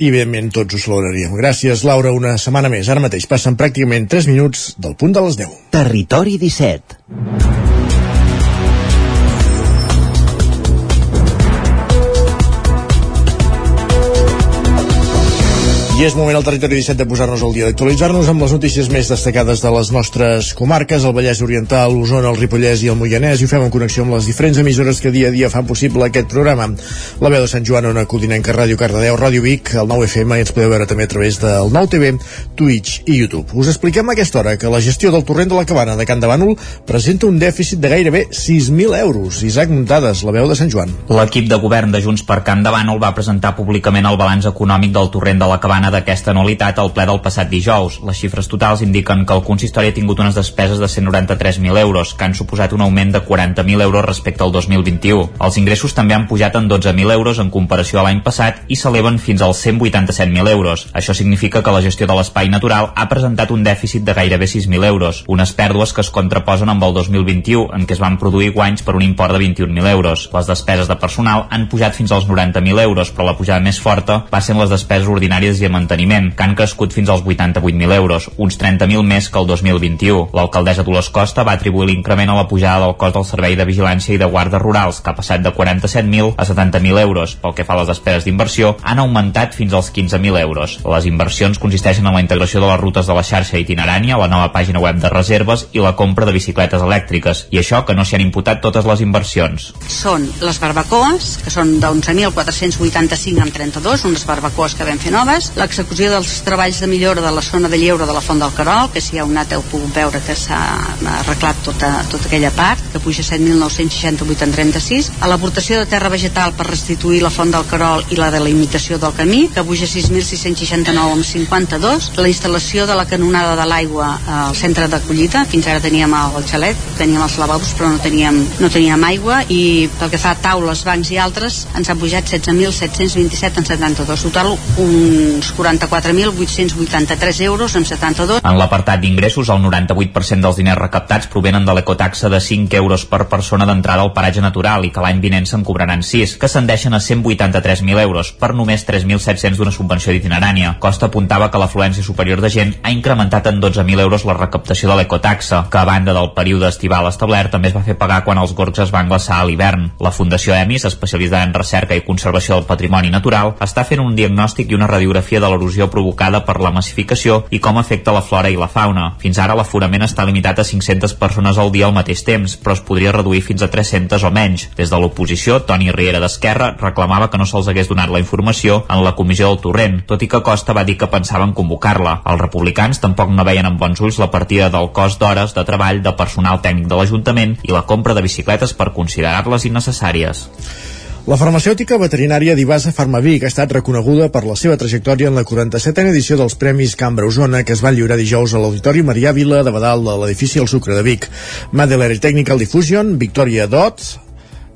Speaker 1: i evidentment tots ho celebraríem. Gràcies, Laura, una setmana més. Ara mateix passen pràcticament 3 minuts del punt de les 10.
Speaker 26: Territori 17.
Speaker 1: I és moment al territori 17 de posar-nos al dia d'actualitzar-nos amb les notícies més destacades de les nostres comarques, el Vallès Oriental, l'Osona, el Ripollès i el Moianès, i ho fem en connexió amb les diferents emissores que dia a dia fan possible aquest programa. La veu de Sant Joan, Ona Codinenca, Ràdio Cardedeu, Ràdio Vic, el 9 FM, i ens podeu veure també a través del 9 TV, Twitch i YouTube. Us expliquem a aquesta hora que la gestió del torrent de la cabana de Can de Bànol presenta un dèficit de gairebé 6.000 euros. Isaac Muntades, la veu de Sant Joan.
Speaker 5: L'equip de govern de Junts per Can de Bànol va presentar públicament el balanç econòmic del torrent de la cabana d'aquesta anualitat al ple del passat dijous. Les xifres totals indiquen que el consistori ha tingut unes despeses de 193.000 euros, que han suposat un augment de 40.000 euros respecte al 2021. Els ingressos també han pujat en 12.000 euros en comparació a l'any passat i s'eleven fins als 187.000 euros. Això significa que la gestió de l'espai natural ha presentat un dèficit de gairebé 6.000 euros, unes pèrdues que es contraposen amb el 2021, en què es van produir guanys per un import de 21.000 euros. Les despeses de personal han pujat fins als 90.000 euros, però la pujada més forta va ser en les despeses ordinàries i manteniment, que han crescut fins als 88.000 euros, uns 30.000 més que el 2021. L'alcaldessa Dolors Costa va atribuir l'increment a la pujada del cost del servei de vigilància i de guardes rurals, que ha passat de 47.000 a 70.000 euros. Pel que fa a les despeses d'inversió, han augmentat fins als 15.000 euros. Les inversions consisteixen en la integració de les rutes de la xarxa itinerània, la nova pàgina web de reserves i la compra de bicicletes elèctriques. I això que no s'hi han imputat totes les inversions.
Speaker 27: Són les barbacoes, que són d'11.485 amb 32, unes barbacoes que vam fer noves, l'execució dels treballs de millora de la zona de lleure de la Font del Carol, que si hi ha un anat heu pogut veure que s'ha arreglat tota, tota aquella part, que puja 7.968 en 36, a l'aportació de terra vegetal per restituir la Font del Carol i la delimitació del camí, que puja 6.669 amb 52, la instal·lació de la canonada de l'aigua al centre d'acollida, fins ara teníem el xalet, teníem els lavabos però no teníem, no teníem aigua i pel que fa a taules, bancs i altres ens han pujat 16.727 en 72 total uns 44.883 euros en 72
Speaker 5: En l'apartat d'ingressos, el 98% dels diners recaptats provenen de l'ecotaxa de 5 euros per persona d'entrada al paratge natural i que l'any vinent se'n cobraran 6, que s'endeixen a 183.000 euros per només 3.700 d'una subvenció d'itinerània. Costa apuntava que l'afluència superior de gent ha incrementat en 12.000 euros la recaptació de l'ecotaxa, que a banda del període estival establert també es va fer pagar quan els gorgs es van glaçar a l'hivern. La Fundació EMIS, especialitzada en recerca i conservació del patrimoni natural, està fent un diagnòstic i una radiografia de l'erosió provocada per la massificació i com afecta la flora i la fauna. Fins ara l'aforament està limitat a 500 persones al dia al mateix temps, però es podria reduir fins a 300 o menys. Des de l'oposició, Toni Riera d'Esquerra reclamava que no se'ls hagués donat la informació en la comissió del Torrent, tot i que Costa va dir que pensaven convocar-la. Els republicans tampoc no veien amb bons ulls la partida del cost d'hores de treball de personal tècnic de l'Ajuntament i la compra de bicicletes per considerar-les innecessàries.
Speaker 1: La farmacèutica veterinària d'Ibasa Farmavic ha estat reconeguda per la seva trajectòria en la 47a edició dels Premis Cambra Osona que es van lliurar dijous a l'Auditori Maria Vila de Badal de l'edifici El Sucre de Vic. Madeler Technical Diffusion, Victoria Dot,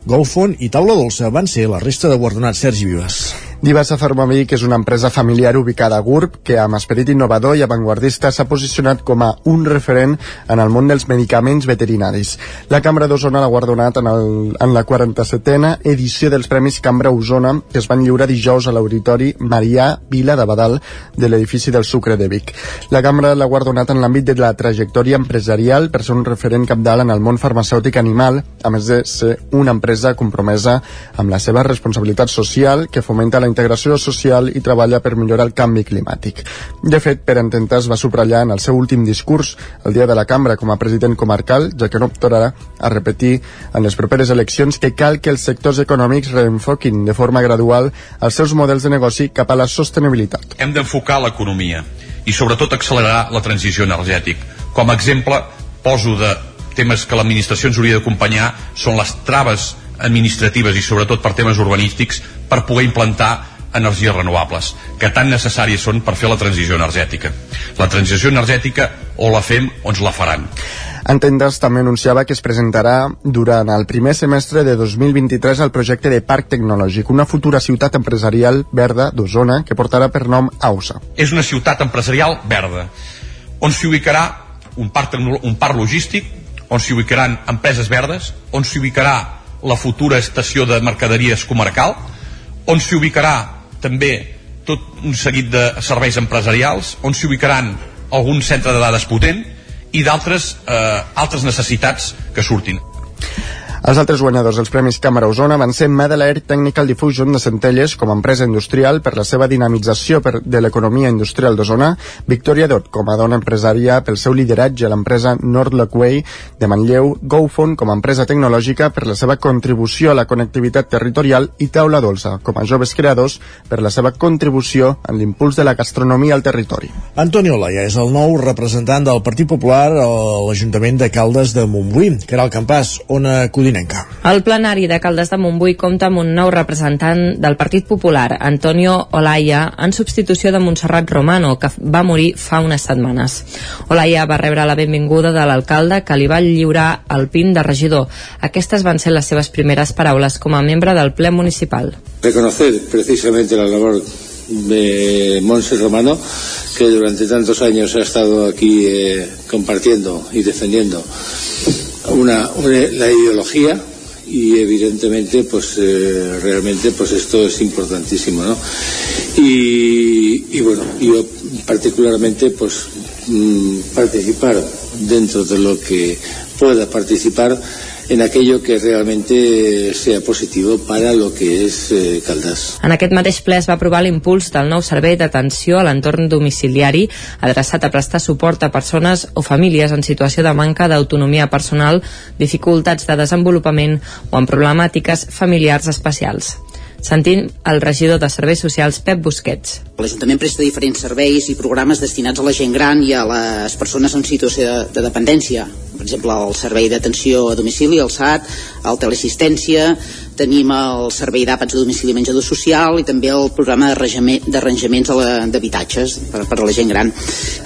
Speaker 1: Golfon i Taula Dolça van ser la resta de guardonats Sergi Vives.
Speaker 3: Divasa Farmavic és una empresa familiar ubicada a Gurb que amb esperit innovador i avantguardista s'ha posicionat com a un referent en el món dels medicaments veterinaris. La Cambra d'Osona l'ha guardonat en, el, en la 47a edició dels Premis Cambra Osona que es van lliurar dijous a l'Auditori Marià Vila de Badal de l'edifici del Sucre de Vic. La Cambra l'ha guardonat en l'àmbit de la trajectòria empresarial per ser un referent capdalt en el món farmacèutic animal, a més de ser una empresa compromesa amb la seva responsabilitat social que fomenta la integració social i treballa per millorar el canvi climàtic. De fet, per intentar es va subratllar en el seu últim discurs el dia de la cambra com a president comarcal, ja que no optarà a repetir en les properes eleccions que cal que els sectors econòmics reenfoquin de forma gradual els seus models de negoci cap a la sostenibilitat.
Speaker 28: Hem d'enfocar l'economia i sobretot accelerar la transició energètica. Com a exemple, poso de temes que l'administració ens hauria d'acompanyar són les traves administratives i sobretot per temes urbanístics per poder implantar energies renovables, que tan necessàries són per fer la transició energètica. La transició energètica o la fem o ens la faran.
Speaker 3: Entendes també anunciava que es presentarà durant el primer semestre de 2023 el projecte de Parc Tecnològic, una futura ciutat empresarial verda d'Osona que portarà per nom AUSA.
Speaker 28: És una ciutat empresarial verda, on s'hi ubicarà un parc, un parc logístic, on s'hi ubicaran empreses verdes, on s'hi ubicarà la futura estació de mercaderies comarcal, on s'hi ubicarà també tot un seguit de serveis empresarials, on s'hi ubicaran algun centre de dades potent i d'altres eh, altres necessitats que surtin.
Speaker 3: Els altres guanyadors dels Premis Càmera Osona van ser Medelair Technical Diffusion de Centelles com a empresa industrial per la seva dinamització per, de l'economia industrial d'Osona, Victoria Dot com a dona empresària pel seu lideratge a l'empresa Nordlockway de Manlleu, GoFon com a empresa tecnològica per la seva contribució a la connectivitat territorial i Taula Dolça com a joves creadors per la seva contribució en l'impuls de la gastronomia al territori.
Speaker 1: Antoni Olaia és el nou representant del Partit Popular a l'Ajuntament de Caldes de Montbui, que era el campàs, Ona Codinenca.
Speaker 14: El plenari de Caldes de Montbui compta amb un nou representant del Partit Popular, Antonio Olaya, en substitució de Montserrat Romano, que va morir fa unes setmanes. Olaya va rebre la benvinguda de l'alcalde que li va lliurar el PIN de regidor. Aquestes van ser les seves primeres paraules com a membre del ple municipal.
Speaker 29: Reconocer precisamente la labor de Monse Romano, que durante tantos años ha estado aquí eh, compartiendo y defendiendo una, una, la ideología y evidentemente pues eh, realmente pues esto es importantísimo ¿no? Y, y bueno, yo particularmente pues mm, participar dentro de lo que pueda participar en aquello que realmente sea positivo para lo que es eh, Caldás.
Speaker 14: En aquest mateix ple es va aprovar l'impuls del nou servei d'atenció a l'entorn domiciliari adreçat a prestar suport a persones o famílies en situació de manca d'autonomia personal, dificultats de desenvolupament o amb problemàtiques familiars especials. Sentim el regidor de Serveis Socials, Pep Busquets.
Speaker 30: L'Ajuntament presta diferents serveis i programes destinats a la gent gran i a les persones en situació de, de dependència. Per exemple, el servei d'atenció a domicili, el SAT, el teleassistència, tenim el servei d'àpats a domicili i menjador social i també el programa d'arranjaments d'habitatges per, per a la gent gran.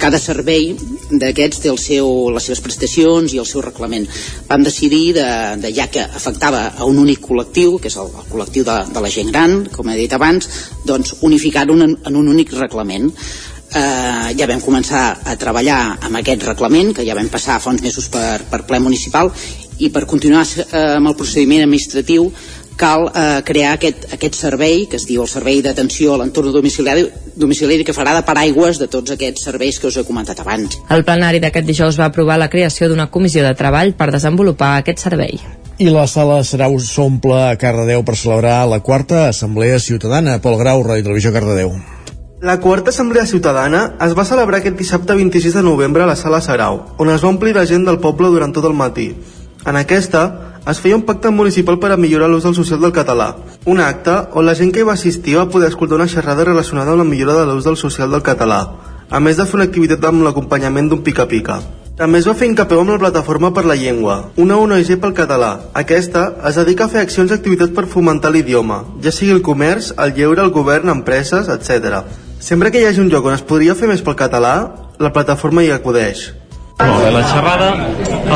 Speaker 30: Cada servei d'aquests té el seu, les seves prestacions i el seu reglament. Vam decidir, de, de ja que afectava a un únic col·lectiu, que és el, el col·lectiu de, de la gent gran, com he dit abans, doncs unificar-ho en, en un únic reglament eh, ja vam començar a treballar amb aquest reglament, que ja vam passar fa uns mesos per, per ple municipal, i per continuar eh, amb el procediment administratiu cal eh, crear aquest, aquest servei que es diu el Servei d'Atenció a l'Entorn Domiciliari, domiciliari que farà de paraigües de tots aquests serveis que us he comentat abans.
Speaker 14: El plenari d'aquest dijous va aprovar la creació d'una comissió de treball per desenvolupar aquest servei.
Speaker 1: I la sala serà s'omple a Cardedeu per celebrar la quarta Assemblea Ciutadana. Pol Grau, Ràdio Televisió Cardedeu.
Speaker 10: La quarta Assemblea Ciutadana es va celebrar aquest dissabte 26 de novembre a la Sala Sarau, on es va omplir la gent del poble durant tot el matí. En aquesta, es feia un pacte municipal per a millorar l'ús del social del català. Un acte on la gent que hi va assistir va poder escoltar una xerrada relacionada amb la millora de l'ús del social del català, a més de fer una activitat amb l'acompanyament d'un pica-pica. També es va fer incapeu amb la Plataforma per la Llengua, una ONG pel català. Aquesta es dedica a fer accions i activitats per fomentar l'idioma, ja sigui el comerç, el lleure, el govern, empreses, etc. Sempre que hi hagi un lloc on es podria fer més pel català, la plataforma hi acudeix.
Speaker 31: Molt bé, la xerrada,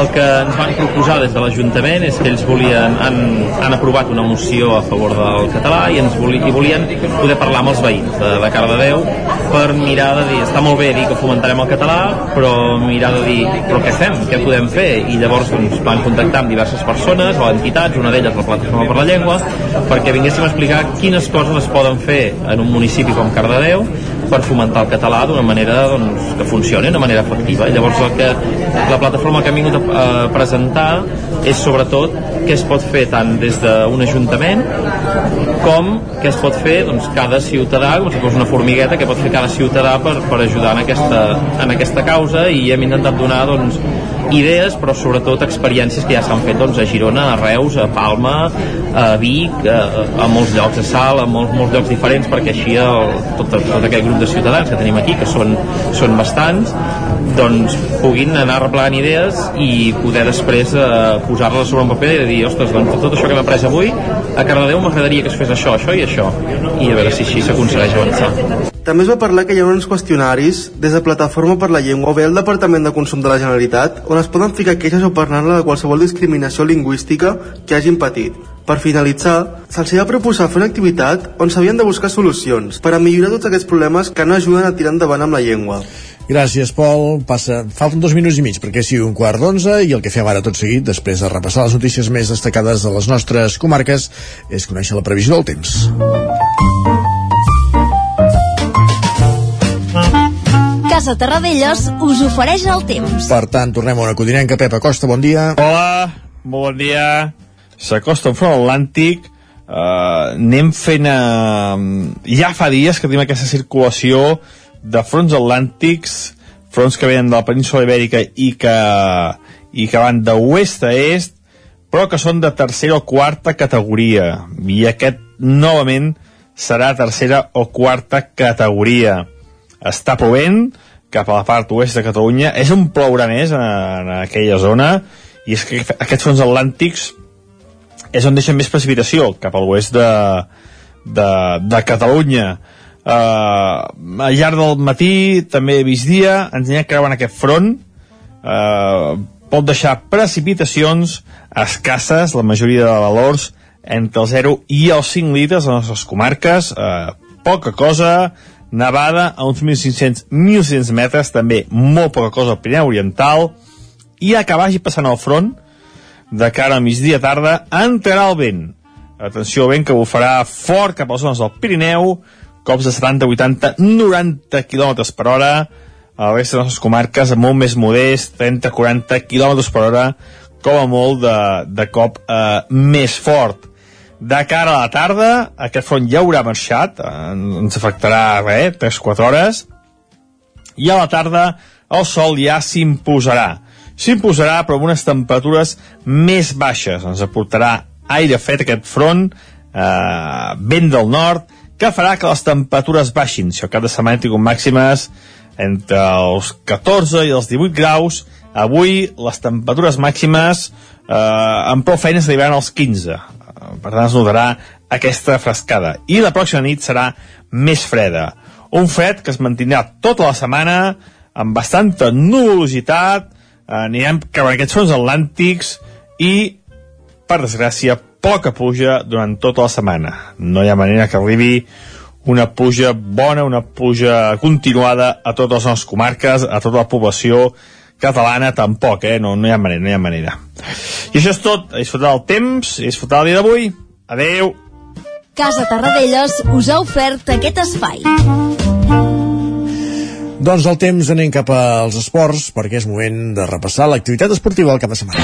Speaker 31: el que ens van proposar des de l'Ajuntament és que ells volien, han, han aprovat una moció a favor del català i, ens voli, i volien poder parlar amb els veïns de, de Cardedeu per mirar de dir, està molt bé dir que fomentarem el català, però mirar de dir, però què fem, què podem fer? I llavors doncs, van contactar amb diverses persones o entitats, una d'elles la Plataforma per la Llengua, perquè vinguéssim a explicar quines coses es poden fer en un municipi com Cardedeu per fomentar el català d'una manera doncs, que funcioni, d'una manera efectiva. Llavors el que la plataforma que hem vingut a, a presentar és sobretot què es pot fer tant des d'un ajuntament com què es pot fer? Doncs, cada ciutadà, com si fos una formigueta que pot fer cada ciutadà per, per ajudar en aquesta, en aquesta causa? I hem intentat donar doncs, idees però sobretot experiències que ja s'han fet doncs, a Girona, a Reus, a Palma a Vic, a, a molts llocs a Sal, a molts, molts llocs diferents perquè així el, tot, tot aquest grup de ciutadans que tenim aquí, que són, són bastants doncs puguin anar arreglant idees i poder després eh, posar-les sobre un paper i dir, ostres, doncs tot això que hem après avui a Cardedeu m'agradaria que es fes això, això i això i a veure si així s'aconsegueix avançar
Speaker 10: també es va parlar que hi ha uns qüestionaris des de Plataforma per la Llengua o bé el Departament de Consum de la Generalitat on es poden ficar queixes o parlar-ne de qualsevol discriminació lingüística que hagin patit. Per finalitzar, se'ls va proposar fer una activitat on s'havien de buscar solucions per a millorar tots aquests problemes que no ajuden a tirar endavant amb la llengua.
Speaker 1: Gràcies, Pol. Passa, falten dos minuts i mig perquè sigui un quart d'onze i el que fem ara tot seguit, després de repassar les notícies més destacades de les nostres comarques, és conèixer la previsió del temps.
Speaker 32: Casa Terradellos us ofereix el temps.
Speaker 1: Per tant, tornem a una codinenca. Pep Acosta, bon dia.
Speaker 16: Hola, molt bon dia. S'acosta un front atlàntic, uh, anem fent... Uh, ja fa dies que tenim aquesta circulació de fronts atlàntics, fronts que venen de la península ibèrica i que, i que van d'oest a est, però que són de tercera o quarta categoria. I aquest, novament, serà tercera o quarta categoria. Està plovent cap a la part oest de Catalunya. És un plourà més en, en aquella zona i és que aquests fronts atlàntics és on deixen més precipitació, cap a l'oest de, de, de Catalunya. Uh, al llarg del matí, també he vist dia, ens anirà creuant aquest front, uh, pot deixar precipitacions escasses, la majoria de valors entre el 0 i els 5 litres a les nostres comarques, uh, poca cosa, nevada a uns 1.500-1.600 metres, també molt poca cosa al Pirineu Oriental, i a que vagi passant el front, de cara a migdia tarda, entrarà el vent. Atenció al vent que bufarà fort cap a les zones del Pirineu, cops de 70, 80, 90 km per hora, a la resta de les comarques molt més modest, 30, 40 km per hora, com a molt de, de cop eh, més fort. De cara a la tarda, aquest front ja haurà marxat, eh, ens afectarà res, 3-4 hores, i a la tarda el sol ja s'imposarà. S'imposarà però amb unes temperatures més baixes. Ens aportarà aire fred aquest front, eh, vent del nord, que farà que les temperatures baixin. Si el cap de setmana tingut màximes entre els 14 i els 18 graus, avui les temperatures màximes eh, amb prou feines arribaran als 15. Eh, per tant, es notarà aquesta frescada. I la pròxima nit serà més freda. Un fred que es mantindrà tota la setmana amb bastanta nuvolositat, anirem cap a aquests fronts atlàntics i, per desgràcia, poca pluja durant tota la setmana. No hi ha manera que arribi una pluja bona, una pluja continuada a totes les nostres comarques, a tota la població catalana tampoc, eh? No, no hi ha manera, no hi ha manera. I això és tot. A disfrutar del temps i disfrutar el dia d'avui. Adeu!
Speaker 32: Casa Tarradellas us ha ofert aquest espai.
Speaker 1: Doncs el temps anem cap als esports perquè és moment de repassar l'activitat esportiva del cap de setmana.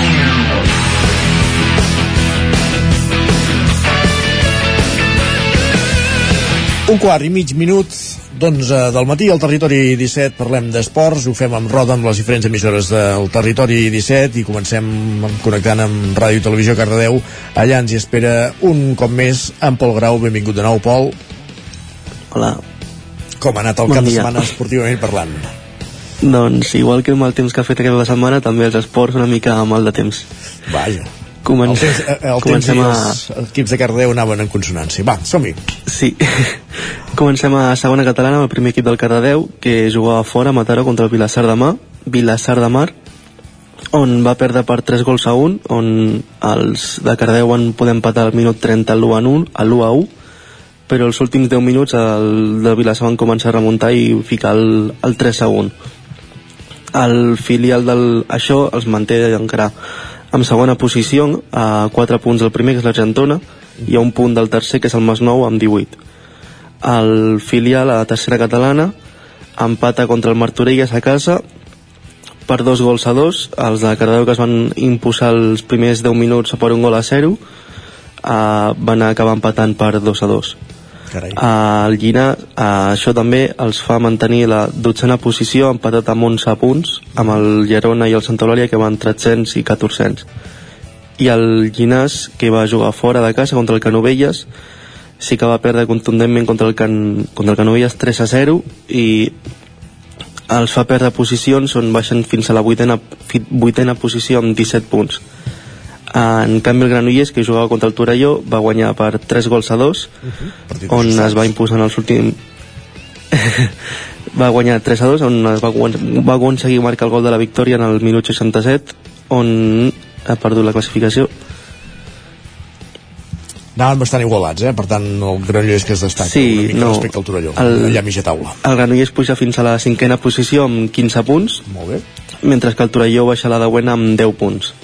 Speaker 1: Un quart i mig minut d'11 del matí al Territori 17 parlem d'esports, ho fem amb roda amb les diferents emissores del Territori 17 i comencem connectant amb Ràdio i Televisió Cardedeu. Allà ens hi espera un cop més en Pol Grau, benvingut de nou Pol.
Speaker 10: Hola
Speaker 1: Com ha anat el
Speaker 10: Bon
Speaker 1: cap de
Speaker 10: dia.
Speaker 1: setmana esportivament parlant?
Speaker 10: Doncs igual que el mal temps que ha fet aquesta setmana, també els esports una mica mal de temps.
Speaker 1: Vaja.
Speaker 10: Comencem,
Speaker 1: el temps, el temps i
Speaker 10: comencem a...
Speaker 1: els equips de Cardedeu anaven en consonància. Va, som-hi.
Speaker 10: Sí. [LAUGHS] Comencem a segona catalana amb el primer equip del Cardedeu, que jugava fora a Mataró contra el Vilassar de Mar, Vilassar de Mar, on va perdre per 3 gols a 1, on els de Cardedeu van poder empatar al minut 30 l'1 a 1, a l'1 a 1, però els últims 10 minuts el de Vilassar van començar a remuntar i ficar el, el 3 a 1. El filial del... Això els manté encara en segona posició, a 4 punts del primer, que és l'Argentona, i a un punt del tercer, que és el Masnou, amb 18. El filial, a la tercera catalana, empata contra el Martorelles a casa per dos gols a dos. Els de Cardedeu, que es van imposar els primers 10 minuts per un gol a 0, eh, van acabar empatant per 2 a 2.
Speaker 1: Carai.
Speaker 10: El Llina, eh, això també els fa mantenir la dotzena posició, empatat amb 11 punts, amb el Llerona i el Santa Eulàlia, que van 300 i 400. I el Llinàs, que va jugar fora de casa contra el Canovelles, sí que va perdre contundentment contra el, Can, contra el Canovelles 3 a 0 i els fa perdre posicions on baixen fins a la vuitena, vuitena posició amb 17 punts. En canvi el Granollers, que jugava contra el Torelló, va guanyar per 3 gols a 2, on es va imposar en els últims... [LAUGHS] va guanyar 3 a 2, on es va, va aconseguir marcar el gol de la victòria en el minut 67, on ha perdut la classificació.
Speaker 1: Anaven bastant igualats, eh? Per tant, el Granollers que es destaca
Speaker 10: Sí,
Speaker 1: una mica
Speaker 10: no.
Speaker 1: respecte al Torelló.
Speaker 10: El-
Speaker 1: Allà a mitja taula.
Speaker 10: El Granollers puja fins a la cinquena posició amb 15 punts,
Speaker 1: Molt bé.
Speaker 10: mentre que el Torelló baixa la deuena amb 10 punts.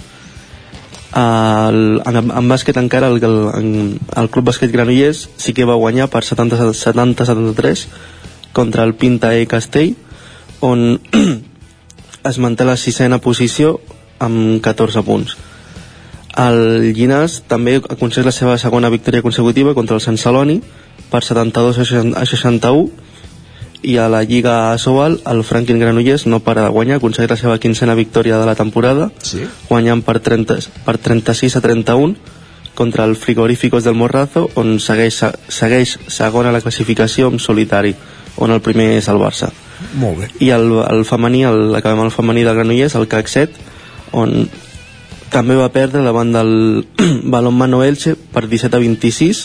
Speaker 10: El, en, en bàsquet encara el, el, el Club Bàsquet Granollers sí que va guanyar per 70 70-73 contra el Pinta E Castell on [CLEARS THROAT] es manté la sisena posició amb 14 punts. El Llinàs també aconsegueix la seva segona victòria consecutiva contra el Sant Celoni per 72 a 60 a 61 i a la Lliga Sobal el Franklin Granollers no para de guanyar aconsegueix la seva quincena victòria de la temporada
Speaker 1: sí.
Speaker 10: guanyant per, 30, per 36 a 31 contra el Frigoríficos del Morrazo on segueix, segueix segona a la classificació en solitari on el primer és el Barça
Speaker 1: Molt bé.
Speaker 10: i el, el femení, el, acabem el femení del Granollers, el CAC 7 on també va perdre davant del [CLEARS THROAT] Balonmano Elche per 17 a 26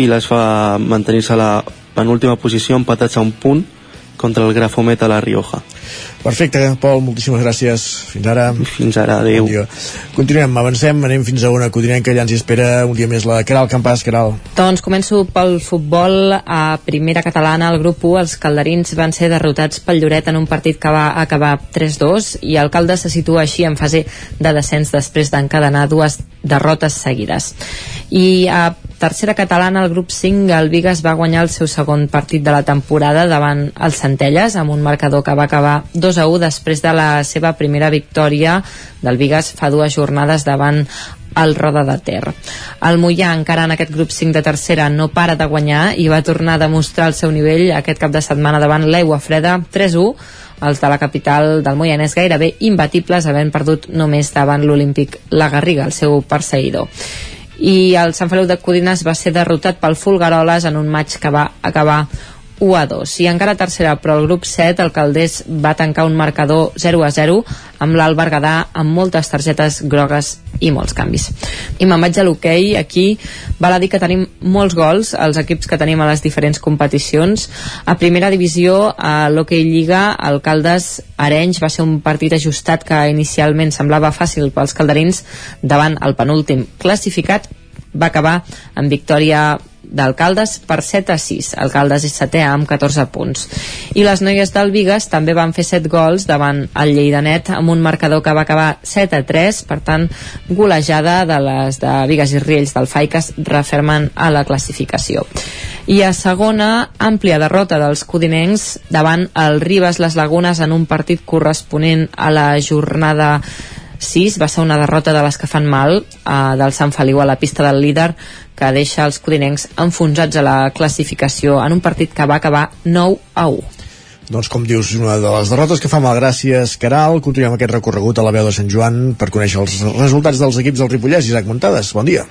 Speaker 10: i les fa mantenir-se a la penúltima posició empatats a un punt contra el Grafomet a la Rioja.
Speaker 1: Perfecte, Pol, moltíssimes gràcies. Fins ara.
Speaker 10: Fins ara, adéu.
Speaker 1: Bon. Continuem, avancem, anem fins a una codinenca, allà ens espera un dia més la Caral Campàs. Caral.
Speaker 14: Doncs començo pel futbol a primera catalana, al grup 1 els calderins van ser derrotats pel Lloret en un partit que va acabar 3-2 i el Caldes se situa així en fase de descens després d'encadenar dues derrotes seguides. I a tercera catalana, el grup 5, el Vigas va guanyar el seu segon partit de la temporada davant el Centelles amb un marcador que va acabar 2 a 1 després de la seva primera victòria del Vigas fa dues jornades davant el Roda de Ter. El Mollà, encara en aquest grup 5 de tercera, no para de guanyar i va tornar a demostrar el seu nivell aquest cap de setmana davant l'Aigua Freda 3-1 els de la capital del Moianès gairebé imbatibles, havent perdut només davant l'Olímpic La Garriga, el seu perseguidor i el Sant Feliu de Codines va ser derrotat pel Fulgaroles en un maig que va acabar 1 a 2. I encara tercera, però el grup 7, el Caldés va tancar un marcador 0 a 0 amb l'Alt Berguedà amb moltes targetes grogues i molts canvis. I me'n vaig a l'hoquei, aquí val a dir que tenim molts gols, els equips que tenim a les diferents competicions. A primera divisió, a l'hoquei Lliga, el Caldes Arenys va ser un partit ajustat que inicialment semblava fàcil pels calderins davant el penúltim classificat va acabar amb victòria d'Alcaldes per 7 a 6. Alcaldes és setè amb 14 punts. I les noies del Vigas també van fer 7 gols davant el Lleidanet amb un marcador que va acabar 7 a 3, per tant, golejada de les de Vigas i Riells del FAI que es refermen a la classificació. I a segona, àmplia derrota dels codinencs davant el Ribes Les Lagunes en un partit corresponent a la jornada 6 va ser una derrota de les que fan mal eh, del Sant Feliu a la pista del líder que deixa els codinencs enfonsats a la classificació en un partit que va acabar 9 a 1.
Speaker 1: Doncs com dius, una de les derrotes que fa mal gràcies, Caral. Continuem aquest recorregut a la veu de Sant Joan per conèixer els resultats dels equips del Ripollès. Isaac Montades, bon dia.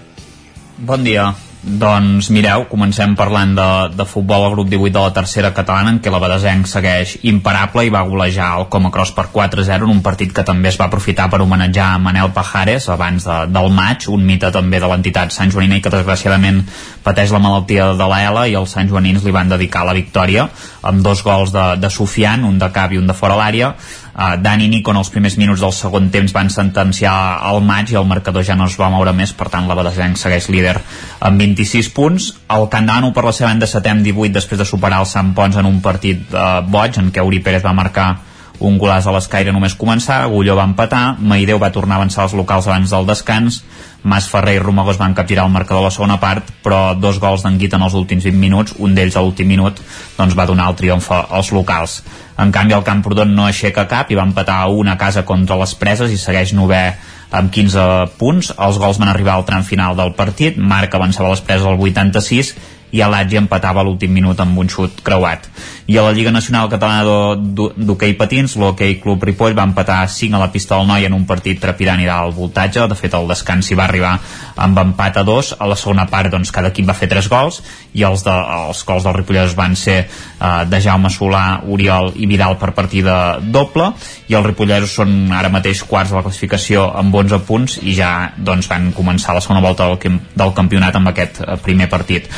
Speaker 5: Bon dia. Doncs mireu, comencem parlant de, de futbol al grup 18 de la tercera catalana en què la Badesenc segueix imparable i va golejar el Comacross per 4-0 en un partit que també es va aprofitar per homenatjar Manel Pajares abans de, del maig, un mite també de l'entitat Sant Joanina i que desgraciadament pateix la malaltia de l'ELA i els Sant Joanins li van dedicar la victòria amb dos gols de, de Sofian, un de cap i un de fora l'àrea Uh, Dani Nico en els primers minuts del segon temps van sentenciar el maig i el marcador ja no es va moure més, per tant la Badesenc segueix líder amb 26 punts. El Candano per la seva banda setem 18 després de superar el Sant Pons en un partit uh, boig en què Uri Pérez va marcar un golaç a l'escaire només començar, Agulló va empatar, Maideu va tornar a avançar els locals abans del descans, Mas Ferrer i Romagós van capgirar el marcador a la segona part, però dos gols d'Anguita en els últims 20 minuts, un d'ells a l'últim minut, doncs va donar el triomf als locals. En canvi, el Camprodon no aixeca cap i va empatar una casa contra les preses i segueix novè amb 15 punts. Els gols van arribar al tram final del partit. Marc avançava les preses al 86 i l'Atgi empatava a l'últim minut amb un xut creuat. I a la Lliga Nacional Catalana d'Hockey Patins, l'Hockey Club Ripoll va empatar 5 a la pista del Noi en un partit trepidant i d'alt voltatge. De fet, el descans hi va arribar amb empat a 2. A la segona part, doncs, cada equip va fer 3 gols i els, de, els gols dels ripollesos van ser eh, de Jaume Solà, Oriol i Vidal per partida doble i els ripollesos són ara mateix quarts de la classificació amb 11 punts i ja doncs, van començar la segona volta del, del campionat amb aquest eh, primer partit.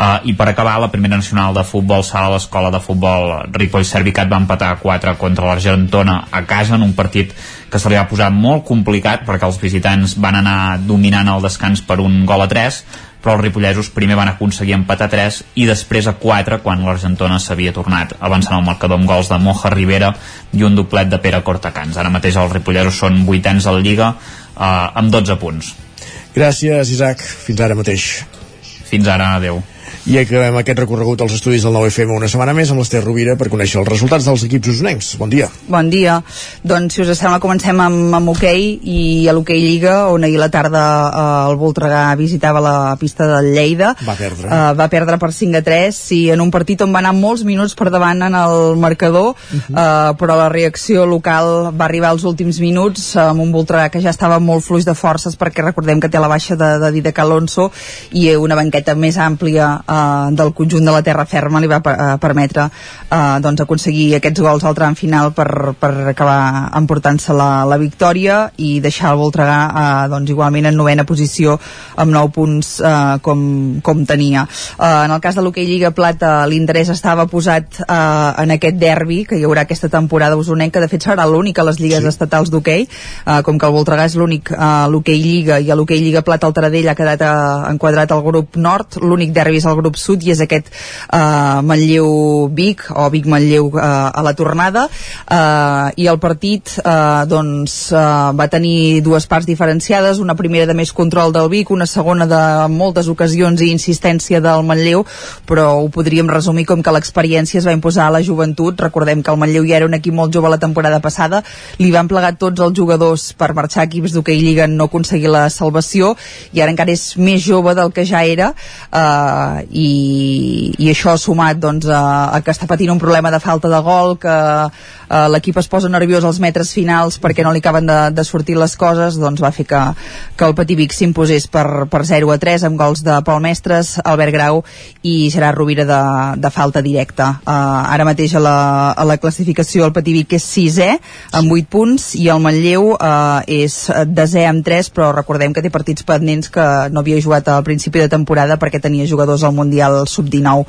Speaker 5: Uh, I per acabar, la primera nacional de futbol sala, l'escola de futbol Ripoll Servicat va empatar 4 contra l'Argentona a casa en un partit que se li va posar molt complicat perquè els visitants van anar dominant el descans per un gol a 3 però els ripollesos primer van aconseguir empatar 3 i després a 4 quan l'Argentona s'havia tornat avançant el marcador amb gols de Moja Rivera i un doblet de Pere Cortacans. Ara mateix els ripollesos són vuitens al Lliga eh, amb 12 punts.
Speaker 1: Gràcies, Isaac. Fins ara mateix.
Speaker 5: Fins ara, adeu
Speaker 1: i acabem aquest recorregut als estudis del 9FM una setmana més amb l'Ester Rovira per conèixer els resultats dels equips usonencs. Bon dia.
Speaker 33: Bon dia. Doncs, si us sembla, comencem amb, amb hoquei i a l'hoquei Lliga, on ahir la tarda eh, el Voltregà visitava la pista del Lleida.
Speaker 1: Va perdre.
Speaker 33: Eh, va perdre per 5 a 3, sí, en un partit on va anar molts minuts per davant en el marcador, uh -huh. eh, però la reacció local va arribar als últims minuts eh, amb un Voltregà que ja estava molt fluix de forces perquè recordem que té la baixa de, de Didac Alonso i una banqueta més àmplia eh, del conjunt de la terra ferma li va eh, permetre eh, doncs aconseguir aquests gols al tram final per, per acabar emportant-se la, la victòria i deixar el Voltregà eh, doncs igualment en novena posició amb 9 punts eh, com, com tenia. Eh, en el cas de l'Hockey Lliga Plata l'interès estava posat eh, en aquest derbi que hi haurà aquesta temporada usonenca, de fet serà l'únic a les lligues sí. estatals d'hoquei, eh, com que el Voltregà és l'únic a eh, l'Hockey Lliga i a l'Hockey Lliga Plata el Taradell ha quedat eh, enquadrat al grup nord, l'únic derbi és el grup sud i és aquest eh, Manlleu-Vic o Vic-Manlleu eh, a la tornada. Eh, i el partit eh, doncs eh, va tenir dues parts diferenciades una primera de més control del Vic una segona de moltes ocasions i insistència del Manlleu però ho podríem resumir com que l'experiència es va imposar a la joventut. Recordem que el Manlleu ja era un equip molt jove la temporada passada. Li van plegar tots els jugadors per marxar equips d'hoquei Lliga no aconseguir la salvació i ara encara és més jove del que ja era. Eh, i, i això sumat doncs, a, a que està patint un problema de falta de gol que eh, l'equip es posa nerviós als metres finals perquè no li acaben de, de sortir les coses doncs va fer que, que el Patí Vic s'imposés per, per 0 a 3 amb gols de Pol Mestres, Albert Grau i Gerard Rovira de, de falta directa. Uh, ara mateix a la, a la classificació el Patí Vic és 6è amb 8 punts i el Manlleu uh, és desè amb 3 però recordem que té partits pendents que no havia jugat al principi de temporada perquè tenia jugadors al Mundial Sub-19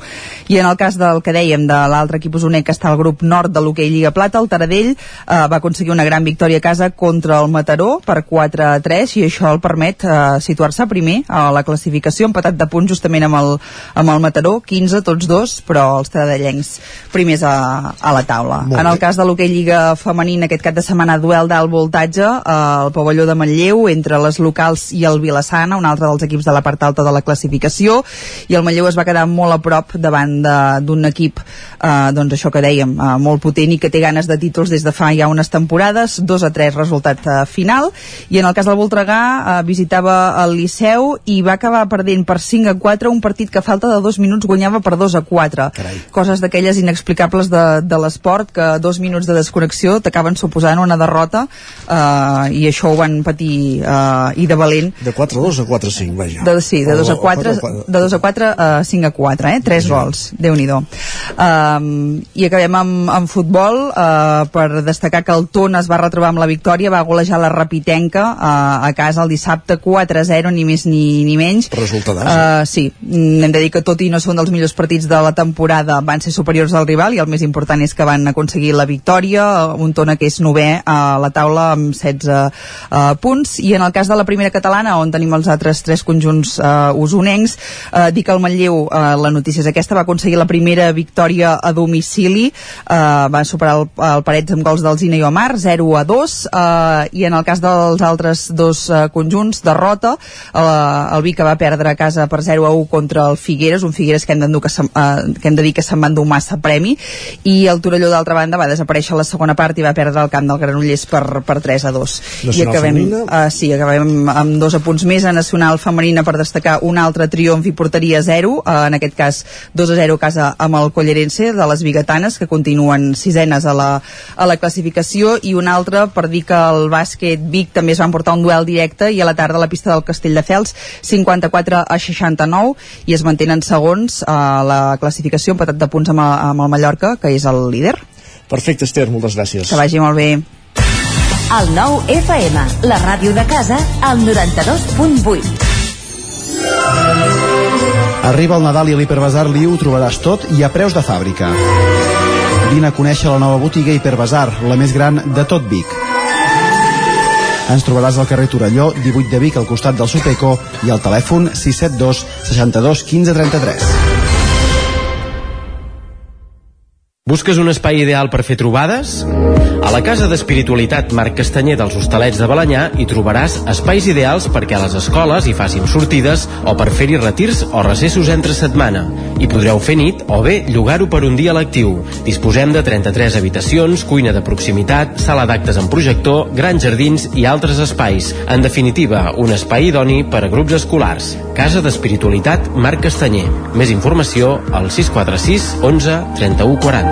Speaker 33: i en el cas del que dèiem de l'altre equip usoner que està al grup nord de l'hoquei Lliga Plata el Taradell eh, va aconseguir una gran victòria a casa contra el Mataró per 4 a 3 i això el permet eh, situar-se primer a la classificació empatat de punts justament amb el, amb el Mataró 15 tots dos però els taradellencs primers a, a la taula. En el cas de l'hoquei Lliga Femenina aquest cap de setmana duel d'alt voltatge eh, el pavelló de Manlleu entre les locals i el Vilassana un altre dels equips de la part alta de la classificació i el Manlleu es va quedar molt a prop davant d'un equip eh, doncs això que dèiem, eh, molt potent i que té ganes de títols des de fa ja unes temporades 2 a 3 resultat eh, final. I en el cas del Voltregà eh, visitava el Liceu i va acabar perdent per 5 a 4 un partit que a falta de dos minuts guanyava per 2 a 4 Carai. coses d'aquelles inexplicables de, de l'esport que dos minuts de desconnexió t'acaben suposant una derrota eh, i això ho van patir eh, i de valent.
Speaker 1: De 4 a 2 a 4 a 5 vaja.
Speaker 33: De, sí, de 2 a 4, 4 de 2 a 4 a 5 a 4 eh? 3 gols, déu nhi um, i acabem amb, amb futbol. Uh, per destacar que el Ton es va retrobar amb la victòria, va golejar la Rapitenca uh, a casa el dissabte 4-0 ni més ni, ni menys.
Speaker 1: Resultat
Speaker 33: uh, sí, hem de dir que tot i no ser un dels millors partits de la temporada van ser superiors al rival i el més important és que van aconseguir la victòria. Un Tona que és novè a la taula amb 16 uh, punts. I en el cas de la primera catalana on tenim els altres tres conjunts uh, usonencs uh, dir que el Manlleu, uh, la notícia és aquesta va aconseguir la primera victòria a domicili uh, va superar el, el Parets amb gols del Zina i Omar 0 a 2 uh, i en el cas dels altres dos uh, conjunts derrota uh, el Vic va perdre a casa per 0 a 1 contra el Figueres un Figueres que hem, que, se, uh, que hem de dir que se'n va endur massa premi i el Torelló d'altra banda va desaparèixer a la segona part i va perdre el camp del Granollers per, per 3 a 2
Speaker 1: Nacional
Speaker 33: i acabem,
Speaker 1: femenina?
Speaker 33: uh, sí, acabem amb dos apunts més a Nacional Femenina per destacar un altre triomf i porteria 0 uh, en aquest cas 2 a 0 a casa amb el Collerense de les Bigatanes que continuen sisenes a la, a la classificació i un altre per dir que el bàsquet Vic també es van portar un duel directe i a la tarda a la pista del Castelldefels 54 a 69 i es mantenen segons a la classificació empatat de punts amb, amb el Mallorca que és el líder
Speaker 1: Perfecte, Esther, moltes gràcies.
Speaker 33: que vagi molt bé
Speaker 34: El nou FM, la ràdio de casa, al 92.8.
Speaker 35: Arriba el Nadal i a l'Hiperbasar Liu ho trobaràs tot i a preus de fàbrica. Vine a conèixer la nova botiga Hiperbasar, la més gran de tot Vic. Ens trobaràs al carrer Torelló, 18 de Vic, al costat del Supeco, i al telèfon 672 62 15 33.
Speaker 36: Busques un espai ideal per fer trobades? A la Casa d'Espiritualitat Marc Castanyer dels Hostalets de Balanyà hi trobaràs espais ideals perquè a les escoles hi facin sortides o per fer-hi retirs o recessos entre setmana. Hi podreu fer nit o bé llogar-ho per un dia lectiu. Disposem de 33 habitacions, cuina de proximitat, sala d'actes amb projector, grans jardins i altres espais. En definitiva, un espai idoni per a grups escolars. Casa d'Espiritualitat Marc Castanyer. Més informació al 646 11 31 40.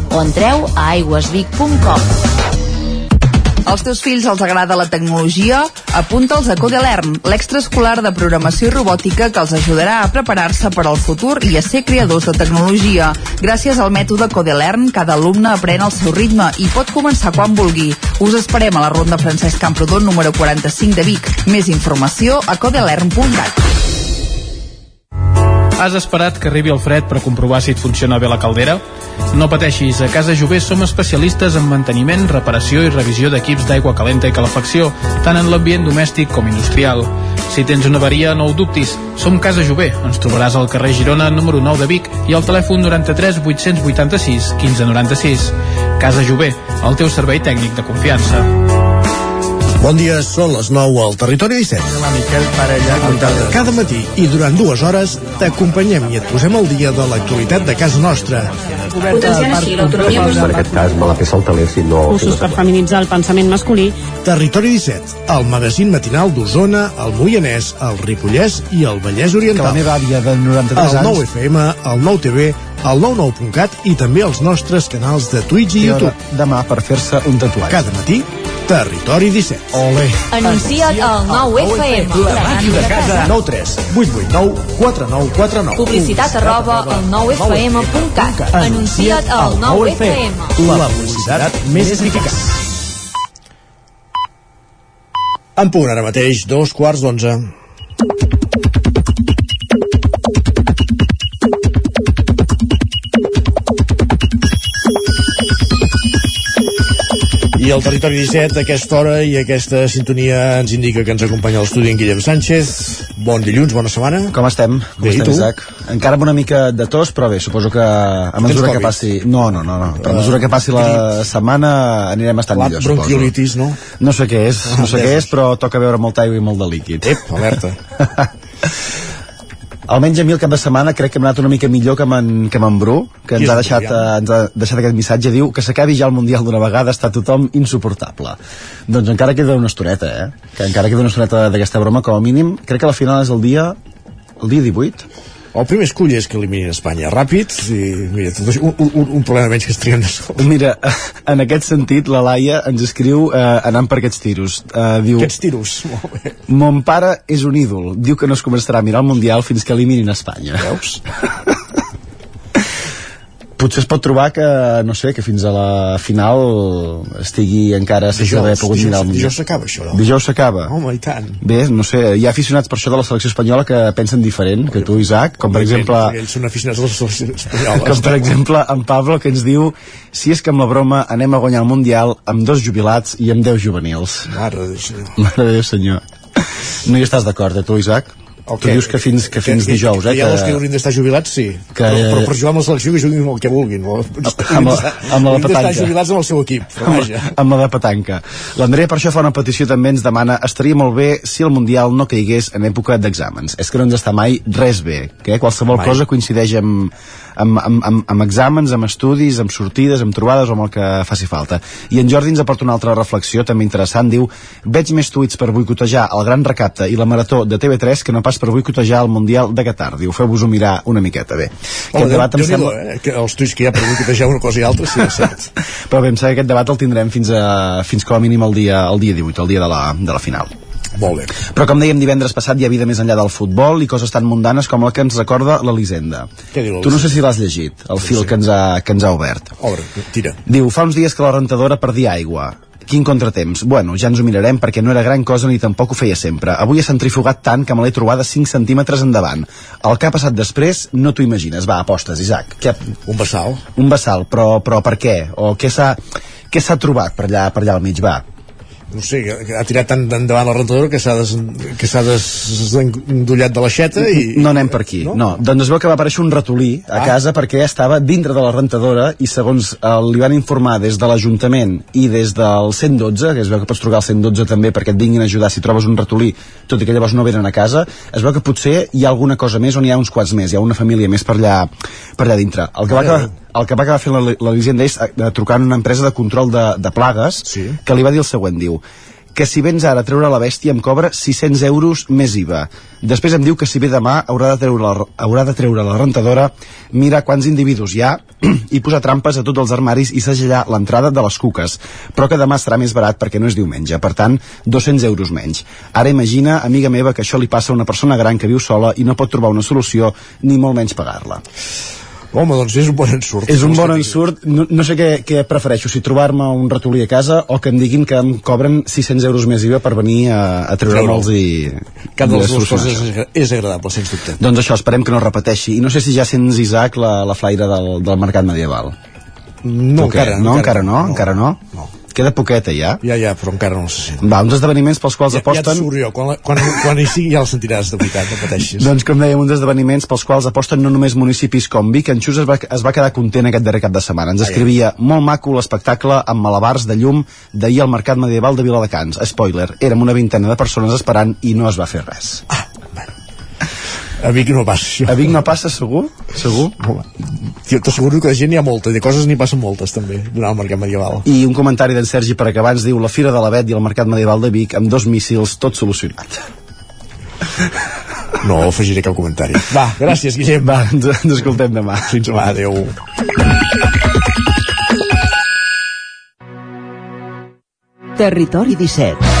Speaker 34: o entreu a aigüesvic.com.
Speaker 33: Als teus fills els agrada la tecnologia? Apunta'ls a Codelern, l'extraescolar de programació i robòtica que els ajudarà a preparar-se per al futur i a ser creadors de tecnologia. Gràcies al mètode Codelern, cada alumne aprèn al seu ritme i pot començar quan vulgui. Us esperem a la Ronda Francesc Camprodon número 45 de Vic. Més informació a codelern.cat.
Speaker 37: Has esperat que arribi el fred per comprovar si et funciona bé la caldera? No pateixis, a Casa Jové som especialistes en manteniment, reparació i revisió d'equips d'aigua calenta i calefacció, tant en l'ambient domèstic com industrial. Si tens una avaria, no ho dubtis. Som Casa Jové. Ens trobaràs al carrer Girona, número 9 de Vic, i al telèfon 93 886 1596. Casa Jové, el teu servei tècnic de confiança.
Speaker 1: Bon dia, són les 9 al Territori 17.
Speaker 38: La Miquel Parella.
Speaker 1: Cada matí i durant dues hores t'acompanyem i et posem al dia de l'actualitat de casa nostra.
Speaker 39: Potenciant així l'autonomia
Speaker 40: En aquest cas me la fes el teler si no...
Speaker 39: Cursos per feminitzar el pensament masculí.
Speaker 1: Territori 17, el magazín matinal d'Osona, el Moianès, el Ripollès i el Vallès
Speaker 35: Que
Speaker 1: Oriental.
Speaker 35: la meva àvia de 93
Speaker 1: El
Speaker 35: anys...
Speaker 1: 9FM, el 9TV, el 99.cat i també els nostres canals de Twitch i
Speaker 35: hora
Speaker 1: YouTube.
Speaker 35: demà per fer-se un tatuatge.
Speaker 1: Cada matí, Territori 17.
Speaker 35: Ole.
Speaker 34: Anuncia't al 9FM.
Speaker 1: La màquina de casa. 9 3 8 8 9 4 9 4 9.
Speaker 34: Publicitat arroba al 9FM.cat. Anuncia't al 9FM.
Speaker 1: La publicitat més eficaç. En punt ara mateix, dos quarts d'onze. I el territori 17 a aquesta hora i aquesta sintonia ens indica que ens acompanya a l'estudi en Guillem Sánchez. Bon dilluns, bona setmana.
Speaker 35: Com estem? Com
Speaker 1: Bé,
Speaker 35: estem? Isaac? Encara amb una mica de tos, però bé, suposo que a mesura que passi... No, no, no, no. A mesura que passi la setmana anirem estant millor, suposo.
Speaker 1: bronquiolitis, no?
Speaker 35: No sé què és, no sé què és, però toca beure molta aigua i molt de líquid.
Speaker 1: Ep, alerta. [LAUGHS]
Speaker 35: Almenys a mi el cap de setmana crec que hem anat una mica millor que amb en, que amb en Bru, que ens ha, deixat, eh, ens ha deixat aquest missatge, diu que s'acabi ja el Mundial d'una vegada, està tothom insuportable. Doncs encara queda una estoneta, eh? Que encara queda una estoneta d'aquesta broma, com a mínim. Crec que la final és el dia el dia 18.
Speaker 1: El primer escull és que eliminin Espanya ràpid i mira, tot això, un, un, un problema menys que es trien de sol. [LAUGHS]
Speaker 35: Mira, en aquest sentit, la Laia ens escriu eh, anant per aquests tiros. Eh, diu,
Speaker 1: Aquests tiros, [LAUGHS] molt bé.
Speaker 35: Mon pare és un ídol. Diu que no es començarà a mirar el Mundial fins que eliminin Espanya.
Speaker 1: Veus? [LAUGHS]
Speaker 35: Potser es pot trobar que, no sé, que fins a la final estigui encara sense haver pogut
Speaker 1: dijous,
Speaker 35: mirar el Mundial.
Speaker 1: dijous s'acaba això, no?
Speaker 35: Dijous s'acaba.
Speaker 1: Home, i tant.
Speaker 35: Bé, no sé, hi ha aficionats per això de la selecció espanyola que pensen diferent que tu, Isaac, com per exemple...
Speaker 1: Ells, són aficionats a la selecció espanyola.
Speaker 35: Com per exemple en Pablo que ens diu si és que amb la broma anem a guanyar el Mundial amb dos jubilats i amb deu juvenils.
Speaker 1: Mare de Déu, senyor.
Speaker 35: Mare de Déu, senyor. No hi estàs d'acord, eh, tu, Isaac?
Speaker 1: El
Speaker 35: Tu dius que fins, que fins dijous, eh?
Speaker 1: Que ha els que haurien d'estar jubilats, sí.
Speaker 35: Que-
Speaker 1: Però, però per jugar amb la selecció que juguin el que vulguin. No?
Speaker 35: amb la- amb la de petanca.
Speaker 1: jubilats amb el seu equip. Però
Speaker 35: amb,
Speaker 1: vaja.
Speaker 35: amb la de petanca. L'Andrea per això fa una petició també ens demana estaria molt bé si el Mundial no caigués en època d'exàmens. És que no ens està mai res bé, que qualsevol
Speaker 1: Mai.
Speaker 35: cosa coincideix amb, amb, amb, amb, amb exàmens, amb estudis, amb sortides, amb trobades o amb el que faci falta. I en Jordi ens aporta una altra reflexió també interessant, diu veig més tuits per boicotejar el Gran Recapte i la Marató de TV3 que no pas per boicotejar el Mundial de Qatar. Diu, feu-vos-ho mirar una miqueta bé.
Speaker 1: Home,
Speaker 35: Aquest debat em sembla...
Speaker 1: eh? Que els tuits que hi ha per boicotejar una cosa i altra, sí, és cert. [LAUGHS]
Speaker 35: Però bé, em sembla que aquest debat el tindrem fins, a, fins com a mínim el dia, el dia 18, el dia de la, de la final.
Speaker 1: Molt bé.
Speaker 35: Però com dèiem divendres passat hi ha vida més enllà del futbol i coses tan mundanes com la que ens recorda l'Elisenda. Tu no sé si l'has llegit, el fil que ens, ha, que ens ha obert.
Speaker 1: Obre, tira.
Speaker 35: Diu, fa uns dies que la rentadora perdia aigua. Quin contratemps. Bueno, ja ens ho mirarem perquè no era gran cosa ni tampoc ho feia sempre. Avui ha centrifugat tant que me l'he trobada 5 centímetres endavant. El que ha passat després no t'ho imagines. Va, apostes, Isaac. Què...
Speaker 1: Un vessal.
Speaker 35: Un vessal, però, però per què? O què s'ha què s'ha trobat per allà, per allà al mig? Va.
Speaker 1: No sé, que ha tirat tant endavant la rentadora que s'ha des, que s'ha desendollat de l'aixeta i...
Speaker 35: No anem per aquí, no? no. Doncs es veu que va aparèixer un ratolí a
Speaker 1: Ah.
Speaker 35: casa perquè estava dintre de la rentadora i segons eh, li van informar des de l'Ajuntament i des del 112, que es veu que pots trucar al 112 també perquè et vinguin a ajudar si trobes un ratolí, tot i que llavors no venen a casa, es veu que potser hi ha alguna cosa més on hi ha uns quants més, hi ha una família més per allà, per allà dintre. El que va acabar, el que va acabar fent la, la Elisenda és eh, trucant una empresa de control de, de plagues sí. que li va dir el següent, diu que si vens ara a treure la bèstia em cobra 600 euros més IVA. Després em diu que si ve demà haurà de treure la, haurà de treure la rentadora, mira quants individus hi ha [CLEARS THROAT] i posar trampes a tots els armaris i segellar l'entrada de les cuques, però que demà serà més barat perquè no és diumenge, per tant, 200 euros menys. Ara imagina, amiga meva, que això li passa a una persona gran que viu sola i no pot trobar una solució ni molt menys pagar-la.
Speaker 1: Home, doncs és un bon ensurt.
Speaker 35: És un bon ensurt. No, no sé què, què prefereixo, si trobar-me un ratolí a casa o que em diguin que em cobren 600 euros més IVA per venir a, a treure-me'ls i...
Speaker 1: Cap de les dues coses és, és agradable, sens dubte.
Speaker 35: Doncs això, esperem que no repeteixi. I no sé si ja sents, Isaac, la, la flaire del, del mercat medieval.
Speaker 1: No, encara,
Speaker 35: no.
Speaker 1: encara
Speaker 35: Encara no? Encara no?
Speaker 1: No.
Speaker 35: Queda poqueta, ja?
Speaker 1: Ja, ja, però encara no se sent.
Speaker 35: Va, uns esdeveniments pels quals
Speaker 1: Ja, ja
Speaker 35: aposten...
Speaker 1: t'asseguro jo, quan, quan, quan hi sigui ja el sentiràs de veritat, no pateixis. [LAUGHS]
Speaker 35: Doncs com dèiem, uns esdeveniments pels quals aposten no només municipis com Vic, en Xus es va, es va quedar content aquest darrer cap de setmana. Ens escrivia, molt maco l'espectacle amb malabars de llum d'ahir al Mercat Medieval de Viladecans. Spoiler, érem una vintena de persones esperant i no es va fer res.
Speaker 1: A Vic no passa això.
Speaker 35: A Vic no passa, segur? Segur?
Speaker 1: Home, jo t'asseguro que de gent n'hi ha molta, de coses n'hi passen moltes també, durant el mercat medieval.
Speaker 35: I un comentari d'en Sergi per acabar ens diu la Fira de la Bet i el Mercat Medieval de Vic amb dos míssils, tot solucionat.
Speaker 1: No afegiré cap comentari. Va, gràcies, Guillem.
Speaker 35: Va, ens, ens escoltem demà.
Speaker 1: Fins demà, adeu.
Speaker 26: Territori 17.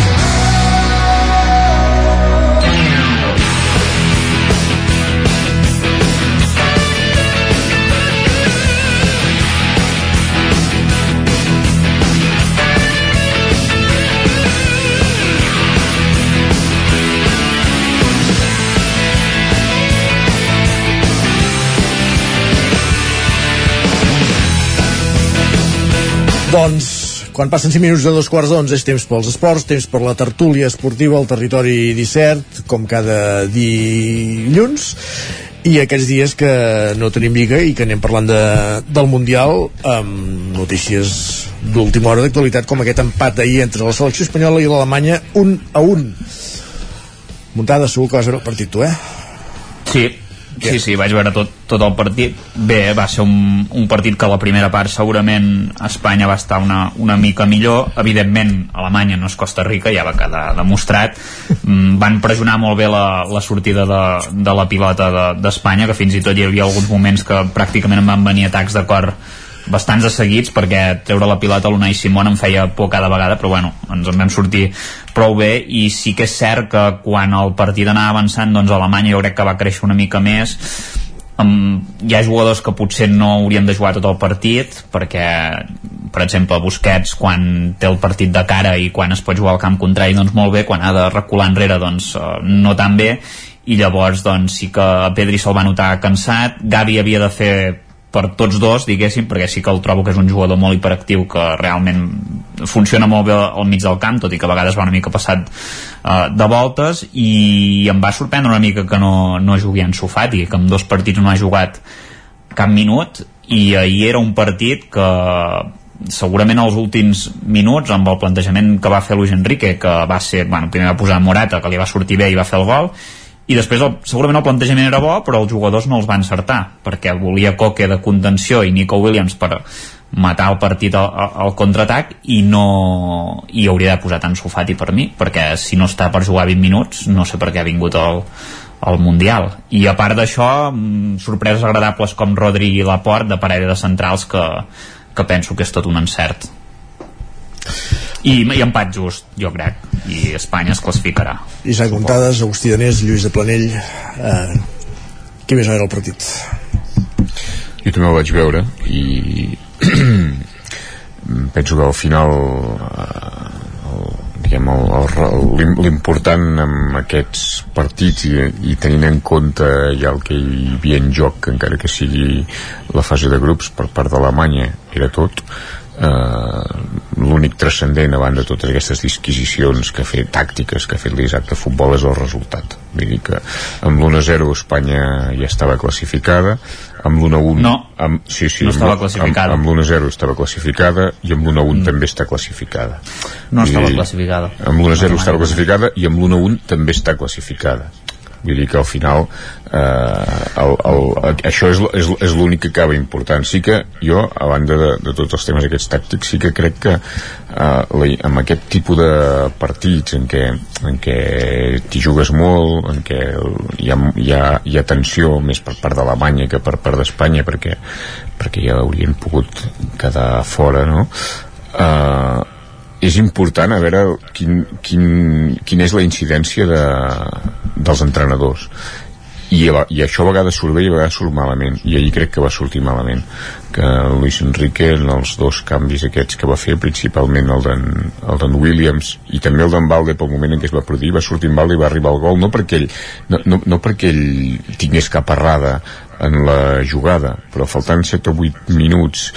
Speaker 1: Doncs, quan passen 5 minuts de dos quarts d'onze és temps pels esports, temps per la tertúlia esportiva al territori 17, com cada dilluns, i aquests dies que no tenim lliga i que anem parlant de, del Mundial amb notícies d'última hora d'actualitat com aquest empat d'ahir entre la selecció espanyola i l'Alemanya un a un. Muntada segur que vas veure el partit tu, eh?
Speaker 5: Sí, sí, sí, vaig veure tot, tot el partit. Bé, va ser un, un partit que la primera part segurament Espanya va estar una, una mica millor. Evidentment, Alemanya no és Costa Rica, ja va quedar demostrat. Mm, van pressionar molt bé la, la sortida de, de la pilota de- d'Espanya, que fins i tot hi havia alguns moments que pràcticament em van venir atacs de cor bastants de seguits perquè treure la pilota a l'Unai Simón em feia por cada vegada però bueno, ens en vam sortir prou bé i sí que és cert que quan el partit anava avançant doncs Alemanya jo crec que va créixer una mica més. Um, hi ha jugadors que potser no haurien de jugar tot el partit perquè per exemple Busquets quan té el partit de cara i quan es pot jugar al camp contrari doncs molt bé, quan ha de recular enrere doncs uh, no tan bé. I llavors doncs sí que Pedri se'l va notar cansat. Gavi havia de fer per tots dos, diguéssim, perquè sí que el trobo que és un jugador molt hiperactiu que realment funciona molt bé al mig del camp, tot i que a vegades va una mica passat uh, de voltes i em va sorprendre una mica que no, no jugui en Sofati, que en dos partits no ha jugat cap minut i ahir era un partit que segurament els últims minuts amb el plantejament que va fer Luis Enrique que va ser, bueno, primer va posar Morata que li va sortir bé i va fer el gol i després el, segurament el plantejament era bo però els jugadors no els van encertar perquè volia Coque de contenció i Nico Williams per matar el partit al, al- contraatac i no i hauria de posar tant Sofati per mi perquè si no està per jugar 20 minuts no sé per què ha vingut al, al Mundial. I a part d'això mm, sorpreses agradables com Rodri i Laporte de parella de centrals que, que penso que és tot un encert i, i empat just, jo crec i Espanya es classificarà
Speaker 1: Isaac Montades, Agustí Danés, Lluís de Planell eh, qui més va veure el partit?
Speaker 41: jo també el vaig veure i [CLEARS THROAT] penso que al final eh, l'important en aquests partits i, i tenint en compte ja el que hi havia en joc encara que sigui la fase de grups per part d'Alemanya era tot eh, l'únic transcendent a banda de totes aquestes disquisicions que ha fet tàctiques que ha fet l'Isaac de futbol és el resultat vull dir que amb l'1-0 Espanya ja estava classificada amb l'1-1
Speaker 5: No.
Speaker 41: amb, sí, sí,
Speaker 5: No
Speaker 41: amb-
Speaker 5: estava classificada.
Speaker 41: amb, amb l'1-0 estava classificada i amb l'1-1 mm. també està classificada
Speaker 5: no
Speaker 41: Vull
Speaker 5: estava classificada
Speaker 41: amb l'1-0
Speaker 5: No,
Speaker 41: estava classificada i amb l'1-1 també està classificada vull dir que al final eh, el, el, això és, és, és l'únic que acaba important sí que jo, a banda de, de tots els temes aquests tàctics, sí que crec que eh, amb aquest tipus de partits en què, en què t'hi jugues molt, en què hi ha, hi, ha, hi ha tensió més per part d'Alemanya que per part d'Espanya perquè, perquè ja haurien pogut quedar fora no? eh, és important a veure quin, quin, quina és la incidència de, dels entrenadors. I, i això a vegades surt bé i a vegades surt malament. I ahir crec que va sortir malament. Que Luis Enrique en els dos canvis aquests que va fer principalment el d'en Williams i també el d'en Valde pel moment en què es va produir va sortir en Valde i va arribar al gol. No perquè ell, no, no, no perquè ell tingués cap errada en la jugada però faltant 7 o 8 minuts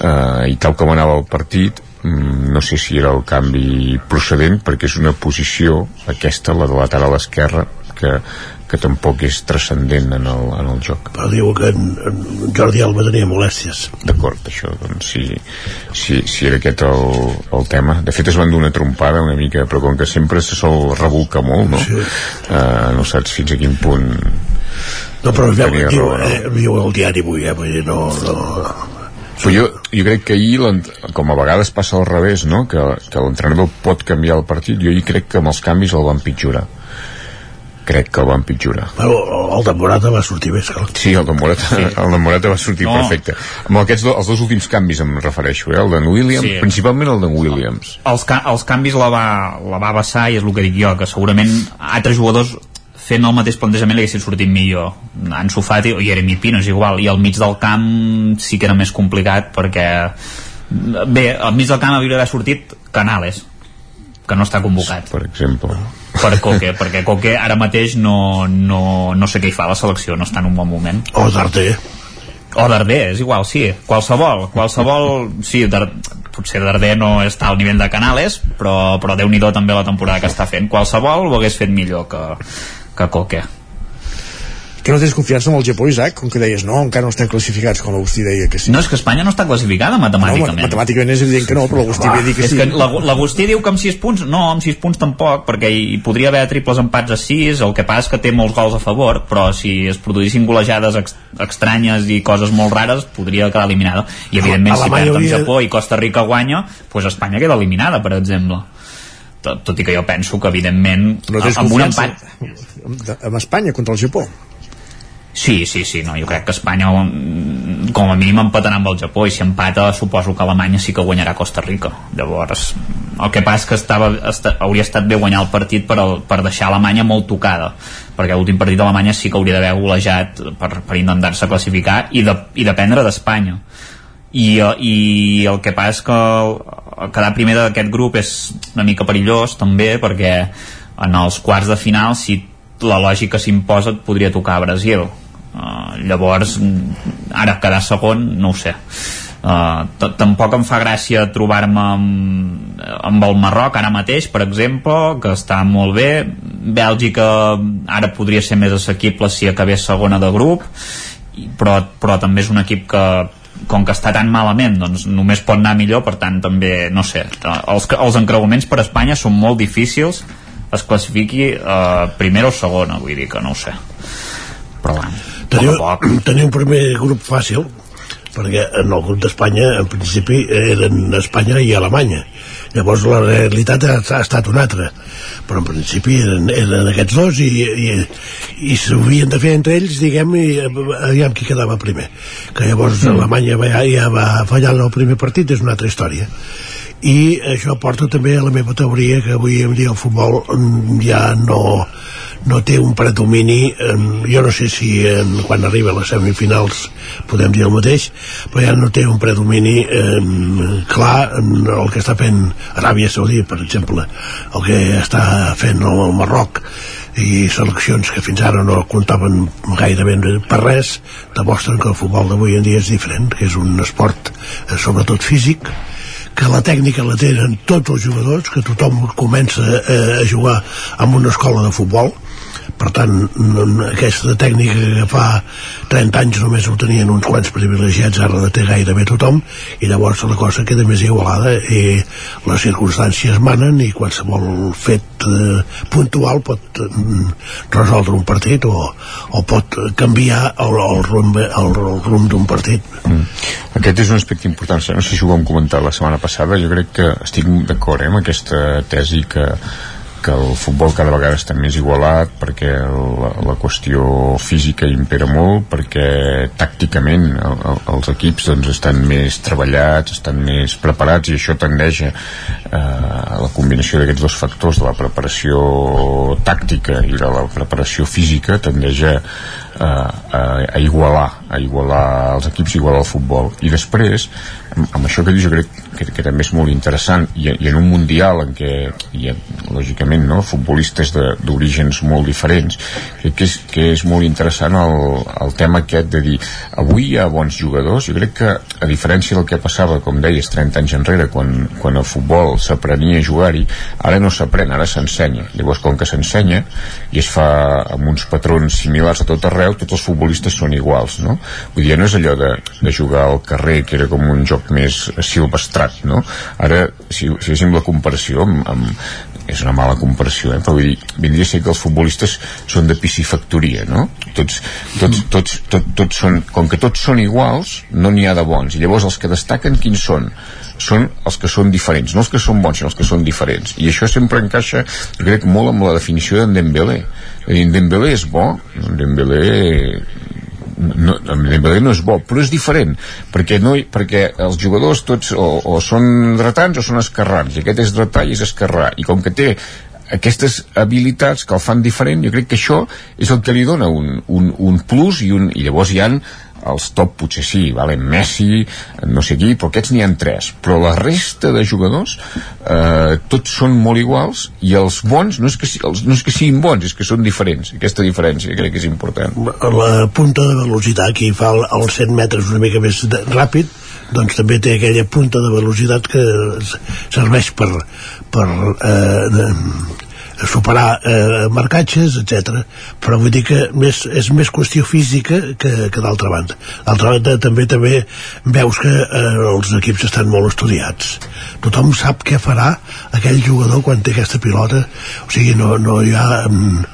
Speaker 41: eh, i tal com anava el partit no sé si era el canvi procedent perquè és una posició aquesta, la de lateral esquerra que, que tampoc és transcendent en el, en el joc
Speaker 42: però diu que en, en Jordi Alba tenia molèsties
Speaker 41: d'acord, això doncs si, si, si era aquest el, el tema de fet es van donar trompada una mica però com que sempre se sol revolcar molt no, sí. uh, no saps fins a quin punt
Speaker 42: no però veu, diu, raó, no? eh, viu el diari avui eh, vull dir, no, no,
Speaker 41: però jo, jo crec que ahir, com a vegades passa al revés, no? que, que l'entrenador pot canviar el partit, jo ahir crec que amb els canvis el van pitjorar crec que el van pitjorar
Speaker 42: però el de Morata va sortir bé esclar.
Speaker 41: sí, el de Morata, sí. el de Morata va sortir no. perfecte amb aquests do, els dos últims canvis em refereixo eh? el de Williams, sí. principalment el de Williams
Speaker 5: els, ca els canvis la va, la va vessar i és el que dic jo, que segurament altres jugadors fent el mateix plantejament li haguessin sortit millor. Ansu Fati o Jeremy Pino és igual. I al mig del camp sí que era més complicat perquè bé, al mig del camp hauria d'haver sortit Canales que no està convocat.
Speaker 41: Per exemple.
Speaker 5: Per Coque, perquè Coque ara mateix no, no, no sé què hi fa la selecció no està en un bon moment.
Speaker 42: O Darder.
Speaker 5: O Darder, és igual, sí, qualsevol qualsevol, sí, Dar potser Darder no està al nivell de Canales però, però déu nhi també la temporada que està fent. Qualsevol ho hagués fet millor que, que Coque
Speaker 1: que no tens confiança en el Japó, Isaac? Com que deies, no, encara no estem classificats, com l'Agustí deia que sí.
Speaker 5: No, és que Espanya no està classificada matemàticament.
Speaker 1: No, matemàticament és evident que no, però l'Agustí ve dir que
Speaker 5: és
Speaker 1: sí.
Speaker 5: que l'Agustí diu que amb 6 punts, no, amb 6 punts tampoc, perquè hi podria haver triples empats a 6, el que passa és que té molts gols a favor, però si es produïssin golejades ex estranyes i coses molt rares, podria quedar eliminada. I evidentment, si perd amb Japó i Costa Rica guanya, doncs Espanya queda eliminada, per exemple tot, tot i que jo penso que evidentment
Speaker 1: amb un empat amb Espanya contra el Japó.
Speaker 5: Sí, sí, sí, no, jo crec que Espanya mm, com a mínim empatarà amb el Japó i si empata suposo que Alemanya sí que guanyarà Costa Rica. Llavors el que passa és que estava, esta, hauria estat bé guanyar el partit per, el, per deixar Alemanya molt tocada perquè l'últim partit d'Alemanya sí que hauria d'haver golejat per, per intentar-se classificar i, de, i dependre d'Espanya. I, i el que passa és que quedar primer d'aquest grup és una mica perillós també perquè en els quarts de final si la lògica s'imposa et podria tocar a Brasil uh, llavors ara quedar segon no ho sé Uh, tampoc em fa gràcia trobar-me amb, amb el Marroc ara mateix, per exemple, que està molt bé. Bèlgica ara podria ser més assequible si acabés segona de grup, però, però també és un equip que com que està tan malament doncs només pot anar millor, per tant també no sé, els, els encreuaments per Espanya són molt difícils es classifiqui eh, primera o segona vull dir que no ho sé però bueno,
Speaker 42: teniu, poc poc. [CLEARS THROAT] teniu un primer grup fàcil perquè en el grup d'Espanya en principi eren Espanya i Alemanya llavors la realitat ha, ha estat una altra. Però en principi eren, eren aquests dos i, i, i s'havien de fer entre ells diguem i aviam qui quedava primer. Que llavors mm. Alemanya va, ja va fallar en el primer partit és una altra història i això porta també a la meva teoria que avui en dia el futbol mm, ja no, no té un predomini jo no sé si en, quan arriba a les semifinals podem dir el mateix però ja no té un predomini eh, clar en el que està fent Aràbia Saudí per exemple el que està fent el Marroc i seleccions que fins ara no comptaven gairebé per res demostren que el futbol d'avui en dia és diferent que és un esport eh, sobretot físic que la tècnica la tenen tots els jugadors, que tothom comença a, a jugar amb una escola de futbol per tant no, aquesta tècnica que fa 30 anys només ho tenien uns quants privilegiats ara la té gairebé tothom i llavors la cosa queda més igualada i les circumstàncies manen i qualsevol fet eh, puntual pot eh, resoldre un partit o, o pot canviar el, el rumb, el, el rumb d'un partit.
Speaker 41: Mm. aquest és un aspecte important. No sé si ho vam comentar la setmana passada. Jo crec que estic d'acord eh, amb aquesta tesi que que el futbol cada vegada està més igualat perquè la, la qüestió física impera molt perquè tàcticament el, el, els equips doncs, estan més treballats estan més preparats i això tendeix a eh, la combinació d'aquests dos factors de la preparació tàctica i de la preparació física tendeix a, a, a igualar a igualar els equips igualar el futbol. I després amb, això que jo crec que, que també és molt interessant. I, i en un mundial en què hi ha, lògicament no, futbolistes d'orígens molt diferents crec que és, que és molt interessant el, el tema aquest de dir avui hi ha bons jugadors. Jo crec que a diferència del que passava com deies 30 anys enrere quan, quan el futbol s'aprenia a jugar-hi ara no s'aprèn, ara s'ensenya. Llavors com que s'ensenya i es fa amb uns patrons similars a tot arreu tots els futbolistes són iguals no? vull dir, no és allò de, de jugar al carrer que era com un joc més silvestrat no? ara, si, si féssim la comparació amb, amb, és una mala comparació, eh? però vull dir, vindria a ser que els futbolistes són de piscifactoria, no? Tots, tots, tots, tots, tots són, com que tots són iguals, no n'hi ha de bons. I llavors els que destaquen quins són? Són els que són diferents, no els que són bons, sinó els que són diferents. I això sempre encaixa, crec, molt amb la definició d'en Dembélé. En Dembélé és bo, en Dembélé no, Dembélé no és bo, però és diferent perquè, no, perquè els jugadors tots o, o són dretans o són esquerrans i aquest és dretà i és esquerrà i com que té aquestes habilitats que el fan diferent, jo crec que això és el que li dona un, un, un plus i, un, i llavors hi han els top potser sí, vale, Messi, no sé qui, però aquests n'hi han tres. Però la resta de jugadors, eh, tots són molt iguals i els bons no és, que, els, no és que siguin bons, és que són diferents. Aquesta diferència crec que és important.
Speaker 42: La punta de velocitat, qui fa els 100 metres una mica més de, ràpid, doncs també té aquella punta de velocitat que serveix per, per eh, superar eh, marcatges, etc. Però vull dir que més, és més qüestió física que, que d'altra banda. D'altra banda, també també veus que eh, els equips estan molt estudiats. Tothom sap què farà aquell jugador quan té aquesta pilota. O sigui, no, no hi ha... Mm,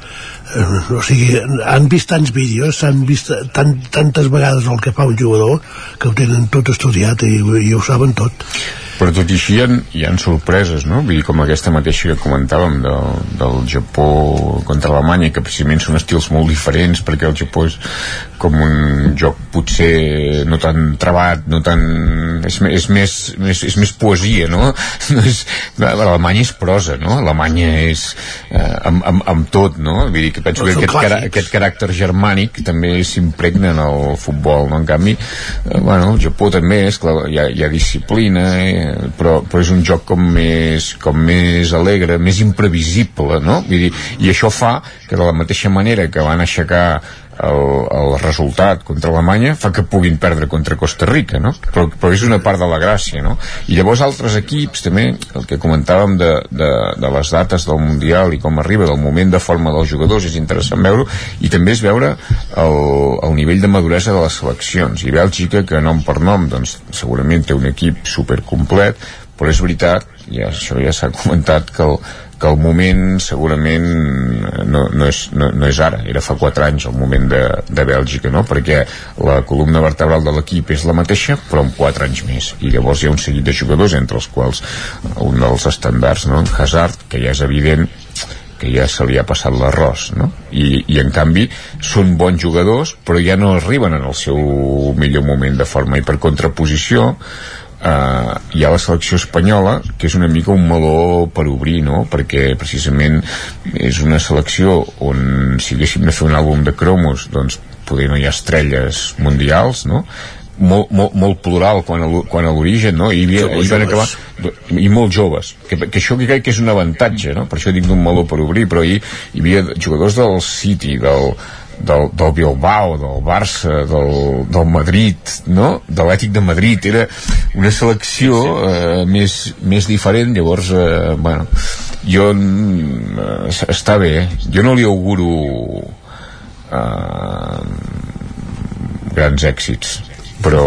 Speaker 42: eh, o sigui, han vist tants vídeos, han vist tant, tantes vegades el que fa un jugador que ho tenen tot estudiat i, i ho saben tot
Speaker 41: però tot i així hi ha, hi ha sorpreses no? Vull dir, com aquesta mateixa que comentàvem del, del Japó contra Alemanya que precisament són estils molt diferents perquè el Japó és com un joc potser no tan trebat no tan... és, és, més, més, és més poesia no? [LAUGHS] no és, Alemanya és prosa no? Alemanya és eh, amb, amb, amb tot no? Vull dir que penso que aquest, cara, aquest caràcter germànic també s'impregna en el futbol no? en canvi eh, bueno, el Japó també és clar, hi ha, hi ha disciplina eh, però, però és un joc com més, com més alegre, més imprevisible, no? Vull dir, I això fa que de la mateixa manera que van aixecar el, el resultat contra Alemanya fa que puguin perdre contra Costa Rica no? però, però és una part de la gràcia no? i llavors altres equips també el que comentàvem de, de, de les dates del Mundial i com arriba del moment de forma dels jugadors és interessant veure i també és veure el, el nivell de maduresa de les seleccions i Bèlgica que nom per nom doncs, segurament té un equip supercomplet però és veritat, ja, això ja s'ha comentat que el, que el moment segurament no, no, és, no, no és ara, era fa 4 anys el moment de, de Bèlgica, no? perquè la columna vertebral de l'equip és la mateixa però amb 4 anys més i llavors hi ha un seguit de jugadors entre els quals un dels estàndards, no? Hazard, que ja és evident que ja se li ha passat l'arròs no? I, i en canvi són bons jugadors però ja no arriben en el seu millor moment de forma i per contraposició eh, hi ha la selecció espanyola que és una mica un meló per obrir no? perquè precisament és una selecció on si haguéssim de fer un àlbum de cromos doncs poder no hi ha estrelles mundials no? molt, molt, molt plural quan a, quan a l'origen no? I, havia, i van acabar i molt joves que, que això crec que és un avantatge no? per això dic d'un meló per obrir però hi, hi havia jugadors del City del, del, del Bilbao, del Barça, del, del Madrid, no? de l'ètic de Madrid, era una selecció eh, més, més diferent, llavors, eh, bueno, jo es- està bé jo no li auguro eh, grans èxits però,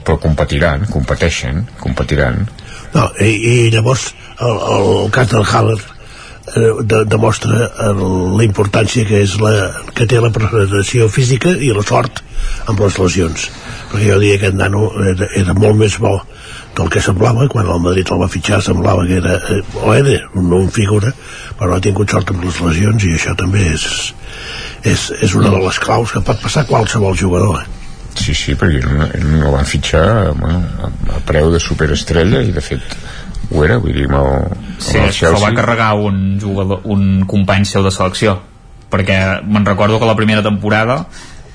Speaker 41: però competiran competeixen, competiran.
Speaker 42: No, i, i llavors el, el cas del Haller eh, de, demostra el, la importància que és la, que té la preparació física i la sort amb les lesions perquè jo diria que en nano era, era molt més bo del que semblava quan el Madrid el va fitxar semblava que era eh, o era un, un figura però ha tingut sort amb les lesions i això també és, és, és una de les claus que pot passar qualsevol jugador eh?
Speaker 41: Sí, sí, perquè no, no van fitxar bueno, a preu de superestrella i de fet ho era, vull dir, amb el,
Speaker 5: Sí,
Speaker 41: amb el
Speaker 5: que el va carregar un jugador, un company seu de selecció. Perquè me'n recordo que la primera temporada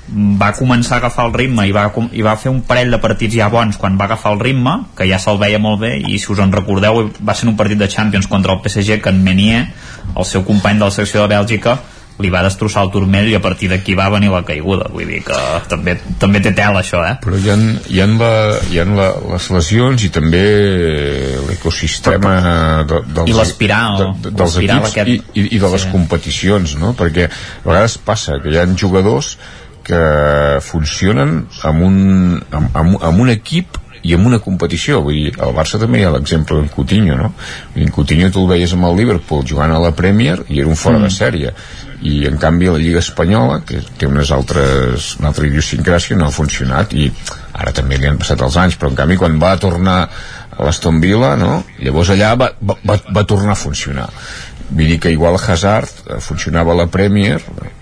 Speaker 5: va començar a agafar el ritme i va, i va fer un parell de partits ja bons. Quan va agafar el ritme, que ja se'l veia molt bé i si us en recordeu va ser un partit de Champions contra el PSG que en Menier el seu company de la selecció de Bèlgica li va destrossar el turmell i a partir d'aquí va venir la caiguda vull dir que també, també té tela això eh?
Speaker 41: però hi ha, hi ha, la, hi ha la, les lesions i també l'ecosistema de, dels,
Speaker 5: I l'espiral,
Speaker 41: de, de, dels equips
Speaker 5: aquest.
Speaker 41: i, i, i de les
Speaker 5: Sí.
Speaker 41: competicions no? perquè a vegades passa que hi ha jugadors que funcionen amb un, amb, amb, amb un equip i amb una competició, vull dir, al Barça també hi ha l'exemple d'en Coutinho, no? En Coutinho tu el veies amb el Liverpool jugant a la Premier i era un fora mm. de sèrie i en canvi la Lliga Espanyola que té unes altres, una altra idiosincràsia no ha funcionat i ara també li han passat els anys però en canvi quan va tornar a l'Aston Villa no? llavors allà va, va, va, tornar a funcionar vull dir que igual Hazard eh, funcionava a la Premier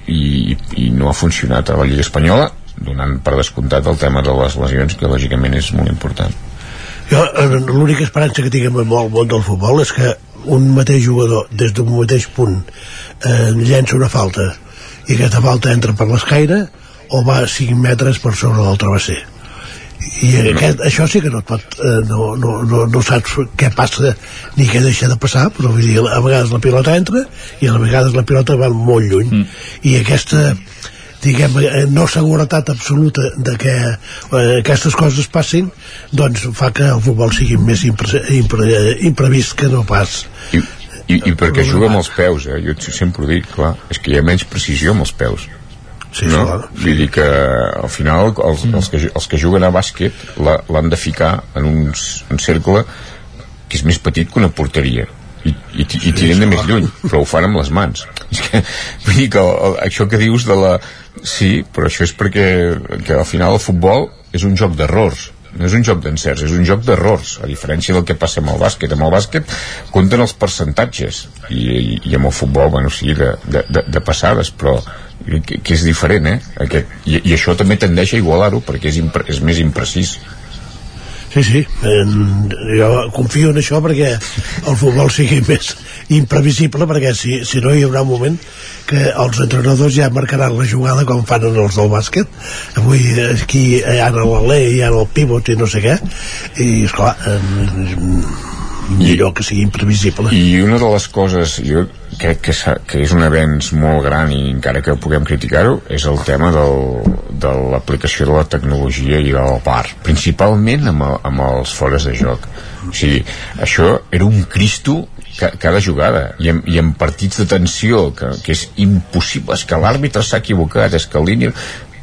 Speaker 41: i, i no ha funcionat a la Lliga Espanyola donant per descomptat el tema de les lesions que lògicament és molt important
Speaker 42: eh, l'única esperança que tinc amb el món del futbol és que un mateix jugador des d'un mateix punt eh, llença una falta i aquesta falta entra per l'escaire o va 5 metres per sobre del travesser. I aquest, això sí que no et pot eh, no, no, no, no saps què passa ni què deixa de passar però vull dir, a vegades la pilota entra i a vegades la pilota va molt lluny. Mm. i aquesta diguem, eh, no seguretat absoluta de que eh, aquestes coses passin doncs fa que el futbol sigui més impre, impre, imprevist que no pas
Speaker 41: i, i, i perquè juga amb els peus eh? jo sempre ho dic, clar, és que hi ha menys precisió amb els peus
Speaker 42: sí,
Speaker 41: no?
Speaker 42: clar.
Speaker 41: vull dir que al final els, els, que, els que juguen a bàsquet l'han de ficar en un, un cercle que és més petit que una porteria i, i, i tiren de més lluny però ho fan amb les mans. [LAUGHS] És que, vull dir que el, el, això que dius de la sí, però això és perquè que al final el futbol és un joc d'errors no és un joc d'encerts, és un joc d'errors a diferència del que passa amb el bàsquet. Amb el bàsquet compten els percentatges i, i, i amb el futbol, bueno, sí de, de, de, de passades, però que, que és diferent, eh? Aquest, i, i això també tendeix a igualar-ho perquè és, impre, és més imprecís
Speaker 42: Sí, sí, en, jo confio en això perquè el futbol sigui més imprevisible perquè si, si no hi haurà un moment que els entrenadors ja marcaran la jugada com fan en els del bàsquet. Avui aquí hi ha l'alè hi ha el pivot i no sé què. I esclar en, millor que sigui imprevisible.
Speaker 41: I una de les coses jo crec que, que és un avenç molt gran i encara que puguem criticar-ho és el tema del, de l'aplicació de la tecnologia i del VAR principalment amb, el, amb els fores de joc. O sigui, això era un cristo ca, cada jugada i en, i en partits de tensió que, que és impossible, és que l'àrbitre s'ha equivocat és que el línia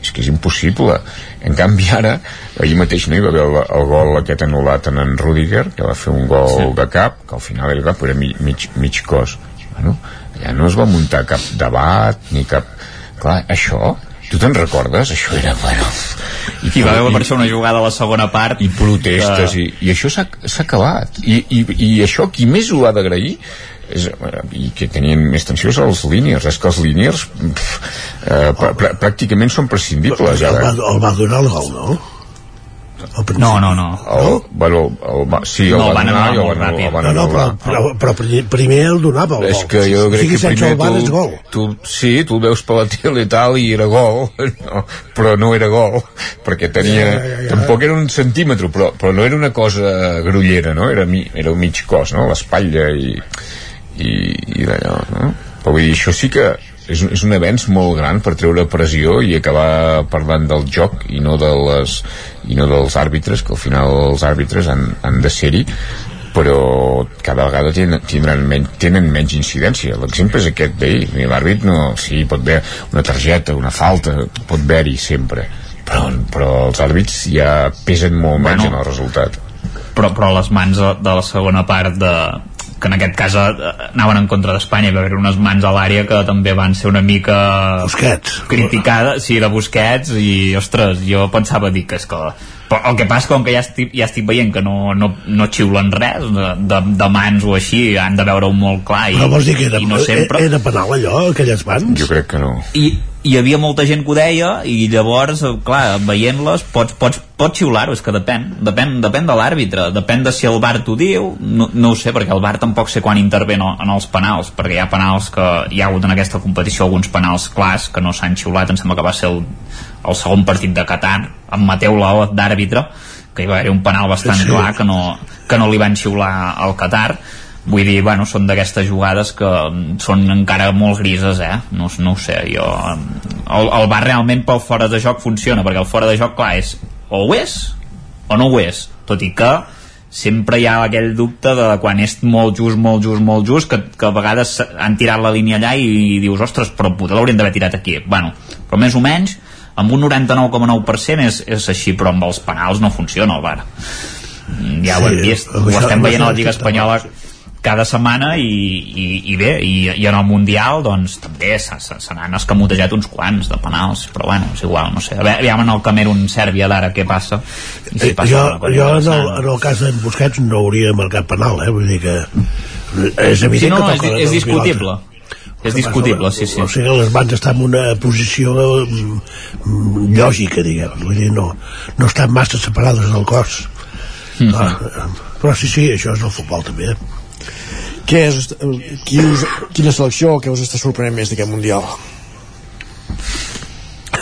Speaker 41: és que és impossible en canvi ara, ahir mateix no hi va haver el, el gol aquest anul·lat en en Rudiger que va fer un gol sí. de cap que al final era cap, però era mig, mig, mig cos bueno, allà no es va muntar cap debat ni cap... clar, això tu te'n recordes? Això era, bueno...
Speaker 5: I va haver per això una jugada a la segona part
Speaker 41: i protestes
Speaker 5: que-
Speaker 41: i, i això s'ha acabat i, i, i això qui més ho ha d'agrair és, eh, i que tenien més tensió són els líniers és que els líniers pf, eh, pr pr pràcticament són prescindibles
Speaker 42: el,
Speaker 41: ara.
Speaker 42: va, el va donar el gol, no?
Speaker 5: No, no, no.
Speaker 41: El, bueno, el, va, sí, el
Speaker 5: No, el
Speaker 41: va
Speaker 5: van
Speaker 41: el
Speaker 5: molt
Speaker 41: van,
Speaker 5: ràpid.
Speaker 41: el van
Speaker 42: No, no, però, però, però pri- primer el donava el
Speaker 41: és
Speaker 42: gol.
Speaker 41: que jo
Speaker 42: o
Speaker 41: crec
Speaker 42: sigui,
Speaker 41: que primer
Speaker 42: el és
Speaker 41: tu,
Speaker 42: gol.
Speaker 41: tu, sí, tu el veus per la tele i tal i era gol [LAUGHS] no, però no era gol perquè tenia,
Speaker 42: Ja, ja, ja.
Speaker 41: tampoc era un centímetre però, però no era una cosa grullera no? era, mi, era un mig cos no? l'espatlla i, i, i d'allò no? però vull dir, això sí que és, és un avenç molt gran per treure pressió i acabar parlant del joc i no, de les, i no dels àrbitres que al final els àrbitres han, han de ser-hi però cada vegada tenen, tindran menys, tenen menys incidència l'exemple és aquest d'ahir l'àrbit no, sí, pot haver una targeta, una falta pot haver-hi sempre però, però els àrbits ja pesen molt menys
Speaker 5: Bueno.
Speaker 41: en el resultat
Speaker 5: però, però les mans de, de la segona part de, que en aquest cas eh, anaven en contra d'Espanya hi va haver unes mans a l'àrea que també van ser una mica
Speaker 42: Busquets.
Speaker 5: criticades sí, de Busquets i ostres, jo pensava dir que és que però el que passa com que ja estic, ja estic veient que no, no, no xiulen res de, de, de mans o així, han de veure-ho molt clar i,
Speaker 42: Però vols dir que era,
Speaker 5: i no sempre
Speaker 42: era penal allò, aquelles mans?
Speaker 41: jo crec que no
Speaker 5: i, hi havia molta gent que ho deia i llavors, clar, veient-les pots, pots, pots xiular-ho, és que depèn depèn, depèn de l'àrbitre, depèn de si el VAR t'ho diu, no, no ho sé, perquè el VAR tampoc sé quan intervé en, en els penals perquè hi ha penals que hi ha hagut en aquesta competició alguns penals clars que no s'han xiulat em sembla que va ser el, el segon partit de Qatar amb Mateu Laot d'àrbitre que hi va haver un penal bastant
Speaker 42: Sí.
Speaker 5: clar que no, que no li van xiular al Qatar vull dir, bueno, són d'aquestes jugades que mm, són encara molt grises eh? no, no ho sé, jo el, el bar realment pel fora de joc funciona perquè el fora de joc, clar, és o ho és o no ho és, tot i que sempre hi ha aquell dubte de quan és molt just, molt just, molt just que, que a vegades han tirat la línia allà i, dius, ostres, però poder l'haurien d'haver tirat aquí. Bueno, però més o menys amb un 99,9% és, és així però amb els penals no funciona el bar. Mm, ja ho hem
Speaker 42: Sí,
Speaker 5: vist, ho estem veient a la Lliga Espanyola cada setmana i, i, i bé, i, i en el Mundial doncs també se, se, se n'han escamotejat uns quants de penals, però bueno, és igual no sé, a veure, en el Camerun Sèrbia d'ara què passa i si
Speaker 42: Eh,
Speaker 5: passa
Speaker 42: jo, jo en, el, en el cas d'en Busquets no hauria marcat penal, eh? vull dir que és evident
Speaker 5: Sí, no, no,
Speaker 42: que
Speaker 5: és,
Speaker 42: toca
Speaker 5: és
Speaker 42: la
Speaker 5: discutible
Speaker 42: pilota.
Speaker 5: és discutible, sí, sí
Speaker 42: O sigui, les mans estan en una posició mm, mm, lògica, diguem. Vull dir, no, no estan massa separades del cos.
Speaker 5: Mhm.
Speaker 42: Ah, però sí, sí, això és el futbol també. eh?
Speaker 1: Què és, qui us, quina selecció que us està sorprenent més d'aquest Mundial?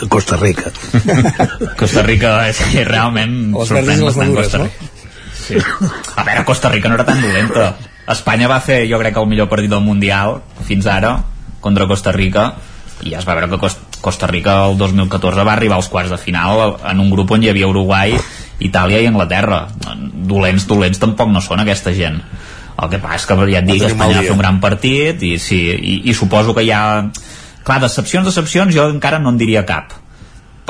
Speaker 42: Costa Rica. [LAUGHS]
Speaker 5: Costa Rica és que realment
Speaker 1: Les
Speaker 5: sorprèn bastant
Speaker 1: madures,
Speaker 5: Costa
Speaker 1: no?
Speaker 5: Rica. Sí. A veure, Costa Rica no era tan dolenta. Espanya va fer, jo crec, el millor partit del Mundial fins ara contra Costa Rica i ja es va veure que Cos- Costa Rica el 2014 va arribar als quarts de final en un grup on hi havia Uruguai, Itàlia i Anglaterra. Dolents, dolents tampoc no són aquesta gent. El que passa és que ja et dic, Espanya va fer un gran partit i, sí, i, i suposo que hi ha... Clar, decepcions, decepcions, jo encara no en diria cap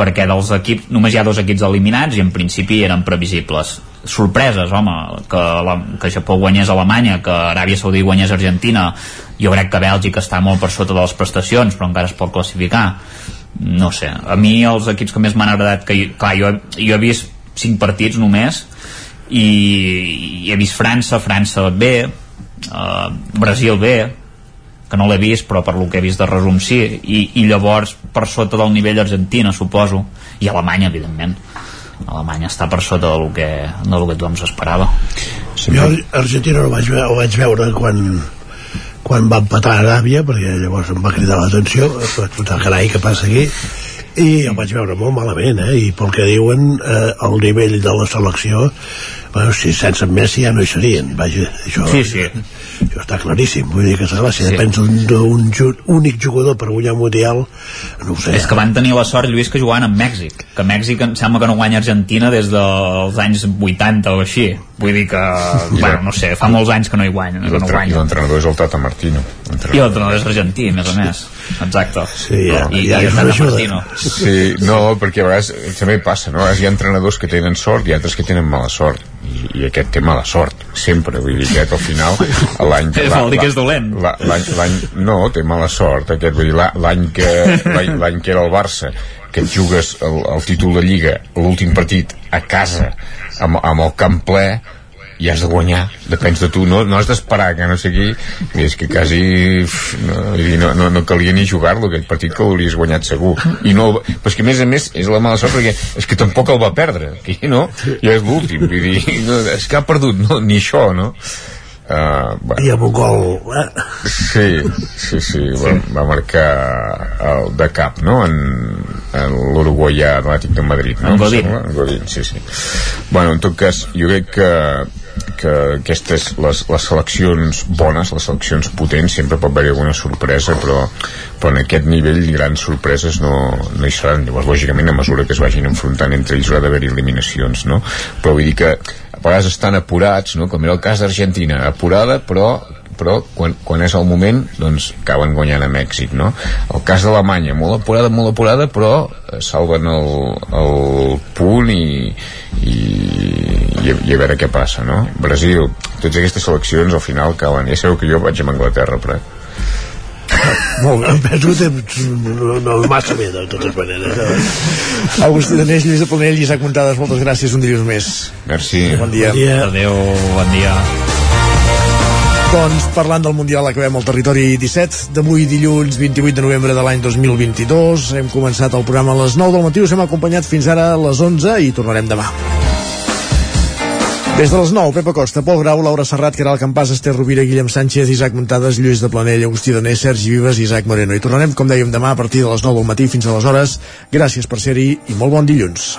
Speaker 5: perquè dels equips, només hi ha dos equips eliminats i en principi eren previsibles. Sorpreses, home, que, la, que Japó guanyés Alemanya, que Aràbia Saudí guanyés Argentina, jo crec que Bèlgica està molt per sota de les prestacions però encara es pot classificar. No sé, a mi els equips que més m'han agradat que, clar, jo, jo he vist cinc partits només i, i he vist França, França bé uh, Brasil bé que no l'he vist però per lo que he vist de resum sí. I, i llavors per sota del nivell Argentina suposo. I Alemanya evidentment. Alemanya està per sota del que, del que tothom s'esperava.
Speaker 42: Jo Argentina no vaig, ho vaig veure quan, quan va empatar a Aràbia, perquè llavors em va cridar l'atenció, vaig pensar, carai, què passa aquí? I el vaig veure molt malament, eh? I pel que diuen, eh, el nivell de la selecció, bueno, si sense Messi ja no hi serien, vaja, això,
Speaker 5: Sí, sí.
Speaker 42: això està claríssim. Vull dir que, clar, si
Speaker 5: Sí.
Speaker 42: depens d'un- únic jugador per guanyar un mundial, no ho sé.
Speaker 5: és que van tenir la sort, Lluís, que jugaven amb Mèxic que Mèxic em sembla que no guanya Argentina des dels anys 80 o així vull dir que, [LAUGHS] bueno, no sé, fa molts anys que no hi guanya,
Speaker 41: I
Speaker 5: que no
Speaker 41: l'entrenador és el Tata Martino
Speaker 5: i l'entrenador és argentí, a més a més exacte
Speaker 42: sí,
Speaker 41: ja,
Speaker 5: i,
Speaker 41: ja,
Speaker 5: i és
Speaker 41: ja ajuda.
Speaker 5: Martino
Speaker 41: Sí, no, perquè a vegades també passa, no? A vegades hi ha entrenadors que tenen sort i altres que tenen mala sort. I, i aquest té mala sort, sempre. Vull dir, aquest al final, [LAUGHS] l'any...
Speaker 5: Vol dir que és dolent.
Speaker 41: la- L'any, l'any, no, té mala sort, aquest, vull dir, la- l'any que, l'any, l'any que era el Barça, que et jugues el, el títol de Lliga, l'últim partit, a casa, amb, amb el camp ple, i has de guanyar, depens de tu, no, no has d'esperar que no sé qui, i és que quasi no, no, no, no calia ni jugar-lo aquell partit que l'hauries guanyat segur i no, però és que a més a més és la mala sort perquè és que tampoc el va perdre aquí no, ja és l'últim vull dir, no, és que ha perdut no, ni això no Uh, bueno.
Speaker 42: I amb un gol... Eh?
Speaker 41: Sí, sí, sí, va, va marcar el de cap, no?, en, en l'Uruguaià Atlètic de Madrid, no?
Speaker 5: En Godín.
Speaker 41: En Godín, sí, sí. Bueno, en tot cas, jo crec que que aquestes, les, les seleccions bones, les seleccions potents, sempre pot haver alguna sorpresa, però, però en aquest nivell grans sorpreses no, no hi seran. Llavors, lògicament, a mesura que es vagin enfrontant entre ells haurà d'haver eliminacions, no? Però vull dir que vegades estan apurats, no? com era el cas d'Argentina, apurada però però quan, quan és el moment doncs acaben guanyant amb èxit no? el cas d'Alemanya, molt apurada molt apurada però eh, salven el, el punt i, i, i, i a veure què passa no? Brasil, totes aquestes seleccions al final acaben, ja sabeu que jo vaig amb Anglaterra però [LAUGHS]
Speaker 42: molt bé, penso que no, no massa bé de totes maneres
Speaker 1: Agustí Danés, Lluís de Planell i Isaac Montades, moltes gràcies un dilluns més
Speaker 41: Merci
Speaker 1: Bon dia,
Speaker 42: bon dia.
Speaker 5: Adéu, bon dia.
Speaker 1: Doncs parlant del Mundial acabem el territori 17 d'avui dilluns 28 de novembre de l'any 2022 hem començat el programa a les 9 del matí us hem acompanyat fins ara a les 11 i tornarem demà des de les 9, Pepa Costa, Pol Grau, Laura Serrat, Caral Campàs, Esther Rovira, Guillem Sánchez, Isaac Muntades, Lluís de Planell, Agustí Donés, Sergi Vives i Isaac Moreno. I tornarem, com dèiem, demà a partir de les 9 del matí fins a les hores. Gràcies per ser-hi i molt bon dilluns.